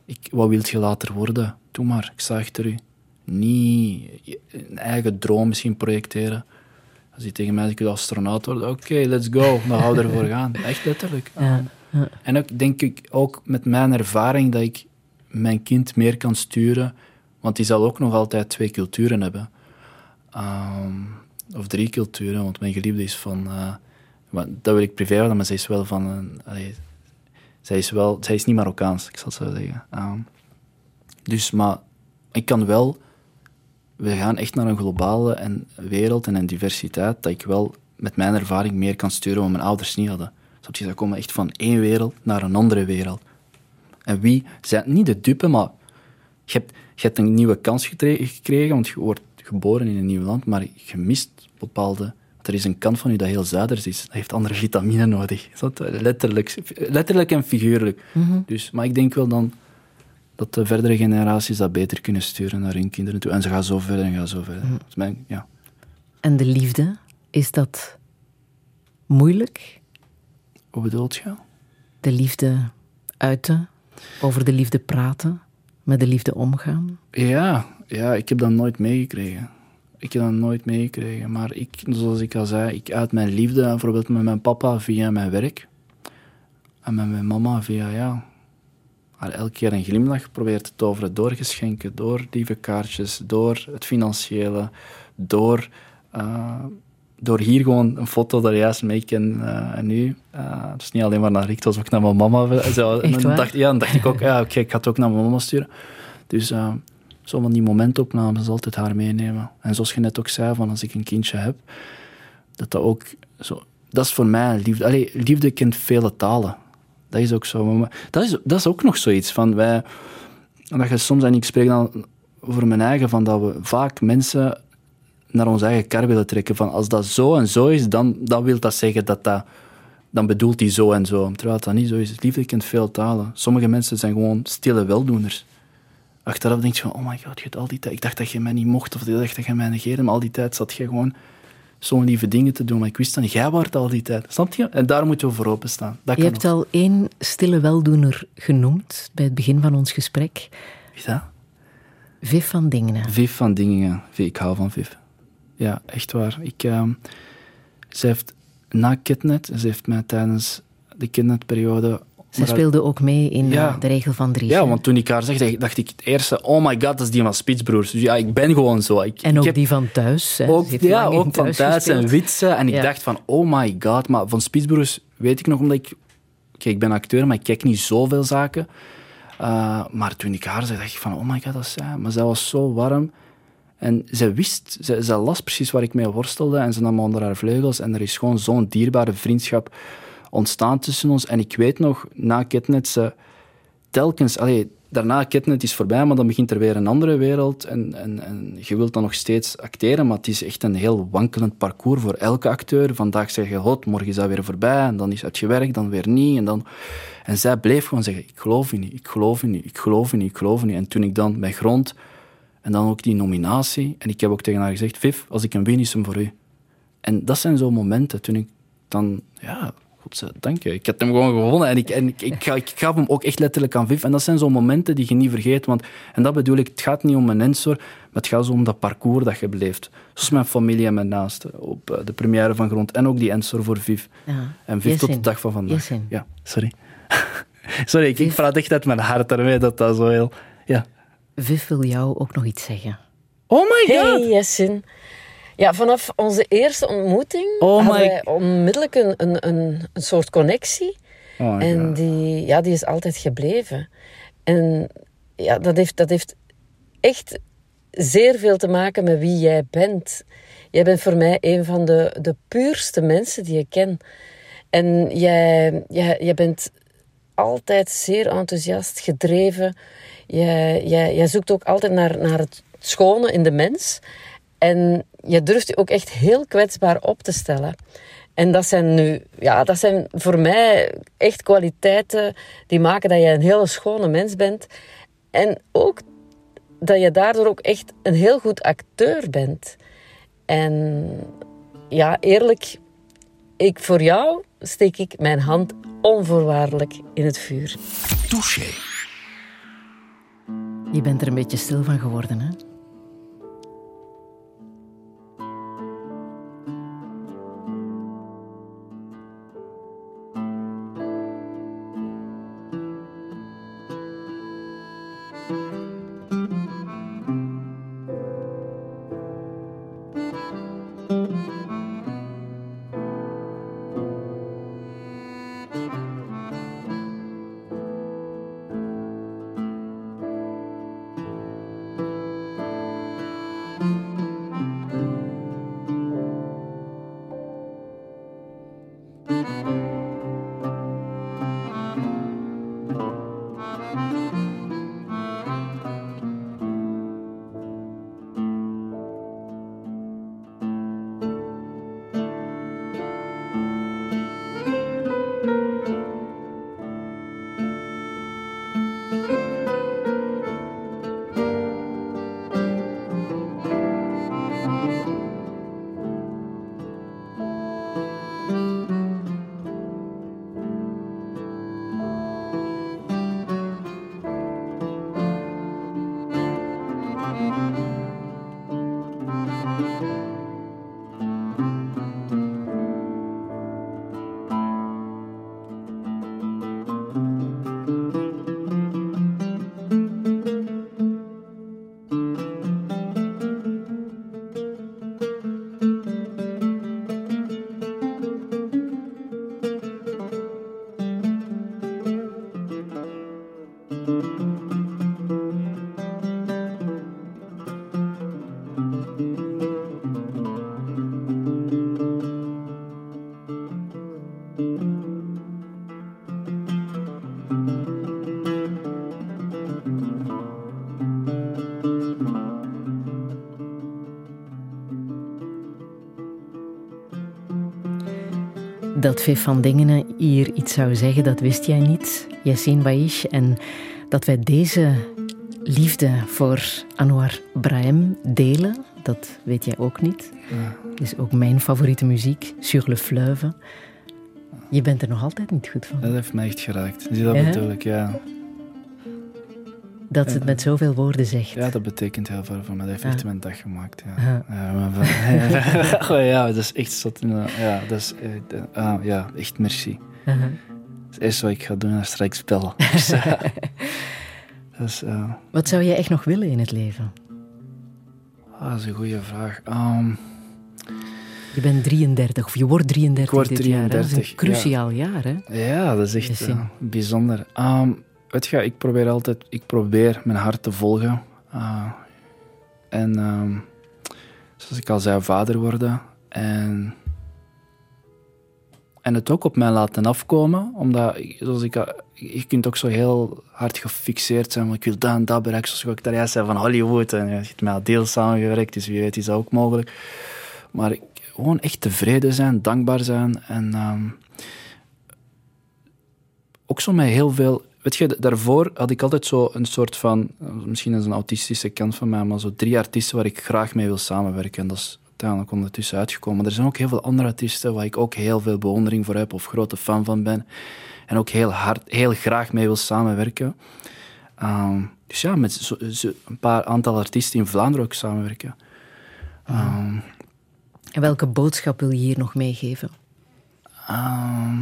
[SPEAKER 3] ik, wat wilt je later worden? Doe maar, ik achter u. Niet een eigen droom misschien projecteren. Als hij tegen mij zegt, ik wil astronaut worden, oké, let's go, dan we ervoor gaan. Echt letterlijk.
[SPEAKER 1] Ja, ja.
[SPEAKER 3] En ook denk ik ook met mijn ervaring dat ik mijn kind meer kan sturen, want die zal ook nog altijd twee culturen hebben. Ehm, of drie culturen, want mijn geliefde is van... eh, dat wil ik privé houden, maar zij is wel van... een zij, is wel, zij is niet Marokkaans, ik zal het zo zeggen. Ehm, dus, maar ik kan wel... We gaan echt naar een globale en wereld en een diversiteit dat ik wel met mijn ervaring meer kan sturen wat mijn ouders niet hadden. Je? Ze komen echt van één wereld naar een andere wereld. En wie zijn niet de dupe, maar je hebt, je hebt een nieuwe kans gekregen, want je wordt geboren in een nieuw land, maar je mist bepaalde... Er is een kant van je dat heel zuiders is. Dat heeft andere vitamine nodig. Snap je? Letterlijk, letterlijk en figuurlijk. Dus, maar ik denk wel dan dat de verdere generaties dat beter kunnen sturen naar hun kinderen toe. En ze gaan zo verder en gaan zo verder. Dat is mijn- ja.
[SPEAKER 1] En de liefde, is dat moeilijk?
[SPEAKER 3] Hoe bedoelt je?
[SPEAKER 1] De liefde uiten, over de liefde praten, met de liefde omgaan?
[SPEAKER 3] Ja, ja, ik heb dat nooit meegekregen. Ik heb dat nooit meegekregen. Maar ik, zoals ik al zei, ik uit mijn liefde, bijvoorbeeld met mijn papa via mijn werk. En met mijn mama via, ja, haar elke keer een glimlach probeert te toveren door geschenken, door lieve kaartjes, door het financiële, door eh, door hier gewoon een foto daar juist mee ken eh, en nu. Uh, dus niet alleen maar naar Rick, het was ook naar mijn mama. Zo,
[SPEAKER 1] Echt
[SPEAKER 3] dan dacht, ja, dan dacht ik ook, ja, oké, ik ga het ook naar mijn mama sturen. Dus uh, zo van die momentopnames altijd haar meenemen. En zoals je net ook zei, van als ik een kindje heb, dat dat ook zo... Dat is voor mij liefde. Allee, liefde kent vele talen. Dat is ook zo. Dat is, dat is ook nog zoiets van wij... Dat je soms, en ik spreek dan voor mijn eigen, van dat we vaak mensen naar onze eigen kar willen trekken. Van als dat zo en zo is, dan, dan wil dat zeggen dat dat... Dan bedoelt hij zo en zo. Terwijl dat niet zo is. Liefde kent veel talen. Sommige mensen zijn gewoon stille weldoeners. Achteraf denk je van, oh my god, je hebt al die tijd... Ik dacht dat je mij niet mocht, of ik dacht dat je mij negeerde, maar al die tijd zat je gewoon zo'n lieve dingen te doen. Maar ik wist dan, jij wordt al die tijd. Snap je? En daar moeten we voor openstaan. Dat
[SPEAKER 1] Je hebt al één stille weldoener genoemd bij het begin van ons gesprek.
[SPEAKER 3] Wie is dat?
[SPEAKER 1] Viv van Dingenen.
[SPEAKER 3] Viv van Dingen. Ik hou van Viv. Ja, echt waar. Ik, uh, ze heeft na Kidnet, ze heeft mij tijdens de Kidnet-periode...
[SPEAKER 1] Ze speelde ook mee in
[SPEAKER 3] Ja.
[SPEAKER 1] uh, de regel van drie.
[SPEAKER 3] Ja, want toen ik haar zag, dacht ik het eerste, oh my god, dat is die van Spitsbroers. Dus ja, ik ben gewoon zo. Ik,
[SPEAKER 1] En
[SPEAKER 3] ik
[SPEAKER 1] ook
[SPEAKER 3] heb
[SPEAKER 1] die van thuis. Hè.
[SPEAKER 3] ook, ja, ook van thuis en. Witse. En ik
[SPEAKER 1] Ja.
[SPEAKER 3] dacht van, oh my god. Maar van Spitsbroers weet ik nog, omdat ik... Oké, ik ben acteur, maar ik kijk niet zoveel zaken. Uh, maar toen ik haar zag, dacht ik van, oh my god, dat is zij. Maar zij was zo warm. En zij wist, zij las precies waar ik mee worstelde. En ze nam me onder haar vleugels. En er is gewoon zo'n dierbare vriendschap ontstaan tussen ons. En ik weet nog, na Ketnet, ze telkens... Allee, daarna Ketnet is voorbij, maar dan begint er weer een andere wereld. En, en, en je wilt dan nog steeds acteren, maar het is echt een heel wankelend parcours voor elke acteur. Vandaag zeg je, hot, morgen is dat weer voorbij. En dan is het je werk, dan weer niet. En, dan... en zij bleef gewoon zeggen, ik geloof in u, ik geloof in u, ik geloof in u, ik geloof in u. En toen ik dan bij Grond... En dan ook die nominatie. En ik heb ook tegen haar gezegd, Viv, als ik een win, is hem voor u. En dat zijn zo momenten toen ik dan... Ja, dank je. Ik heb hem gewoon gewonnen. En ik, en ik, ik, ik gaf hem ook echt letterlijk aan Viv. En dat zijn zo momenten die je niet vergeet. Want, en dat bedoel ik, het gaat niet om een Ensor, maar het gaat zo om dat parcours dat je beleeft. Zoals mijn familie en mijn naasten op eh, de première van Grond. En ook die Ensor voor Viv.
[SPEAKER 1] Ja.
[SPEAKER 3] En Viv tot de dag van vandaag. Ja, sorry. sorry, ik, ik praat echt uit mijn hart daarmee. Dat dat zo heel... Ja.
[SPEAKER 1] Viv wil jou ook nog iets zeggen.
[SPEAKER 3] Oh my god!
[SPEAKER 10] Hey Jessin. Ja, vanaf onze eerste ontmoeting
[SPEAKER 3] Oh
[SPEAKER 10] hadden
[SPEAKER 3] my-
[SPEAKER 10] wij onmiddellijk een, een, een, een soort connectie.
[SPEAKER 3] Oh
[SPEAKER 10] en die, ja, die is altijd gebleven. En ja, dat heeft, dat heeft echt zeer veel te maken met wie jij bent. Jij bent voor mij een van de, de puurste mensen die ik ken. En jij, jij, jij bent altijd zeer enthousiast, gedreven. Jij, jij zoekt ook altijd naar, naar het schone in de mens. En je durft je ook echt heel kwetsbaar op te stellen. En dat zijn nu, ja, dat zijn voor mij echt kwaliteiten die maken dat je een hele schone mens bent. En ook dat je daardoor ook echt een heel goed acteur bent. En ja, eerlijk, ik, voor jou steek ik mijn hand onvoorwaardelijk in het vuur.
[SPEAKER 2] Touché.
[SPEAKER 1] Je bent er een beetje stil van geworden, hè? Dat Viv van Dingenen hier iets zou zeggen, dat wist jij niet, Yassine Waish. En dat wij deze liefde voor Anwar Brahim delen, dat weet jij ook niet. Dat is ook mijn favoriete muziek, Sur le Fleuve. Je bent er nog altijd niet goed van.
[SPEAKER 3] Dat heeft mij echt geraakt. Zie dat
[SPEAKER 1] Ja?
[SPEAKER 3] bedoel ik, ja.
[SPEAKER 1] Dat ze het met zoveel woorden zegt.
[SPEAKER 3] Ja, dat betekent heel veel voor mij. Dat heeft echt mijn dag gemaakt. Ja,
[SPEAKER 1] Ja.
[SPEAKER 3] ja, dat is echt zot. Ja, dat is, ah, ja, echt merci.
[SPEAKER 1] Uh-huh.
[SPEAKER 3] Het eerste wat ik ga doen is straks bellen. Dus, eh,
[SPEAKER 1] Wat zou jij echt nog willen in het leven?
[SPEAKER 3] ah, dat is een goede vraag. Ehm,
[SPEAKER 1] Je bent 33, of je wordt 33
[SPEAKER 3] Ik word
[SPEAKER 1] dit jaar. hè? Dat is
[SPEAKER 3] 33,
[SPEAKER 1] een cruciaal jaar, hè?
[SPEAKER 3] ja, dat is echt eh, bijzonder. Ehm, weet je, ik probeer altijd ik probeer mijn hart te volgen. Ah, en ehm, zoals ik al zei, vader worden. En, en het ook op mij laten afkomen. Omdat, zoals ik, je kunt ook zo heel hard gefixeerd zijn. van, Ik wil dat en dat bereiken. Zoals ik daar juist zei van Hollywood. En je hebt met Adele samengewerkt, dus wie weet is dat ook mogelijk. Maar ik, gewoon echt tevreden zijn, dankbaar zijn. En ehm, ook zo met heel veel... Weet je, daarvoor had ik altijd zo een soort van... Misschien is een autistische kant van mij, maar zo drie artiesten waar ik graag mee wil samenwerken. En dat is uiteindelijk ondertussen uitgekomen. Maar er zijn ook heel veel andere artiesten waar ik ook heel veel bewondering voor heb of grote fan van ben. En ook heel hard, heel graag mee wil samenwerken. Ehm, dus ja, met zo, zo een paar aantal artiesten in Vlaanderen ook samenwerken. Ehm,
[SPEAKER 1] En welke boodschap wil je hier nog meegeven?
[SPEAKER 3] Ehm,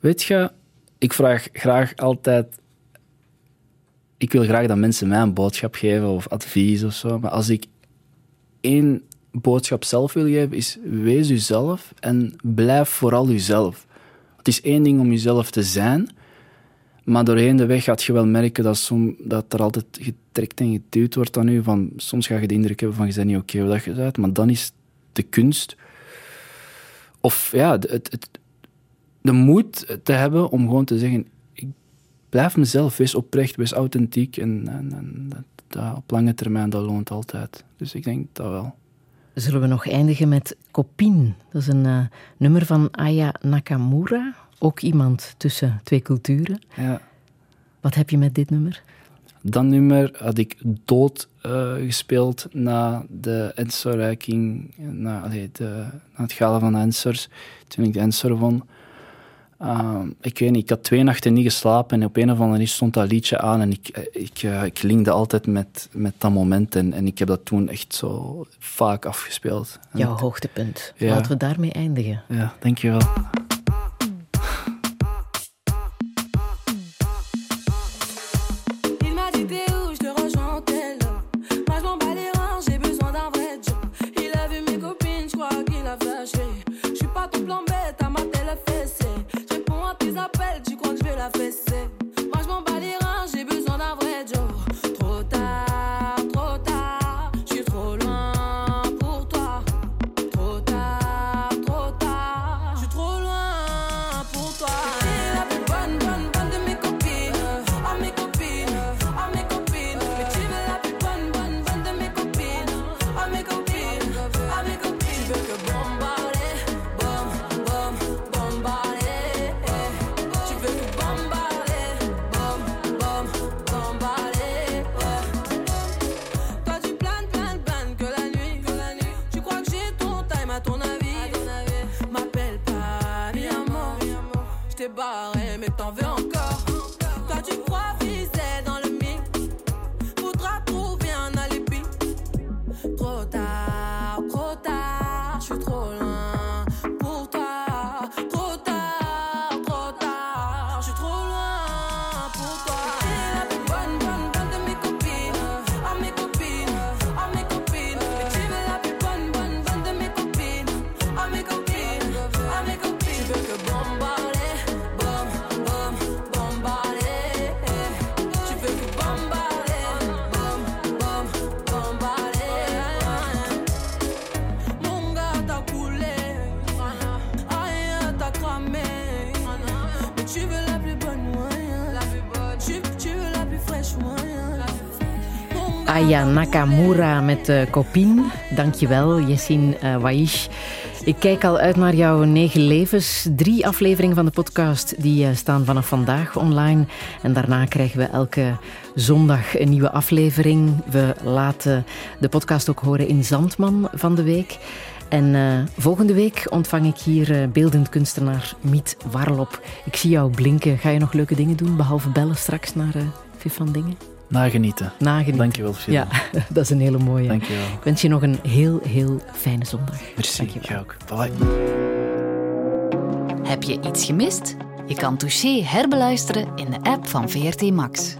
[SPEAKER 3] weet je, ik vraag graag altijd. Ik wil graag dat mensen mij een boodschap geven of advies of zo. Maar als ik één boodschap zelf wil geven, is wees uzelf en blijf vooral uzelf. Het is één ding om jezelf te zijn, maar doorheen de weg gaat je wel merken dat, som, dat er altijd getrekt en geduwd wordt aan u. Van, soms ga je de indruk hebben van je bent niet oké hoe dat je bent, maar dan is de kunst of ja, het, het, de moed te hebben om gewoon te zeggen: ik blijf mezelf, wees oprecht, wees authentiek. En, en, en dat, dat op lange termijn, dat loont altijd. Dus ik denk dat wel.
[SPEAKER 1] Zullen we nog eindigen met Kopien? Dat is een eh, nummer van Aya Nakamura. Ook iemand tussen twee culturen.
[SPEAKER 3] Ja.
[SPEAKER 1] Wat heb je met dit nummer?
[SPEAKER 3] Dat nummer had ik dood eh, gespeeld na de Ensor-reiking, na, allee, de, na het gala van Ensors, toen ik de Ensor won. Ehm, ik weet niet, ik had twee nachten niet geslapen en op een of andere manier stond dat liedje aan en ik, eh, ik, eh, ik linkde altijd met, met dat moment en, en ik heb dat toen echt zo vaak afgespeeld.
[SPEAKER 1] Jouw hoogtepunt.
[SPEAKER 3] Ja.
[SPEAKER 1] Laten we daarmee eindigen.
[SPEAKER 3] Ja, dankjewel.
[SPEAKER 11] love Don't.
[SPEAKER 1] Aya Nakamura met uh, Kopien. Dankjewel, Yassine uh, Waish. Ik kijk al uit naar jouw negen levens. Drie afleveringen van de podcast die eh, staan vanaf vandaag online. En daarna krijgen we elke zondag een nieuwe aflevering. We laten de podcast ook horen in Zandman van de week. En eh, volgende week ontvang ik hier eh, beeldend kunstenaar Miet Warlop. Ik zie jou blinken. Ga je nog leuke dingen doen, behalve bellen straks naar uh, van Dingen?
[SPEAKER 3] Nagenieten.
[SPEAKER 1] Nagenieten.
[SPEAKER 3] Dankjewel, Phil.
[SPEAKER 1] Ja, dat is een hele mooie.
[SPEAKER 3] Dankjewel.
[SPEAKER 1] Ik wens je nog een heel, heel fijne zondag.
[SPEAKER 3] Merci.
[SPEAKER 1] Dankjewel.
[SPEAKER 3] Jij ook. Bye.
[SPEAKER 6] Heb je iets gemist? Je kan Touché herbeluisteren in de app van VRT Max.